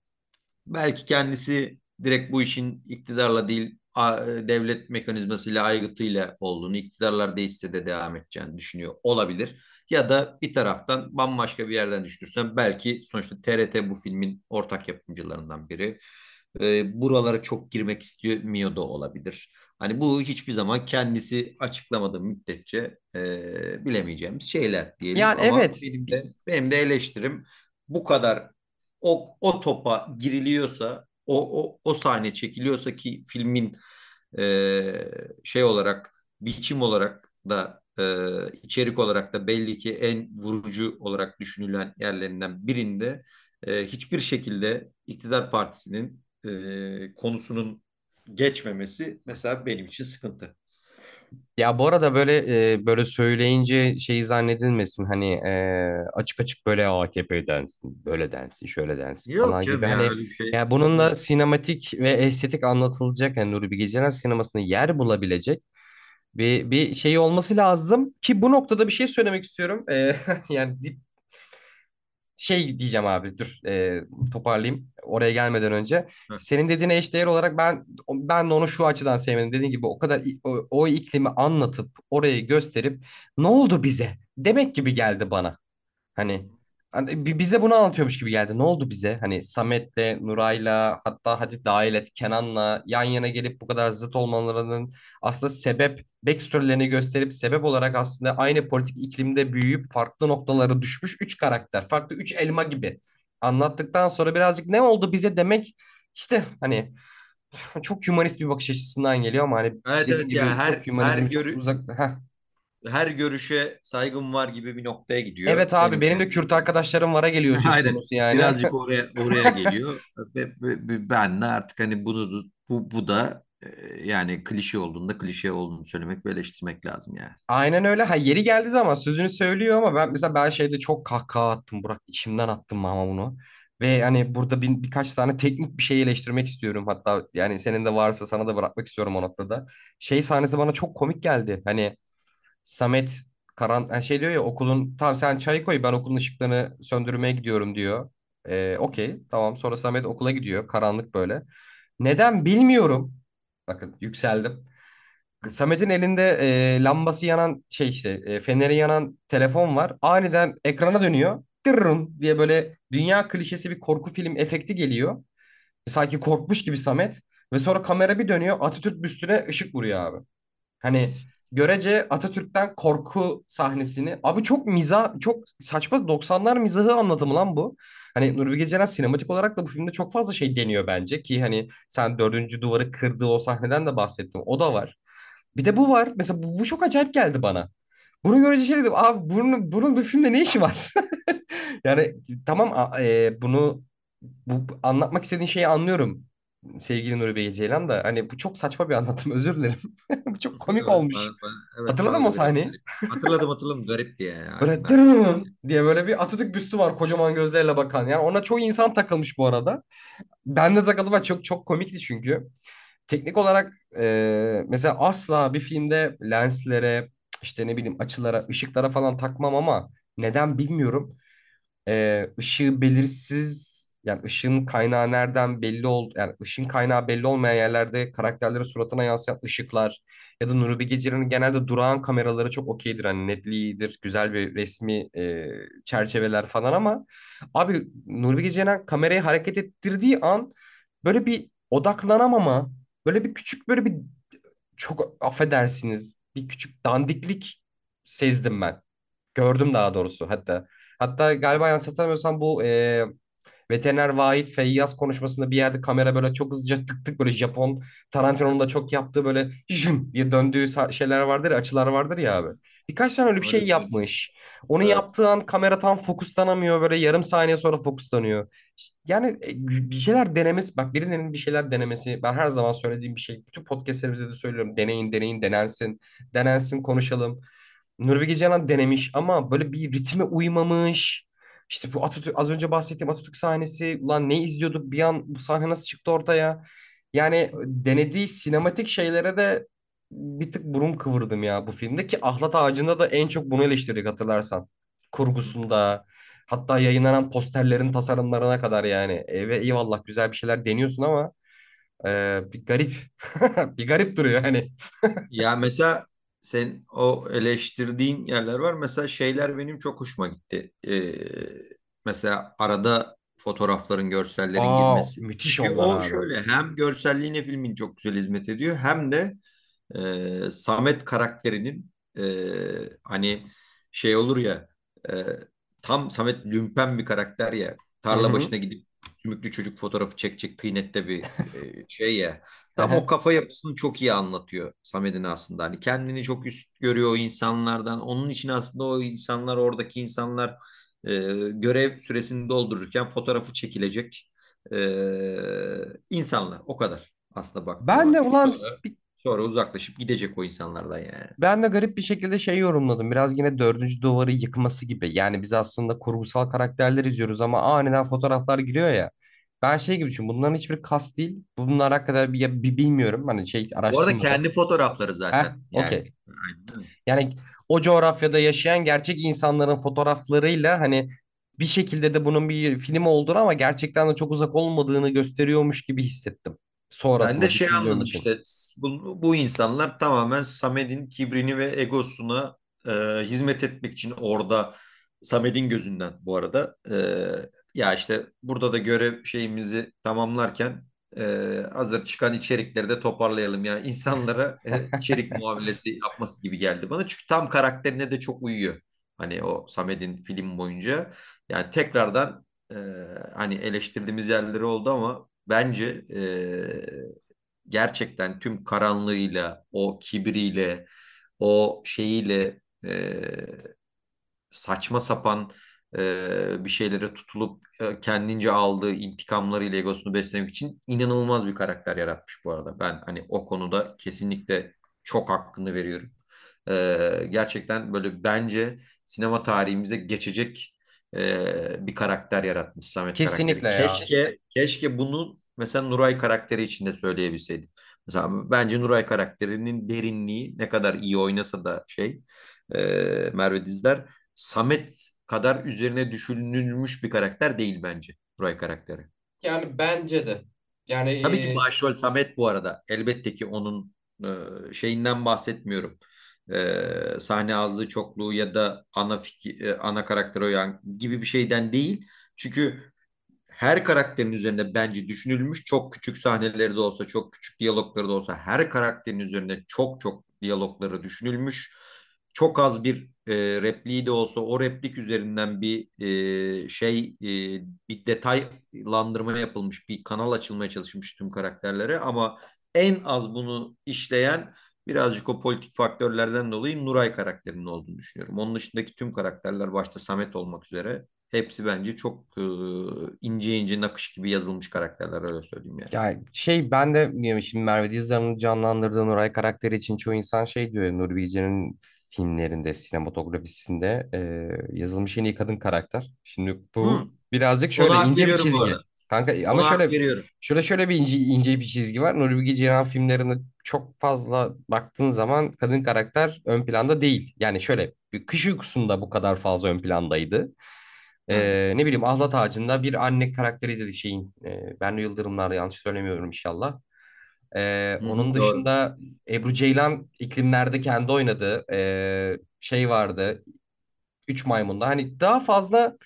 Belki kendisi direkt bu işin iktidarla değil a- devlet mekanizmasıyla aygıtıyla olduğunu, iktidarlar değişse de devam edeceğini düşünüyor olabilir. Ya da bir taraftan bambaşka bir yerden düşünürsen belki sonuçta TRT bu filmin ortak yapımcılarından biri. E, buralara çok girmek istemiyor da olabilir. Hani bu hiçbir zaman kendisi açıklamadığı müddetçe e, bilemeyeceğimiz şeyler diyelim. Yani Ama evet. benim de benim de eleştirim bu kadar o, o topa giriliyorsa o, o, o sahne çekiliyorsa ki filmin e, şey olarak biçim olarak da e, içerik olarak da belli ki en vurucu olarak düşünülen yerlerinden birinde e, hiçbir şekilde iktidar partisinin e, konusunun geçmemesi mesela benim için sıkıntı. Ya bu arada böyle e, böyle söyleyince şeyi zannedilmesin hani e, açık açık böyle AKP densin, böyle densin, şöyle densin Yok falan gibi. canım ya Hani öyle bir şey ya bununla sinematik ve estetik anlatılacak yani Nuri Bilge Ceylan sinemasında yer bulabilecek bir bir şey olması lazım ki bu noktada bir şey söylemek istiyorum. E, yani dip- şey diyeceğim abi dur e, toparlayayım oraya gelmeden önce. Heh. Senin dediğine eşdeğer olarak ben ben de onu şu açıdan sevmedim. Dediğin gibi o kadar o, o iklimi anlatıp orayı gösterip ne oldu bize demek gibi geldi bana. Hani, hani bi- bize bunu anlatıyormuş gibi geldi. Ne oldu bize? Hani Samet'le, Nuray'la hatta hadi dahil et Kenan'la yan yana gelip bu kadar zıt olmalarının aslında sebep backstory'lerini gösterip sebep olarak aslında aynı politik iklimde büyüyüp farklı noktalara düşmüş üç karakter. Farklı üç elma gibi anlattıktan sonra birazcık ne oldu bize demek işte hani çok hümanist bir bakış açısından geliyor ama hani Evet evet ya her her görü uzak. Heh. Her görüşe saygım var gibi bir noktaya gidiyor. Evet abi Benim benim de Kürt arkadaşlarım vara geliyor Aynen. yani. Birazcık oraya oraya geliyor. Ben de artık hani bunu bu bu da e, yani klişe olduğunda klişe olduğunu söylemek ve eleştirmek lazım yani. Aynen öyle. Ha yeri geldiği zaman sözünü söylüyor ama ben mesela ben şeyde çok kahkaha attım Burak. içimden attım ama bunu. Ve hani burada bir, birkaç tane teknik bir şey eleştirmek istiyorum. Hatta yani senin de varsa sana da bırakmak istiyorum o noktada. Şey sahnesi bana çok komik geldi. Hani Samet Karan şey diyor ya okulun tamam sen çay koy ben okulun ışıklarını söndürmeye gidiyorum diyor. Ee, okey tamam sonra Samet okula gidiyor karanlık böyle. Neden bilmiyorum. Bakın yükseldim. Samet'in elinde e, lambası yanan şey işte e, feneri yanan telefon var. Aniden ekrana dönüyor. Tırrın diye böyle dünya klişesi bir korku film efekti geliyor. Sanki korkmuş gibi Samet. Ve sonra kamera bir dönüyor. Atatürk büstüne ışık vuruyor abi. Hani görece Atatürk'ten korku sahnesini. Abi çok mizah, çok saçma 90'lar mizahı anlatımı lan bu. Hani Nuri Bilge Ceylan sinematik olarak da bu filmde çok fazla şey deniyor bence ki hani sen dördüncü duvarı kırdığı o sahneden de bahsettin. O da var. Bir de bu var. Mesela bu, bu çok acayip geldi bana. Bunu görünce şey dedim. Abi bunun, bunun bu filmde ne işi var? Yani tamam e, bunu bu bu- anlatmak istediğin şeyi anlıyorum. Sevgili Nuri Bilge Ceylan da hani bu çok saçma bir anlatım özür dilerim. Bu çok komik Evet, olmuş. bana- evet Hatırladın mı o sahneyi? garip. Hatırladım hatırladım garipti yani Böyle dırırın diye böyle bir Atatürk büstü var kocaman gözlerle bakan. Yani ona çoğu insan takılmış bu arada. Ben de takıldım. Ben çok çok komikti çünkü. Teknik olarak e, mesela asla bir filmde lenslere işte ne bileyim açılara, ışıklara falan takmam ama neden bilmiyorum. E, ışığı belirsiz yani ışığın kaynağı nereden belli ol yani ışığın kaynağı belli olmayan yerlerde karakterlerin suratına yansıyan ışıklar ya da Nuri Bilge Ceylan'ın genelde durağan kameraları çok okeydir hani netliğidir güzel bir resmi e, çerçeveler falan ama abi Nuri Bilge Ceylan kamerayı hareket ettirdiği an böyle bir odaklanamama böyle bir küçük böyle bir çok affedersiniz bir küçük dandiklik sezdim ben. Gördüm daha doğrusu hatta. Hatta galiba yanlış hatırlamıyorsam bu e, veteriner Vahit Feyyaz konuşmasında bir yerde kamera böyle çok hızlıca tık tık böyle Japon Tarantino'nun da çok yaptığı böyle jüm diye döndüğü şeyler vardır ya açılar vardır ya abi. Birkaç tane öyle bir şey yapmış. Onu Evet. yaptığı an kamera tam fokuslanamıyor böyle yarım saniye sonra fokuslanıyor. Yani e, bir şeyler denemesi bak birinin bir şeyler denemesi ben her zaman söylediğim bir şey. Bütün podcastlerimizde de söylüyorum deneyin deneyin denensin denensin konuşalım. Nuri Bilge Ceylan denemiş ama böyle bir ritme uymamış. İşte bu Atatürk az önce bahsettiğim Atatürk sahnesi ulan ne izliyorduk bir an bu sahne nasıl çıktı ortaya? Yani denediği sinematik şeylere de bir tık burun kıvırdım ya bu filmde ki Ahlat Ağacı'nda da en çok bunu eleştirdik hatırlarsan. Kurgusunda hatta yayınlanan posterlerin tasarımlarına kadar yani. E, ve eyvallah güzel bir şeyler deniyorsun ama e, bir garip bir garip duruyor hani. Ya mesela sen o eleştirdiğin yerler var. Mesela şeyler benim çok hoşuma gitti. Ee, mesela arada fotoğrafların, görsellerin Aa girmesi. müthiş Çünkü onlar o abi. şöyle hem görselliğine filmin çok güzel hizmet ediyor hem de e, Samet karakterinin e, hani şey olur ya e, tam Samet lümpen bir karakter ya tarla hı. başına gidip sümüklü çocuk fotoğrafı çekecek tıynette bir e, şey ya. Tam o kafa yapısını çok iyi anlatıyor Samet'in aslında. Hani kendini çok üst görüyor o insanlardan. Onun için aslında o insanlar oradaki insanlar e, görev süresini doldururken fotoğrafı çekilecek e, insanlar. O kadar aslında baktığın Ben de ulan sonra, sonra uzaklaşıp gidecek o insanlardan yani. Ben de garip bir şekilde şey yorumladım. Biraz yine dördüncü duvarı yıkması gibi. Yani biz aslında kurgusal karakterler izliyoruz ama aniden fotoğraflar giriyor ya. Ben şey gibi düşünüyorum. Bunların hiçbir kas değil. Bunlar hakikaten bir, bir bilmiyorum. Hani şey Bu arada araştırmadım. kendi fotoğrafları Heh, zaten. Yani okey. aynen. Yani o coğrafyada yaşayan gerçek insanların fotoğraflarıyla hani bir şekilde de bunun bir film olduğunu ama gerçekten de çok uzak olmadığını gösteriyormuş gibi hissettim. Ben de Sonrasında şey düşündüğüm anladım için. işte bu, bu insanlar tamamen Samet'in kibrini ve egosuna e, hizmet etmek için orada Samet'in gözünden bu arada e, ya işte burada da görev şeyimizi tamamlarken e, hazır çıkan içerikleri de toparlayalım. Yani insanlara e, içerik muamelesi yapması gibi geldi bana. Çünkü tam karakterine de çok uyuyor. Hani o Samet'in film boyunca. Yani tekrardan e, hani eleştirdiğimiz yerleri oldu ama bence e, gerçekten tüm karanlığıyla, o kibriyle, o şeyiyle e, saçma sapan e, bir şeylere tutulup e, kendince aldığı intikamlarıyla egosunu beslemek için inanılmaz bir karakter yaratmış bu arada. Ben hani o konuda kesinlikle çok hakkını veriyorum. E, gerçekten böyle bence sinema tarihimize geçecek e, bir karakter yaratmış Samet karakteri. Kesinlikle ya. Keşke keşke bunu mesela Nuray karakteri için de söyleyebilseydim. Mesela bence Nuray karakterinin derinliği ne kadar iyi oynasa da şey e, Merve Dizler Samet kadar üzerine düşünülmüş bir karakter değil bence Nuray karakteri. Yani bence de. Yani Tabii ki e, başrol Samet bu arada. Elbette ki onun e, şeyinden bahsetmiyorum. E, sahne azlığı çokluğu ya da ana fikir, e, ana karakter oyan gibi bir şeyden değil. Çünkü her karakterin üzerinde bence düşünülmüş. Çok küçük sahneleri de olsa, çok küçük diyalogları da olsa her karakterin üzerinde çok çok diyalogları düşünülmüş. Çok az bir e, repliği de olsa o replik üzerinden bir e, şey e, bir detaylandırma yapılmış, bir kanal açılmaya çalışmış tüm karakterlere ama en az bunu işleyen birazcık o politik faktörlerden dolayı Nuray karakterinin olduğunu düşünüyorum. Onun dışındaki tüm karakterler başta Samet olmak üzere Hepsi bence çok e, ince ince nakış gibi yazılmış karakterler öyle söyleyeyim yani. Yani şey ben de şimdi Merve Dizdar'ın canlandırdığı Nuray karakteri için çoğu insan şey diyor Nuri Bilge'nin filmlerinde, sinematografisinde e, yazılmış en iyi kadın karakter. Şimdi Hı, bu birazcık şöyle ona ince bir çizgi. Kanka ama Ona hak şöyle veriyorum. şöyle şöyle bir ince, ince bir çizgi var. Nuri Bilge Ceylan filmlerinde çok fazla baktığın zaman kadın karakter ön planda değil. Yani şöyle bir Kış Uykusu'nda bu kadar fazla ön plandaydı. Ee, ne bileyim Ahlat Ağacı'nda bir anne karakteri izledik şeyin. E, Bennu Yıldırımlar yanlış söylemiyorum inşallah. Ee, Hı onun doğru. dışında Ebru Ceylan iklimlerde kendi oynadığı e, şey vardı. Üç Maymun'da. Hani daha fazla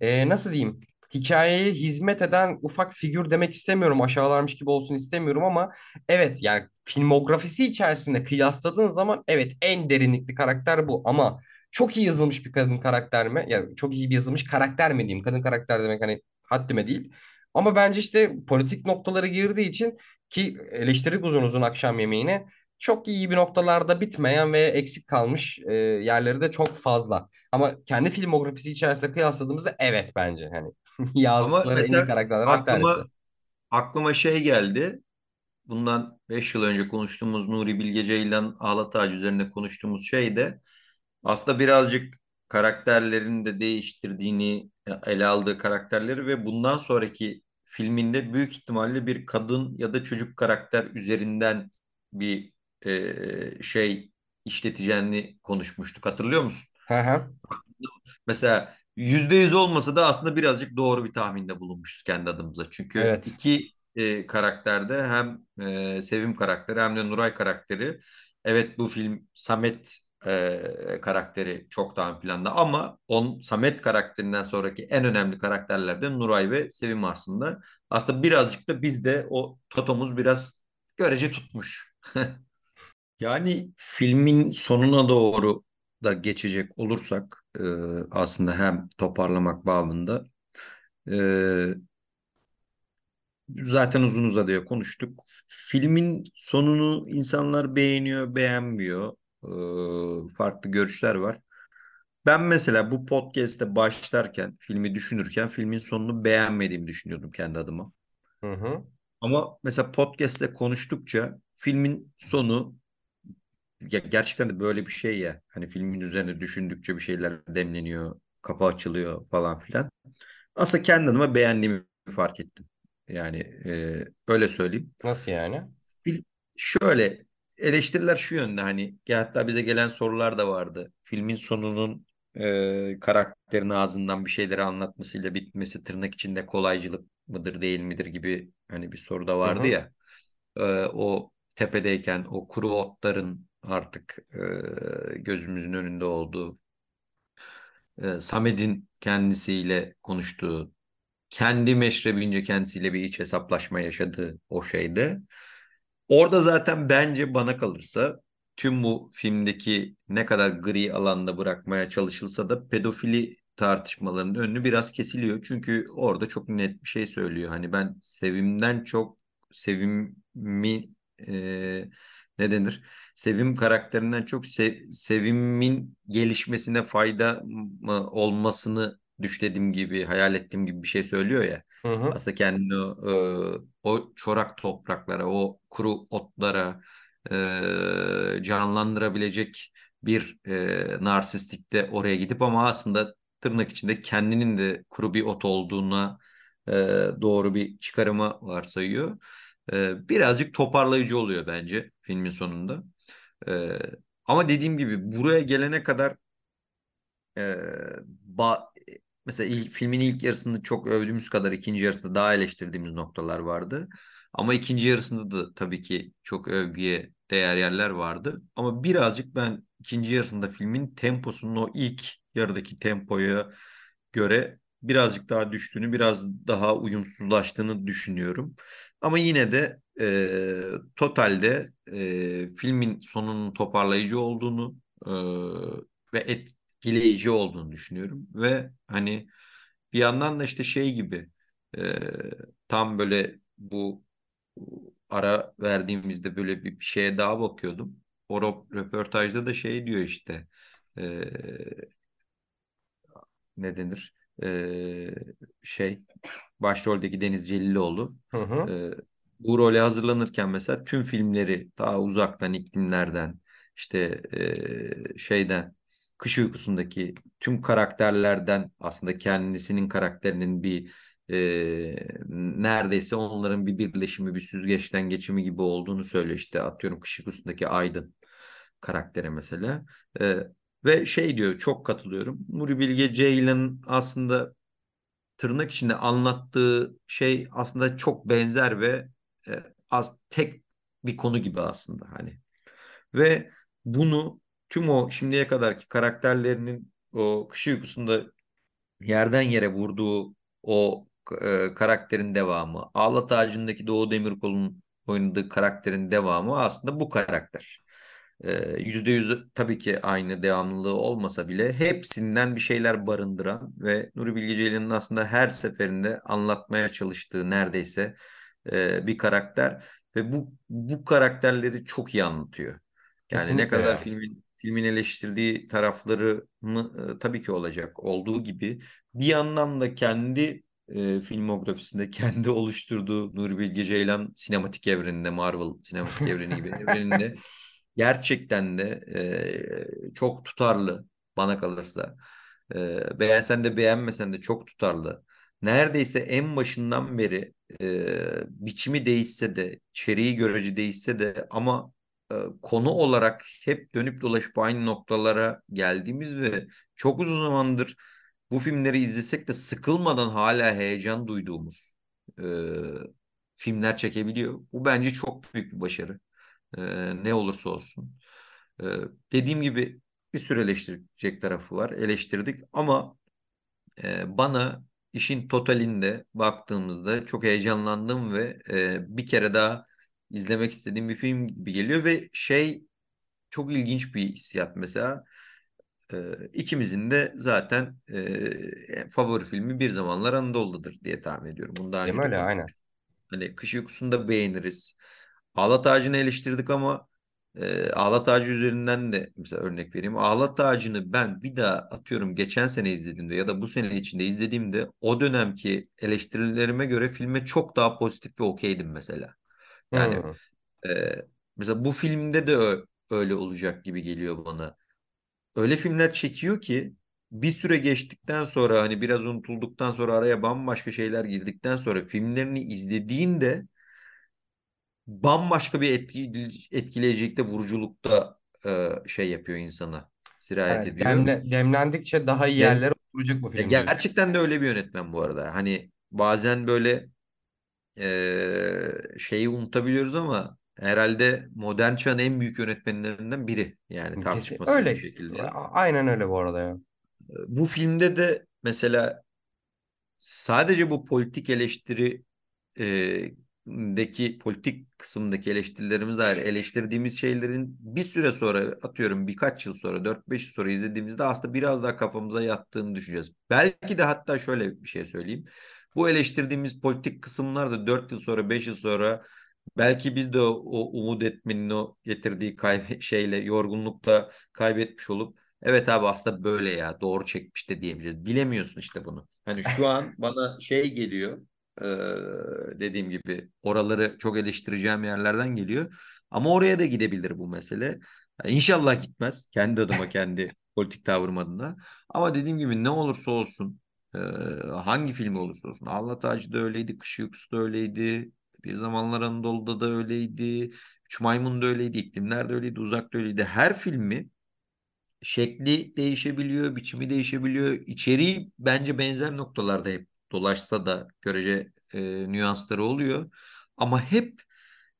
e, nasıl diyeyim hikayeye hizmet eden ufak figür demek istemiyorum. Aşağılarmış gibi olsun istemiyorum ama evet yani filmografisi içerisinde kıyasladığın zaman evet en derinlikli karakter bu ama çok iyi yazılmış bir kadın karakter mi? Yani çok iyi bir yazılmış karakter mi diyeyim? Kadın karakter demek hani haddime değil. Ama bence işte politik noktaları girdiği için ki eleştirdik uzun uzun akşam yemeğine çok iyi bir noktalarda bitmeyen ve eksik kalmış e, yerleri de çok fazla. Ama kendi filmografisi içerisinde kıyasladığımızda evet bence hani Ama yazdıkları en iyi tanesi. aklıma aklıma şey geldi. Bundan 5 yıl önce konuştuğumuz Nuri Bilge Ceylan Ağlat Ağacı üzerine konuştuğumuz şey de aslında birazcık karakterlerini de değiştirdiğini ele aldığı karakterleri ve bundan sonraki filminde büyük ihtimalle bir kadın ya da çocuk karakter üzerinden bir e, şey işleteceğini konuşmuştuk. Hatırlıyor musun? Hı hı. Mesela yüzde yüz olmasa da aslında birazcık doğru bir tahminde bulunmuşuz kendi adımıza. Çünkü Evet. iki e, karakterde hem e, Sevim karakteri hem de Nuray karakteri. Evet bu film Samet e, karakteri çok daha ön planda ama on Samet karakterinden sonraki en önemli karakterler de Nuray ve Sevim aslında. Aslında birazcık da bizde o totomuz biraz görece tutmuş. Yani filmin sonuna doğru da geçecek olursak e, aslında hem toparlamak babında e, zaten uzun uzadıya konuştuk. Filmin sonunu insanlar beğeniyor, beğenmiyor. Ee, farklı görüşler var. Ben mesela bu podcast'te başlarken, filmi düşünürken filmin sonunu beğenmediğimi düşünüyordum kendi adıma. Hı hı. Ama mesela podcast'te konuştukça filmin sonu ya gerçekten de böyle bir şey ya. Hani filmin üzerine düşündükçe bir şeyler demleniyor, kafa açılıyor falan filan. Aslında kendi adıma beğendiğimi fark ettim. Yani e, öyle söyleyeyim. Nasıl yani? Fil- Şöyle eleştiriler şu yönde hani ya hatta bize gelen sorular da vardı. Filmin sonunun e, karakterin ağzından bir şeyleri anlatmasıyla bitmesi tırnak içinde kolaycılık mıdır değil midir gibi hani bir soru da vardı hı. ya. E, o tepedeyken o kuru otların artık e, gözümüzün önünde olduğu e, Samet'in kendisiyle konuştuğu kendi meşrebince kendisiyle bir iç hesaplaşma yaşadığı o şeyde. Orada zaten bence bana kalırsa tüm bu filmdeki ne kadar gri alanda bırakmaya çalışılsa da pedofili tartışmalarının önünü biraz kesiliyor. Çünkü orada çok net bir şey söylüyor. Hani ben sevimden çok sevimi e, ne denir? Sevim karakterinden çok se- sevimin gelişmesine fayda olmasını düşlediğim gibi, hayal ettiğim gibi bir şey söylüyor ya. Hı hı. Aslında kendini o, e, o çorak topraklara, o kuru otlara e, canlandırabilecek bir e, narsistik de oraya gidip ama aslında tırnak içinde kendinin de kuru bir ot olduğuna e, doğru bir çıkarıma varsayıyor. E, birazcık toparlayıcı oluyor bence filmin sonunda. E, ama dediğim gibi buraya gelene kadar ba mesela ilk, filmin ilk yarısını çok övdüğümüz kadar ikinci yarısında daha eleştirdiğimiz noktalar vardı. Ama ikinci yarısında da tabii ki çok övgüye değer yerler vardı. Ama birazcık ben ikinci yarısında filmin temposunun o ilk yarıdaki tempoya göre birazcık daha düştüğünü, biraz daha uyumsuzlaştığını düşünüyorum. Ama yine de e, totalde e, filmin sonunun toparlayıcı olduğunu e, ve et, etkileyici olduğunu düşünüyorum ve hani bir yandan da işte şey gibi e, tam böyle bu ara verdiğimizde böyle bir, şeye daha bakıyordum. O röportajda da şey diyor işte e, ne denir E, şey başroldeki Deniz Celiloğlu Hı hı. e, bu role hazırlanırken mesela tüm filmleri daha uzaktan iklimlerden işte e, şeyden Kış Uykusu'ndaki tüm karakterlerden aslında kendisinin karakterinin bir e, neredeyse onların bir birleşimi bir süzgeçten geçimi gibi olduğunu söylüyor işte atıyorum Kış Uykusu'ndaki Aydın karaktere mesela. E, ve şey diyor çok katılıyorum. Nuri Bilge Ceylan aslında tırnak içinde anlattığı şey aslında çok benzer ve e, az tek bir konu gibi aslında hani. Ve bunu tüm o şimdiye kadarki karakterlerinin o kış uykusunda yerden yere vurduğu o e, karakterin devamı, Ağlat Ağacı'ndaki Doğu Demirkol'un oynadığı karakterin devamı aslında bu karakter. Ee, Yüzde yüz tabii ki aynı devamlılığı olmasa bile hepsinden bir şeyler barındıran ve Nuri Bilge Ceylan'ın aslında her seferinde anlatmaya çalıştığı neredeyse e, bir karakter ve bu bu karakterleri çok iyi anlatıyor. Yani ne Kesinlikle kadar ya. filmin filmin eleştirdiği tarafları mı e, tabii ki olacak olduğu gibi bir yandan da kendi e, filmografisinde kendi oluşturduğu Nuri Bilge Ceylan sinematik evreninde Marvel sinematik evreni gibi evreninde gerçekten de e, çok tutarlı bana kalırsa. E, beğensen de beğenmesen de çok tutarlı. Neredeyse en başından beri e, biçimi değişse de, içeriği görece değişse de ama e, konu olarak hep dönüp dolaşıp aynı noktalara geldiğimiz ve çok uzun zamandır bu filmleri izlesek de sıkılmadan hala heyecan duyduğumuz e, filmler çekebiliyor. Bu bence çok büyük bir başarı. E, ne olursa olsun. E, dediğim gibi bir sürü eleştirecek tarafı var. Eleştirdik ama e, bana işin totalinde baktığımızda çok heyecanlandım ve e, bir kere daha izlemek istediğim bir film gibi geliyor ve şey çok ilginç bir hissiyat mesela. E, ikimizin de zaten e, favori filmi Bir Zamanlar Anadolu'dadır diye tahmin ediyorum. Bunu daha önce öyle? Aynen. konuşmuştuk. Hani Kış Uykusu'nu da beğeniriz. Ağlat Ağacı'nı eleştirdik ama e, Ağlat Ağacı üzerinden de mesela örnek vereyim. Ağlat Ağacı'nı ben bir daha atıyorum geçen sene izlediğimde ya da bu sene içinde izlediğimde o dönemki eleştirilerime göre filme çok daha pozitif ve okeydim mesela. Yani Hmm. e, mesela bu filmde de öyle olacak gibi geliyor bana. Öyle filmler çekiyor ki bir süre geçtikten sonra hani biraz unutulduktan sonra araya bambaşka şeyler girdikten sonra filmlerini izlediğinde bambaşka bir etki, etkileyecekte vuruculukta e, şey yapıyor insana sirayet Evet, ediyor. demle, demlendikçe daha iyi Dem, yerlere oturacak bu ya film gerçekten de öyle bir yönetmen bu arada. Hani bazen böyle e, şeyi unutabiliyoruz ama herhalde modern çağın en büyük yönetmenlerinden biri. Yani tartışmasız bir öyle. şekilde. A- Aynen öyle bu arada ya. Bu filmde de mesela sadece bu politik eleştiri e, deki politik kısımdaki eleştirilerimiz dair eleştirdiğimiz şeylerin bir süre sonra atıyorum birkaç yıl sonra dört beş yıl sonra izlediğimizde aslında biraz daha kafamıza yattığını düşüneceğiz. Belki de hatta şöyle bir şey söyleyeyim. Bu eleştirdiğimiz politik kısımlar da 4 yıl sonra 5 yıl sonra belki biz de o, o umut etmenin o getirdiği kaybe şeyle yorgunlukla kaybetmiş olup evet abi aslında böyle ya doğru çekmiş de diyebileceğiz. Bilemiyorsun işte bunu. Hani şu an bana şey geliyor ee, dediğim gibi oraları çok eleştireceğim yerlerden geliyor. Ama oraya da gidebilir bu mesele. İnşallah gitmez. Kendi adıma, kendi politik tavrım adına. Ama dediğim gibi ne olursa olsun, e, hangi filmi olursa olsun. Allah Tacı da öyleydi, Kış Uykusu da öyleydi. Bir Zamanlar Anadolu'da da öyleydi. Üç Maymun da öyleydi, İklimler de öyleydi, Uzak da öyleydi. Her filmi şekli değişebiliyor, biçimi değişebiliyor. İçeriği bence benzer noktalarda hep dolaşsa da görece e, nüansları oluyor. Ama hep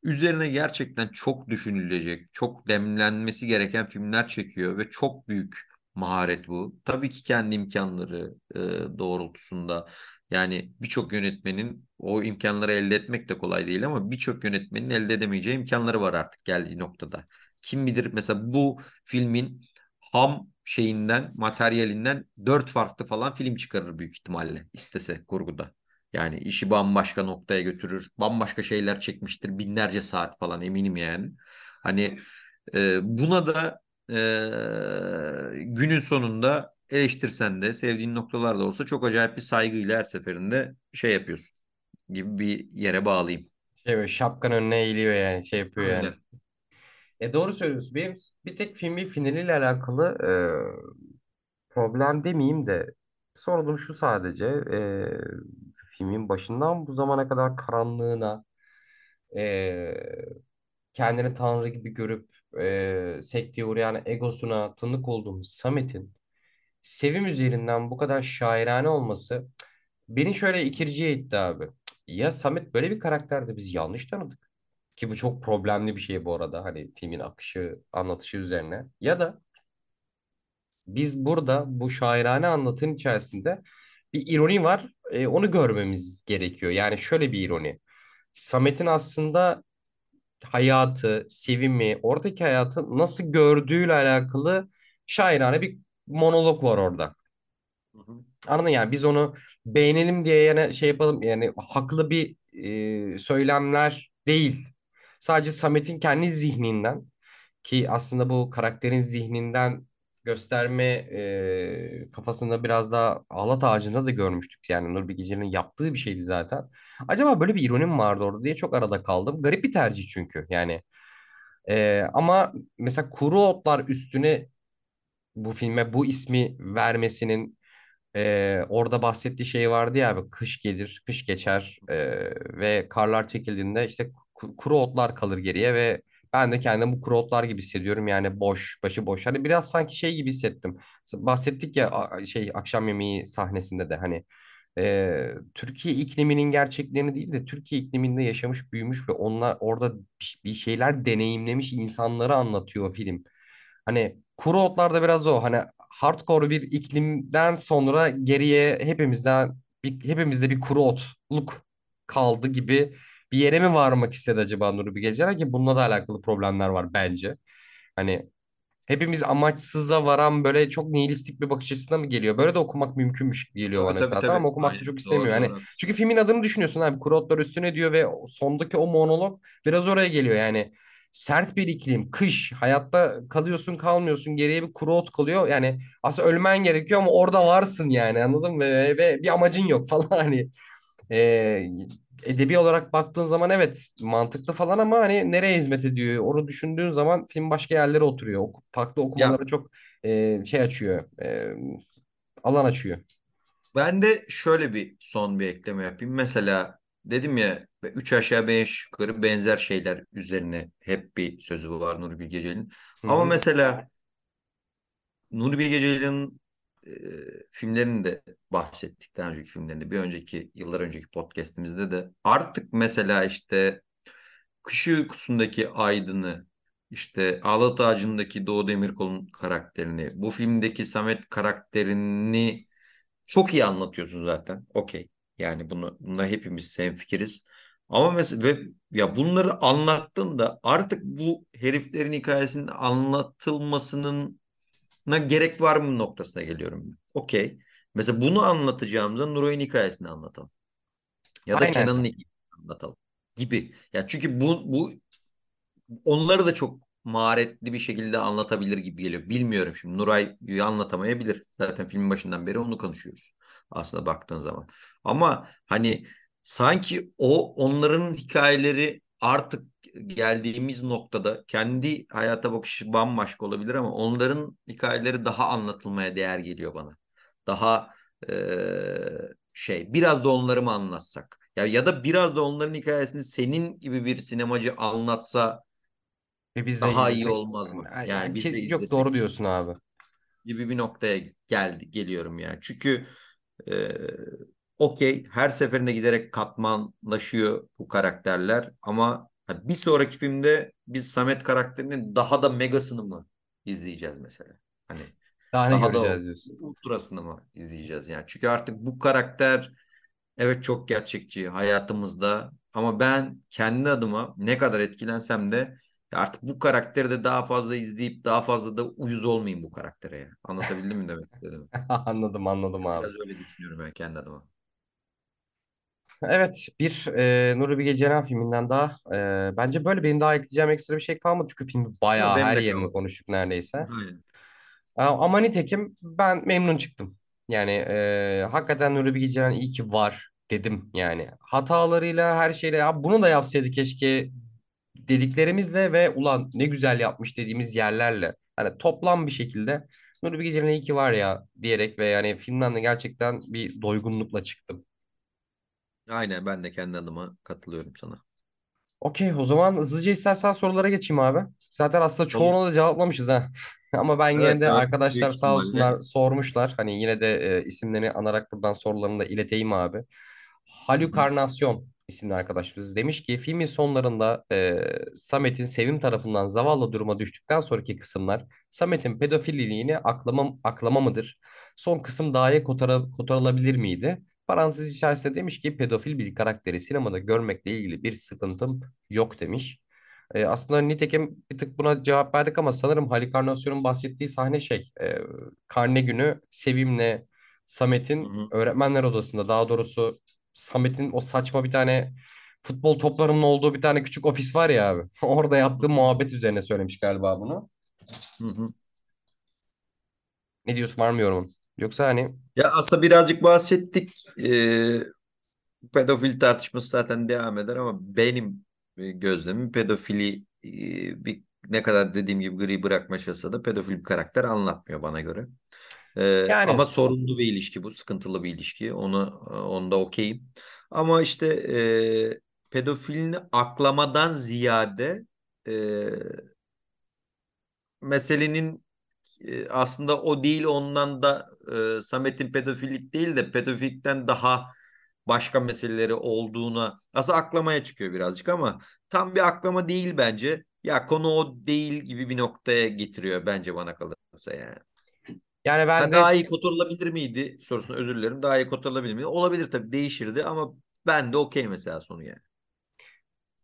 üzerine gerçekten çok düşünülecek, çok demlenmesi gereken filmler çekiyor ve çok büyük maharet bu. Tabii ki kendi imkanları e, doğrultusunda. Yani birçok yönetmenin o imkanları elde etmek de kolay değil ama birçok yönetmenin elde edemeyeceği imkanları var artık geldiği noktada. Kim bilir mesela bu filmin ham şeyinden, materyalinden dört farklı falan film çıkarır büyük ihtimalle istese kurguda. Yani işi bambaşka noktaya götürür. Bambaşka şeyler çekmiştir. Binlerce saat falan eminim yani. Hani e, buna da e, günün sonunda eleştirsen de sevdiğin noktalar da olsa çok acayip bir saygıyla her seferinde şey yapıyorsun gibi bir yere bağlayayım. Şey böyle şapkan önüne eğiliyor yani şey yapıyor yani. Aynen. E doğru söylüyorsun. Benim bir tek filmin finaliyle alakalı e, problem demeyeyim de sorunum şu sadece e, filmin başından bu zamana kadar karanlığına e, kendini tanrı gibi görüp e, sekteye uğrayan egosuna tanık olduğumuz Samet'in Sevim üzerinden bu kadar şairane olması beni şöyle ikirciye itti abi. Ya Samet böyle bir karakterdi biz yanlış tanıdık. Ki bu çok problemli bir şey bu arada hani filmin akışı, anlatışı üzerine. Ya da biz burada bu şairane anlatının içerisinde bir ironi var. E, onu görmemiz gerekiyor. Yani şöyle bir ironi. Samet'in aslında hayatı, sevimi, oradaki hayatı nasıl gördüğüyle alakalı şairane bir monolog var orada. Hı hı. Anladın yani biz onu beğenelim diye yani şey yapalım yani haklı bir e, söylemler değil. Sadece Samet'in kendi zihninden ki aslında bu karakterin zihninden gösterme e, kafasında biraz daha Ağlat Ağacı'nda da görmüştük. Yani Nur Bilgeci'nin yaptığı bir şeydi zaten. Acaba böyle bir ironi mi vardı orada diye çok arada kaldım. Garip bir tercih çünkü yani. E, ama mesela Kuru Otlar üstüne bu filme bu ismi vermesinin ee, orada bahsettiği şey vardı ya abi kış gelir, kış geçer ee, ve karlar çekildiğinde işte ku- kuru otlar kalır geriye ve ben de kendimi bu otlar gibi hissediyorum yani boş, başı boş. Hani biraz sanki şey gibi hissettim. Bahsettik ya şey akşam yemeği sahnesinde de hani ee, Türkiye ikliminin gerçeklerini değil de Türkiye ikliminde yaşamış, büyümüş ve onlar orada bir şeyler deneyimlemiş insanları anlatıyor film. Hani kuru otlarda biraz o hani hardcore bir iklimden sonra geriye hepimizden bir, hepimizde bir kuru otluk kaldı gibi bir yere mi varmak istedi acaba Nuri Bilge Ceylan ki bununla da alakalı problemler var bence. Hani hepimiz amaçsıza varan böyle çok nihilistik bir bakış açısına mı geliyor? Böyle de okumak mümkünmüş gibi geliyor Tabii bana tabii zaten ama tabii. okumak da Aynen. çok istemiyor. Doğru Yani doğru çünkü filmin adını düşünüyorsun abi. Kurotlar üstüne diyor ve sondaki o monolog biraz oraya geliyor. Yani sert bir iklim, kış, hayatta kalıyorsun kalmıyorsun geriye bir kuru ot kalıyor. Yani aslında ölmen gerekiyor ama orada varsın yani anladın mı? Ve, ve bir amacın yok falan hani. Ee, edebi olarak baktığın zaman evet mantıklı falan ama hani nereye hizmet ediyor? Onu düşündüğün zaman film başka yerlere oturuyor. Oku- Farklı Ya okumalara çok e, şey açıyor. e, alan açıyor. ben de şöyle bir son bir ekleme yapayım. Mesela dedim ya üç aşağı beş yukarı benzer şeyler üzerine hep bir sözü var Nuri Bilge Ceylan'ın. Hı Ama hı. mesela Nuri Bilge Ceylan'ın e, filmlerini de bahsettik daha önceki filmlerinde. Bir önceki yıllar önceki podcast'imizde de artık mesela işte Kış Uykusu'ndaki Aydın'ı işte Ağlat Ağacı'ndaki Doğu Demirkol'un karakterini bu filmdeki Samet karakterini çok iyi anlatıyorsun zaten. Okey. Yani bunu bunda hepimiz hemfikiriz. Ama mesela ve ya bunları anlattığında artık bu heriflerin hikayesinin anlatılmasının gerek var mı noktasına geliyorum. Okey. Mesela bunu anlatacağımıza Nuray'ın hikayesini anlatalım. Ya da Aynen. Kenan'ın hikayesini anlatalım gibi. Ya çünkü bu bu onları da çok maharetli bir şekilde anlatabilir gibi geliyor. Bilmiyorum şimdi Nuray'ı anlatamayabilir. Zaten filmin başından beri onu konuşuyoruz. Aslında baktığın zaman. Ama hani sanki o onların hikayeleri artık geldiğimiz noktada kendi hayata bakışı bambaşka olabilir ama onların hikayeleri daha anlatılmaya değer geliyor bana. Daha eee, şey biraz da onları mı anlatsak? Ya ya da biraz da onların hikayesini senin gibi bir sinemacı anlatsa Ve biz de daha iyi izlesek. olmaz mı? Ay- Yani biz de Yok doğru diyorsun abi. gibi bir noktaya geldi geliyorum yani. Çünkü e, okey her seferinde giderek katmanlaşıyor bu karakterler ama bir sonraki filmde biz Samet karakterinin daha da megasını mı izleyeceğiz mesela? Hani Daha daha da göreceğiz diyorsun. ultrasını mı izleyeceğiz yani? Çünkü artık bu karakter Evet çok gerçekçi hayatımızda ama ben kendi adıma ne kadar etkilensem de artık bu karakteri de daha fazla izleyip daha fazla da uyuz olmayayım bu karaktere. Anlatabildim mi demek istedim? Anladım anladım abi. Biraz öyle düşünüyorum ben kendi adıma. Evet bir e, Nuri Bilge Ceylan filminden daha e, bence böyle benim daha ekleyeceğim ekstra bir şey kalmadı çünkü filmi bayağı benim her de yerini kalmadı. konuştuk neredeyse. Aynen. A- Ama nitekim ben memnun çıktım. Yani e, hakikaten Nuri Bilge Ceylan iyi ki var dedim yani. Hatalarıyla her şeyle ya bunu da yapsaydı keşke dediklerimizle ve ulan ne güzel yapmış dediğimiz yerlerle. Hani toplam bir şekilde Nuri Bilge Ceylan iyi ki var ya diyerek ve yani filmden de gerçekten bir doygunlukla çıktım. Aynen ben de kendi adıma katılıyorum sana. Okey, o zaman hızlıca istersen sorulara geçeyim abi. Zaten aslında çoğunu da cevaplamışız ha. Ama ben yine Evet de ya arkadaşlar büyük sağ ihtimalle. olsunlar sormuşlar. Hani yine de e, isimlerini anarak buradan sorularını da ileteyim abi. Hı hı. Halükarnasyon isimli arkadaşımız demiş ki filmin sonlarında e, Samet'in Sevim tarafından zavallı duruma düştükten sonraki kısımlar Samet'in pedofililiğini aklama, aklama mıdır? Son kısım daha iyi kotara, kotarılabilir miydi? Parantez içerisinde demiş ki pedofil bir karakteri sinemada görmekle ilgili bir sıkıntım yok demiş. E, aslında nitekim bir tık buna cevap verdik ama sanırım Halikarnasyon'un bahsettiği sahne şey e, karne günü Sevim'le Samet'in öğretmenler odasında daha doğrusu Samet'in o saçma bir tane futbol toplarının olduğu bir tane küçük ofis var ya abi. Orada yaptığı muhabbet üzerine söylemiş galiba bunu. Hı hı. Ne diyorsun var mı yorumun? Yoksa hani Ya aslında birazcık bahsettik. Ee, pedofil tartışması zaten devam eder ama benim e, gözlemim pedofili e, bir ne kadar dediğim gibi gri bırakmasa da pedofil bir karakter anlatmıyor bana göre. Ee, ama yani sorunlu bir ilişki bu, sıkıntılı bir ilişki. Onu onda okeyim. Ama işte e, pedofilini aklamadan ziyade e, meselenin e, aslında o değil ondan da e, Samet'in pedofilik değil de pedofilikten daha başka meseleleri olduğuna aslında aklamaya çıkıyor birazcık ama tam bir aklama değil bence. Ya konu o değil gibi bir noktaya getiriyor bence bana kalırsa yani. yani ben Ha de daha iyi kotarılabilir miydi sorusuna özür dilerim. Daha iyi kotarılabilir miydi? Olabilir tabii değişirdi ama ben de okey mesela sonu yani.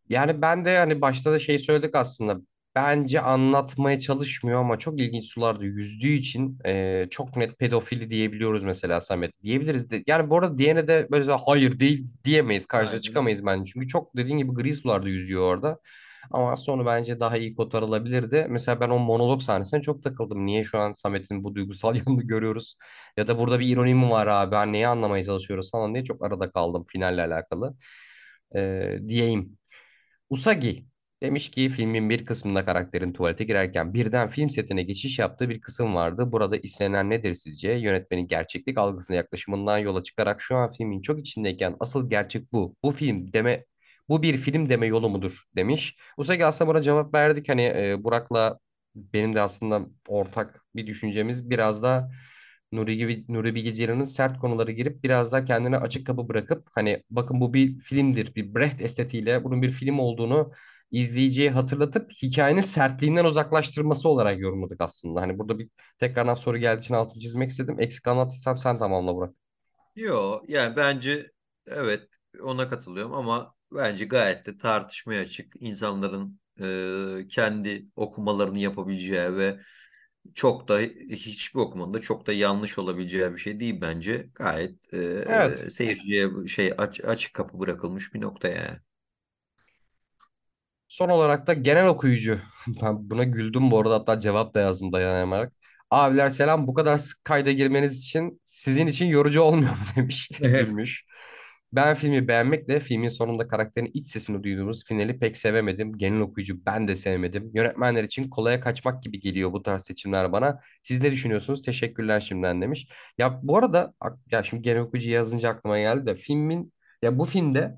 yani ben de hani başta da şey söyledik aslında. Bence anlatmaya çalışmıyor ama çok ilginç sularda yüzdüğü için e, çok net pedofili diyebiliyoruz mesela Samet. Diyebiliriz de. Yani bu arada diğerine de böyle hayır değil diyemeyiz. Karşıya Aynen çıkamayız bence. Çünkü çok dediğin gibi gri sularda yüzüyor orada. Ama sonu bence daha iyi kotarılabilirdi. Mesela ben o monolog sahnesine çok takıldım. Niye şu an Samet'in bu duygusal yanını görüyoruz? Ya da burada bir ironi mi var abi? Hani neyi anlamaya çalışıyoruz falan diye çok arada kaldım finalle alakalı. E, diyeyim. Usagi demiş ki filmin bir kısmında karakterin tuvalete girerken birden film setine geçiş yaptığı bir kısım vardı. Burada istenen nedir sizce? Yönetmenin gerçeklik algısına yaklaşımından yola çıkarak şu an filmin çok içindeyken asıl gerçek bu. Bu film deme bu bir film deme yolu mudur demiş. Usagi aslında buna cevap verdik. Hani e, Burak'la benim de aslında ortak bir düşüncemiz biraz da Nuri gibi Nuri Bilge Ceylan'ın sert konuları girip biraz daha kendine açık kapı bırakıp hani bakın bu bir filmdir, bir Brecht estetiğiyle bunun bir film olduğunu izleyiciye hatırlatıp hikayenin sertliğinden uzaklaştırması olarak yorumladık aslında. Hani burada bir tekrardan soru geldiği için altını çizmek istedim. Eksik anlattıysam sen tamamla Burak. Yo yani bence evet ona katılıyorum ama bence gayet de tartışmaya açık. İnsanların e, kendi okumalarını yapabileceği ve çok da hiçbir okumanın da çok da yanlış olabileceği bir şey değil bence. Gayet Evet. e, seyirciye şey aç, açık kapı bırakılmış bir nokta yani. Son olarak da genel okuyucu. Ben buna güldüm bu arada hatta cevap da yazdım dayanamayarak. Abiler selam bu kadar sık kayda girmeniz için sizin için yorucu olmuyor mu demiş. Evet. Gülmüş. Ben filmi beğenmekle filmin sonunda karakterin iç sesini duyduğumuz finali pek sevemedim. Genel okuyucu ben de sevmedim. Yönetmenler için kolaya kaçmak gibi geliyor bu tarz seçimler bana. Siz ne düşünüyorsunuz? Teşekkürler şimdiden demiş. Ya bu arada ya şimdi genel okuyucu yazınca aklıma geldi de filmin ya bu filmde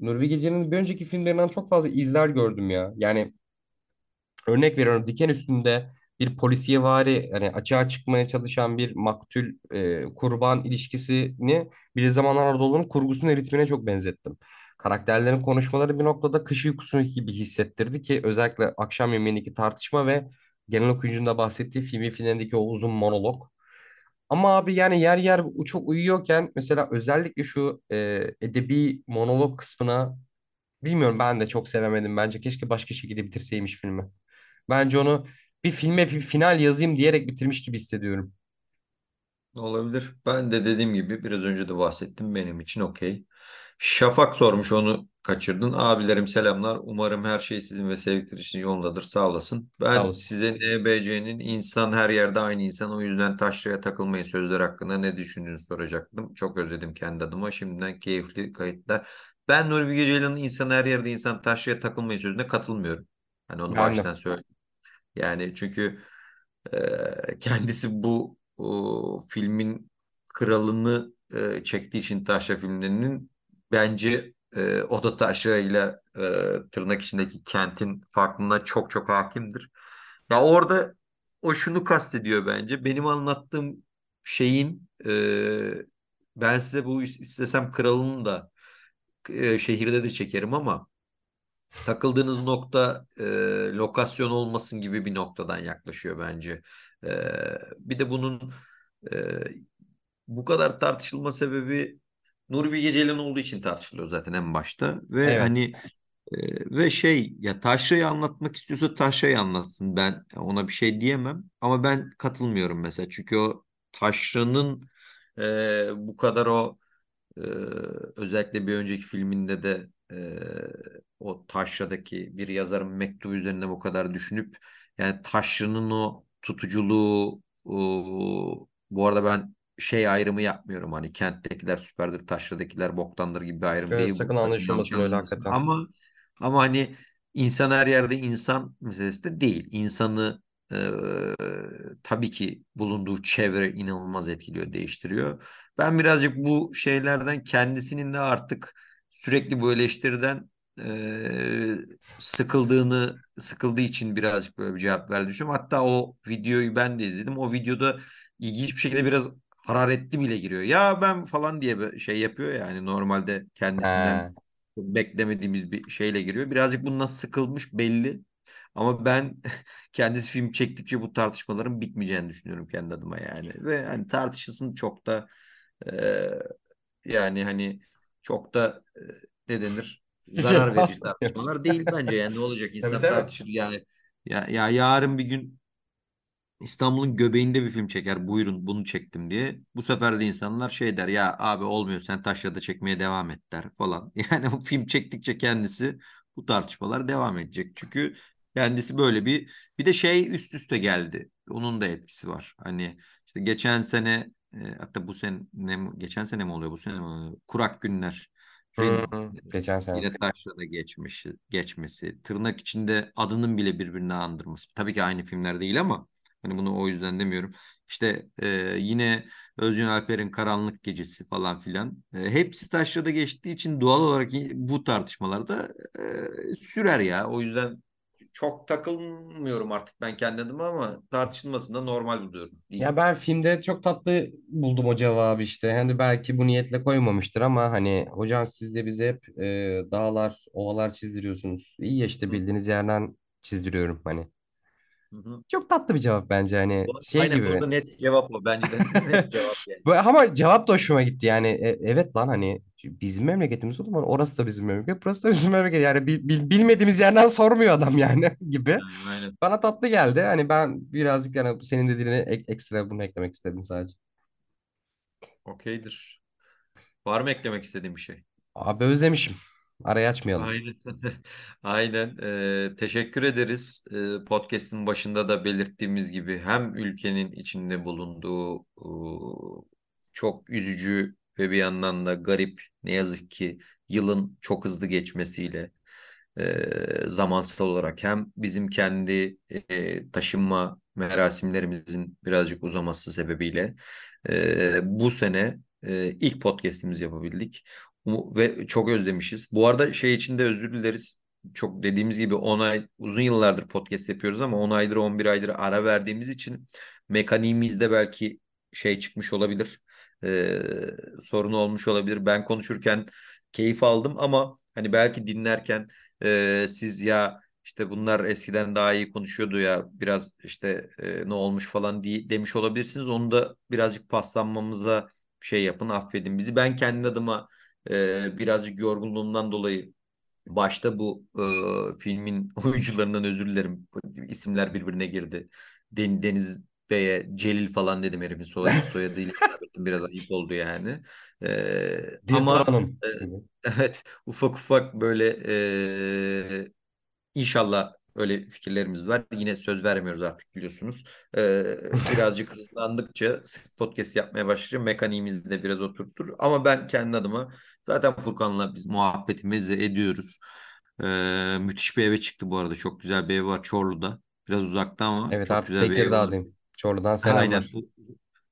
Nuri Bilge Ceylan'ın bir önceki filmlerinden çok fazla izler gördüm ya. Yani Örnek veriyorum diken üstünde bir polisiyevari yani açığa çıkmaya çalışan bir maktul e, kurban ilişkisini bir zamanlar Anadolu'nun kurgusunun ritmine çok benzettim. Karakterlerin konuşmaları bir noktada kış uykusu gibi hissettirdi ki özellikle akşam yemeğindeki tartışma ve genel okuyucunun da bahsettiği filmin finalindeki o uzun monolog. Ama abi yani yer yer çok uyuyorken mesela özellikle şu e, edebi monolog kısmına bilmiyorum ben de çok sevemedim. Bence keşke başka şekilde bitirseymiş filmi. Bence onu bir filme bir final yazayım diyerek bitirmiş gibi hissediyorum. Olabilir. Ben de dediğim gibi biraz önce de bahsettim. Benim için okey. Şafak sormuş onu kaçırdın. Abilerim selamlar. Umarım her şey sizin ve sevdikleri için yolundadır. Sağ olasın. Sağ Ben olasın. size NBC'nin insan her yerde aynı insan. O yüzden taşraya takılmayın sözler hakkında ne düşündüğünüzü soracaktım. Çok özledim kendi adıma. Şimdiden keyifli kayıtlar. Ben Nuri Bilge Ceylan'ın insan her yerde insan taşraya takılmayın sözüne katılmıyorum. Hani onu de. baştan söyleyeyim. Yani çünkü ee, kendisi bu o, filmin kralını e, çektiği için Taşra filmlerinin bence e, o da Taşra ile e, tırnak içindeki kentin farklılığına çok çok hakimdir. Ya orada o şunu kastediyor bence. Benim anlattığım şeyin e, ben size bu istesem kralını da e, şehirde de çekerim ama takıldığınız nokta e, lokasyon olmasın gibi bir noktadan yaklaşıyor bence. E, bir de bunun e, bu kadar tartışılma sebebi Nuri Bilge Ceylan olduğu için tartışılıyor zaten en başta. Ve Evet. hani e, ve şey ya Taşra'yı anlatmak istiyorsa Taşra'yı anlatsın. Ben ona bir şey diyemem. Ama ben katılmıyorum mesela. Çünkü o Taşra'nın e, bu kadar o ee, özellikle bir önceki filminde de e, o Taşra'daki bir yazarın mektubu üzerine bu kadar düşünüp yani Taşra'nın o tutuculuğu bu arada ben şey ayrımı yapmıyorum. Hani kenttekiler süperdir Taşra'dakiler boktandır gibi bir ayrım Evet, değil sakın anlaşılmasın öyle hakikaten. ama ama hani insan her yerde insan meselesi de değil. İnsanı e, tabii ki bulunduğu çevre inanılmaz etkiliyor değiştiriyor. Ben birazcık bu şeylerden kendisinin de artık sürekli bu eleştiriden e, sıkıldığını sıkıldığı için birazcık böyle bir cevap verdi düşünüyorum. Hatta o videoyu ben de izledim. O videoda ilginç bir şekilde biraz hararetli bile giriyor. Ya ben falan diye bir şey yapıyor yani normalde kendisinden He. beklemediğimiz bir şeyle giriyor. Birazcık bundan sıkılmış belli. Ama ben kendisi film çektikçe bu tartışmaların bitmeyeceğini düşünüyorum kendi adıma yani. Ve hani tartışılsın çok da ee, yani hani çok da e, ne denir zarar verici tartışmalar değil bence yani ne olacak Tabii insan tabii. tartışır yani Ya, ya yarın bir gün İstanbul'un göbeğinde bir film çeker. Buyurun bunu çektim diye. Bu sefer de insanlar şey der ya abi olmuyor sen taşrada çekmeye devam et der falan. Yani o film çektikçe kendisi bu tartışmalar devam edecek. Çünkü kendisi böyle bir bir de şey üst üste geldi. Onun da etkisi var. Hani işte geçen sene e, hatta bu sene geçen sene mi oluyor bu sene mi oluyor? Kurak Günler'in Hmm, geçen sene. yine taşrada geçmiş, geçmesi, tırnak içinde adının bile birbirine andırması. Tabii ki aynı filmler değil ama hani bunu o yüzden demiyorum. İşte e, yine Özcan Alper'in Karanlık Gecesi falan filan. E, hepsi taşrada geçtiği için doğal olarak bu tartışmalarda e, sürer ya. O yüzden çok takılmıyorum artık ben kendi adıma ama tartışılmasını da normal buluyorum Ya diyeyim. ben filmde çok tatlı buldum o cevabı işte. Hani belki bu niyetle koymamıştır ama hani hocam siz de bize hep e, dağlar, ovalar çizdiriyorsunuz. İyi ya işte bildiğiniz yerden çizdiriyorum hani. Çok tatlı bir cevap bence hani Bu- şey Aynen gibi. burada net cevap o bence de net cevap yani. Ama cevap da hoşuma gitti yani. E, evet lan hani bizim memleketimiz o zaman orası da bizim memleket, burası da bizim memleket. Yani bil- bil- bilmediğimiz yerden sormuyor adam yani gibi. Aynen. Bana tatlı geldi. Hani ben birazcık yani senin dediğine ek- ekstra bunu eklemek istedim sadece. Okeydir. Var mı eklemek istediğim bir şey? Abi özlemişim. Arayı açmayalım. Aynen. Aynen. Ee, teşekkür ederiz. Ee, podcast'ın başında da belirttiğimiz gibi hem ülkenin içinde bulunduğu ıı, çok üzücü ve bir yandan da garip ne yazık ki yılın çok hızlı geçmesiyle e, zamansal olarak hem bizim kendi e, taşınma merasimlerimizin birazcık uzaması sebebiyle e, bu sene e, ilk podcast'imizi yapabildik. Ve çok özlemişiz. Bu arada şey için de özür dileriz. Çok dediğimiz gibi 10 ay uzun yıllardır podcast yapıyoruz ama 10 aydır 11 aydır ara verdiğimiz için mekaniğimizde belki şey çıkmış olabilir. Ee, sorun olmuş olabilir. Ben konuşurken keyif aldım ama hani belki dinlerken e, siz ya işte bunlar eskiden daha iyi konuşuyordu ya biraz işte e, ne olmuş falan diye demiş olabilirsiniz. Onu da birazcık paslanmamıza şey yapın affedin bizi. Ben kendi adıma ee, birazcık yorgunluğumdan dolayı başta bu e, filmin oyuncularından özür dilerim. İsimler birbirine girdi. Den- Deniz Bey'e Celil falan dedim herifin soy soyadıyla. Biraz ayıp oldu yani. Ee, ama e, evet ufak ufak böyle e, İnşallah öyle fikirlerimiz var. Yine söz vermiyoruz artık biliyorsunuz. Ee, birazcık hızlandıkça sık podcast yapmaya başlayacağım. Mekaniğimizi de biraz oturtur. Ama ben kendi adıma zaten Furkan'la biz muhabbetimizi ediyoruz. Ee, müthiş bir eve çıktı bu arada. Çok güzel bir ev var Çorlu'da. Biraz uzakta ama Evet çok artık güzel bir ev var. Çorlu'dan Aynen. selamlar. U-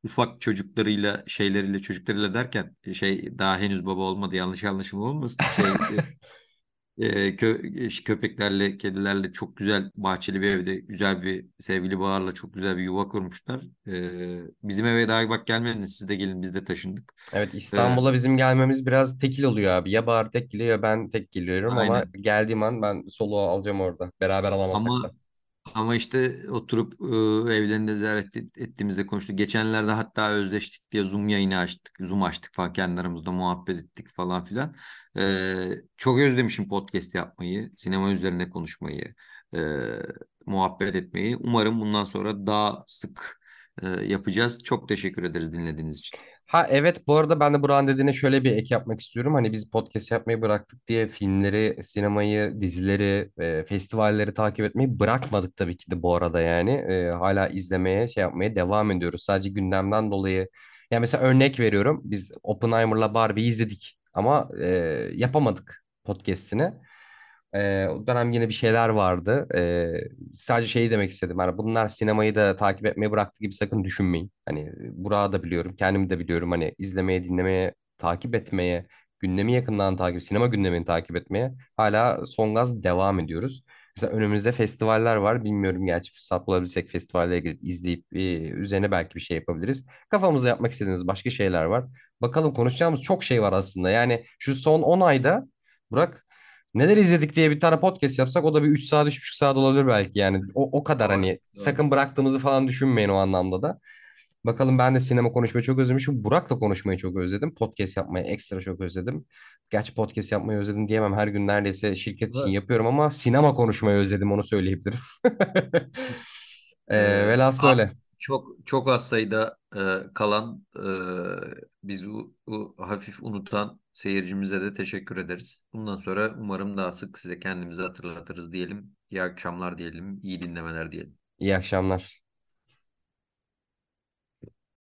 Ufak çocuklarıyla şeyleriyle çocuklarıyla derken şey daha henüz baba olmadı yanlış anlaşılma olmasın. Şey ee, kö köpeklerle, kedilerle çok güzel bahçeli bir evde, güzel bir sevgili bağlarla çok güzel bir yuva kurmuşlar. Ee, bizim eve daha bak gelmediniz, siz de gelin, biz de taşındık. Evet Ee, İstanbul'a bizim gelmemiz biraz tekil oluyor abi. Ya Bahar tek geliyor ya ben tek geliyorum ama aynen. geldiğim an ben soluğu alacağım orada. Beraber alamasak Ama da. Ama işte oturup e, evlerinde ziyaret et- ettiğimizde konuştuk. Geçenlerde hatta özleştik diye Zoom yayını açtık. Zoom açtık falan kendi aramızda muhabbet ettik falan filan. Ee, çok özlemişim podcast yapmayı, sinema üzerine konuşmayı, e, muhabbet etmeyi. Umarım bundan sonra daha sık e, yapacağız. Çok teşekkür ederiz dinlediğiniz için. Ha evet bu arada ben de Burak'ın dediğine şöyle bir ek yapmak istiyorum. Hani biz podcast yapmayı bıraktık diye filmleri, sinemayı, dizileri, e, festivalleri takip etmeyi bırakmadık tabii ki de bu arada yani. E, hala izlemeye, şey yapmaya devam ediyoruz. Sadece gündemden dolayı. Ya mesela örnek veriyorum. Biz Oppenheimer'la Barbie'yi izledik ama e, yapamadık podcast'ini. Ee, o dönem yine bir şeyler vardı. Ee, sadece şeyi demek istedim. Yani bunlar sinemayı da takip etmeyi bıraktı gibi sakın düşünmeyin. Hani Burak'ı da biliyorum, kendimi de biliyorum. Hani izlemeye, dinlemeye, takip etmeye, gündemi yakından takip, sinema gündemini takip etmeye hala son gaz devam ediyoruz. Mesela önümüzde festivaller var. Bilmiyorum gerçi fırsat bulabilsek festivallere gidip izleyip e, üzerine belki bir şey yapabiliriz. Kafamızda yapmak istediğimiz başka şeyler var. Bakalım konuşacağımız çok şey var aslında. Yani şu son 10 ayda Burak Neler izledik diye bir tane podcast yapsak o da bir 3 saat, üç buçuk saat olabilir belki yani. O, o kadar hani sakın bıraktığımızı falan düşünmeyin o anlamda da. Bakalım ben de sinema konuşmayı çok özlemişim. Burak'la konuşmayı çok özledim. Podcast yapmayı ekstra çok özledim. Gerçi podcast yapmayı özledim diyemem. Her gün neredeyse şirket için Evet. yapıyorum ama sinema konuşmayı özledim onu söyleyebilirim. Ee, Ee, velhasıl öyle. çok çok az sayıda e, kalan e, bizi u- u- hafif unutan seyircimize de teşekkür ederiz. Bundan sonra umarım daha sık size kendimizi hatırlatırız diyelim. İyi akşamlar diyelim, iyi dinlemeler diyelim. İyi akşamlar.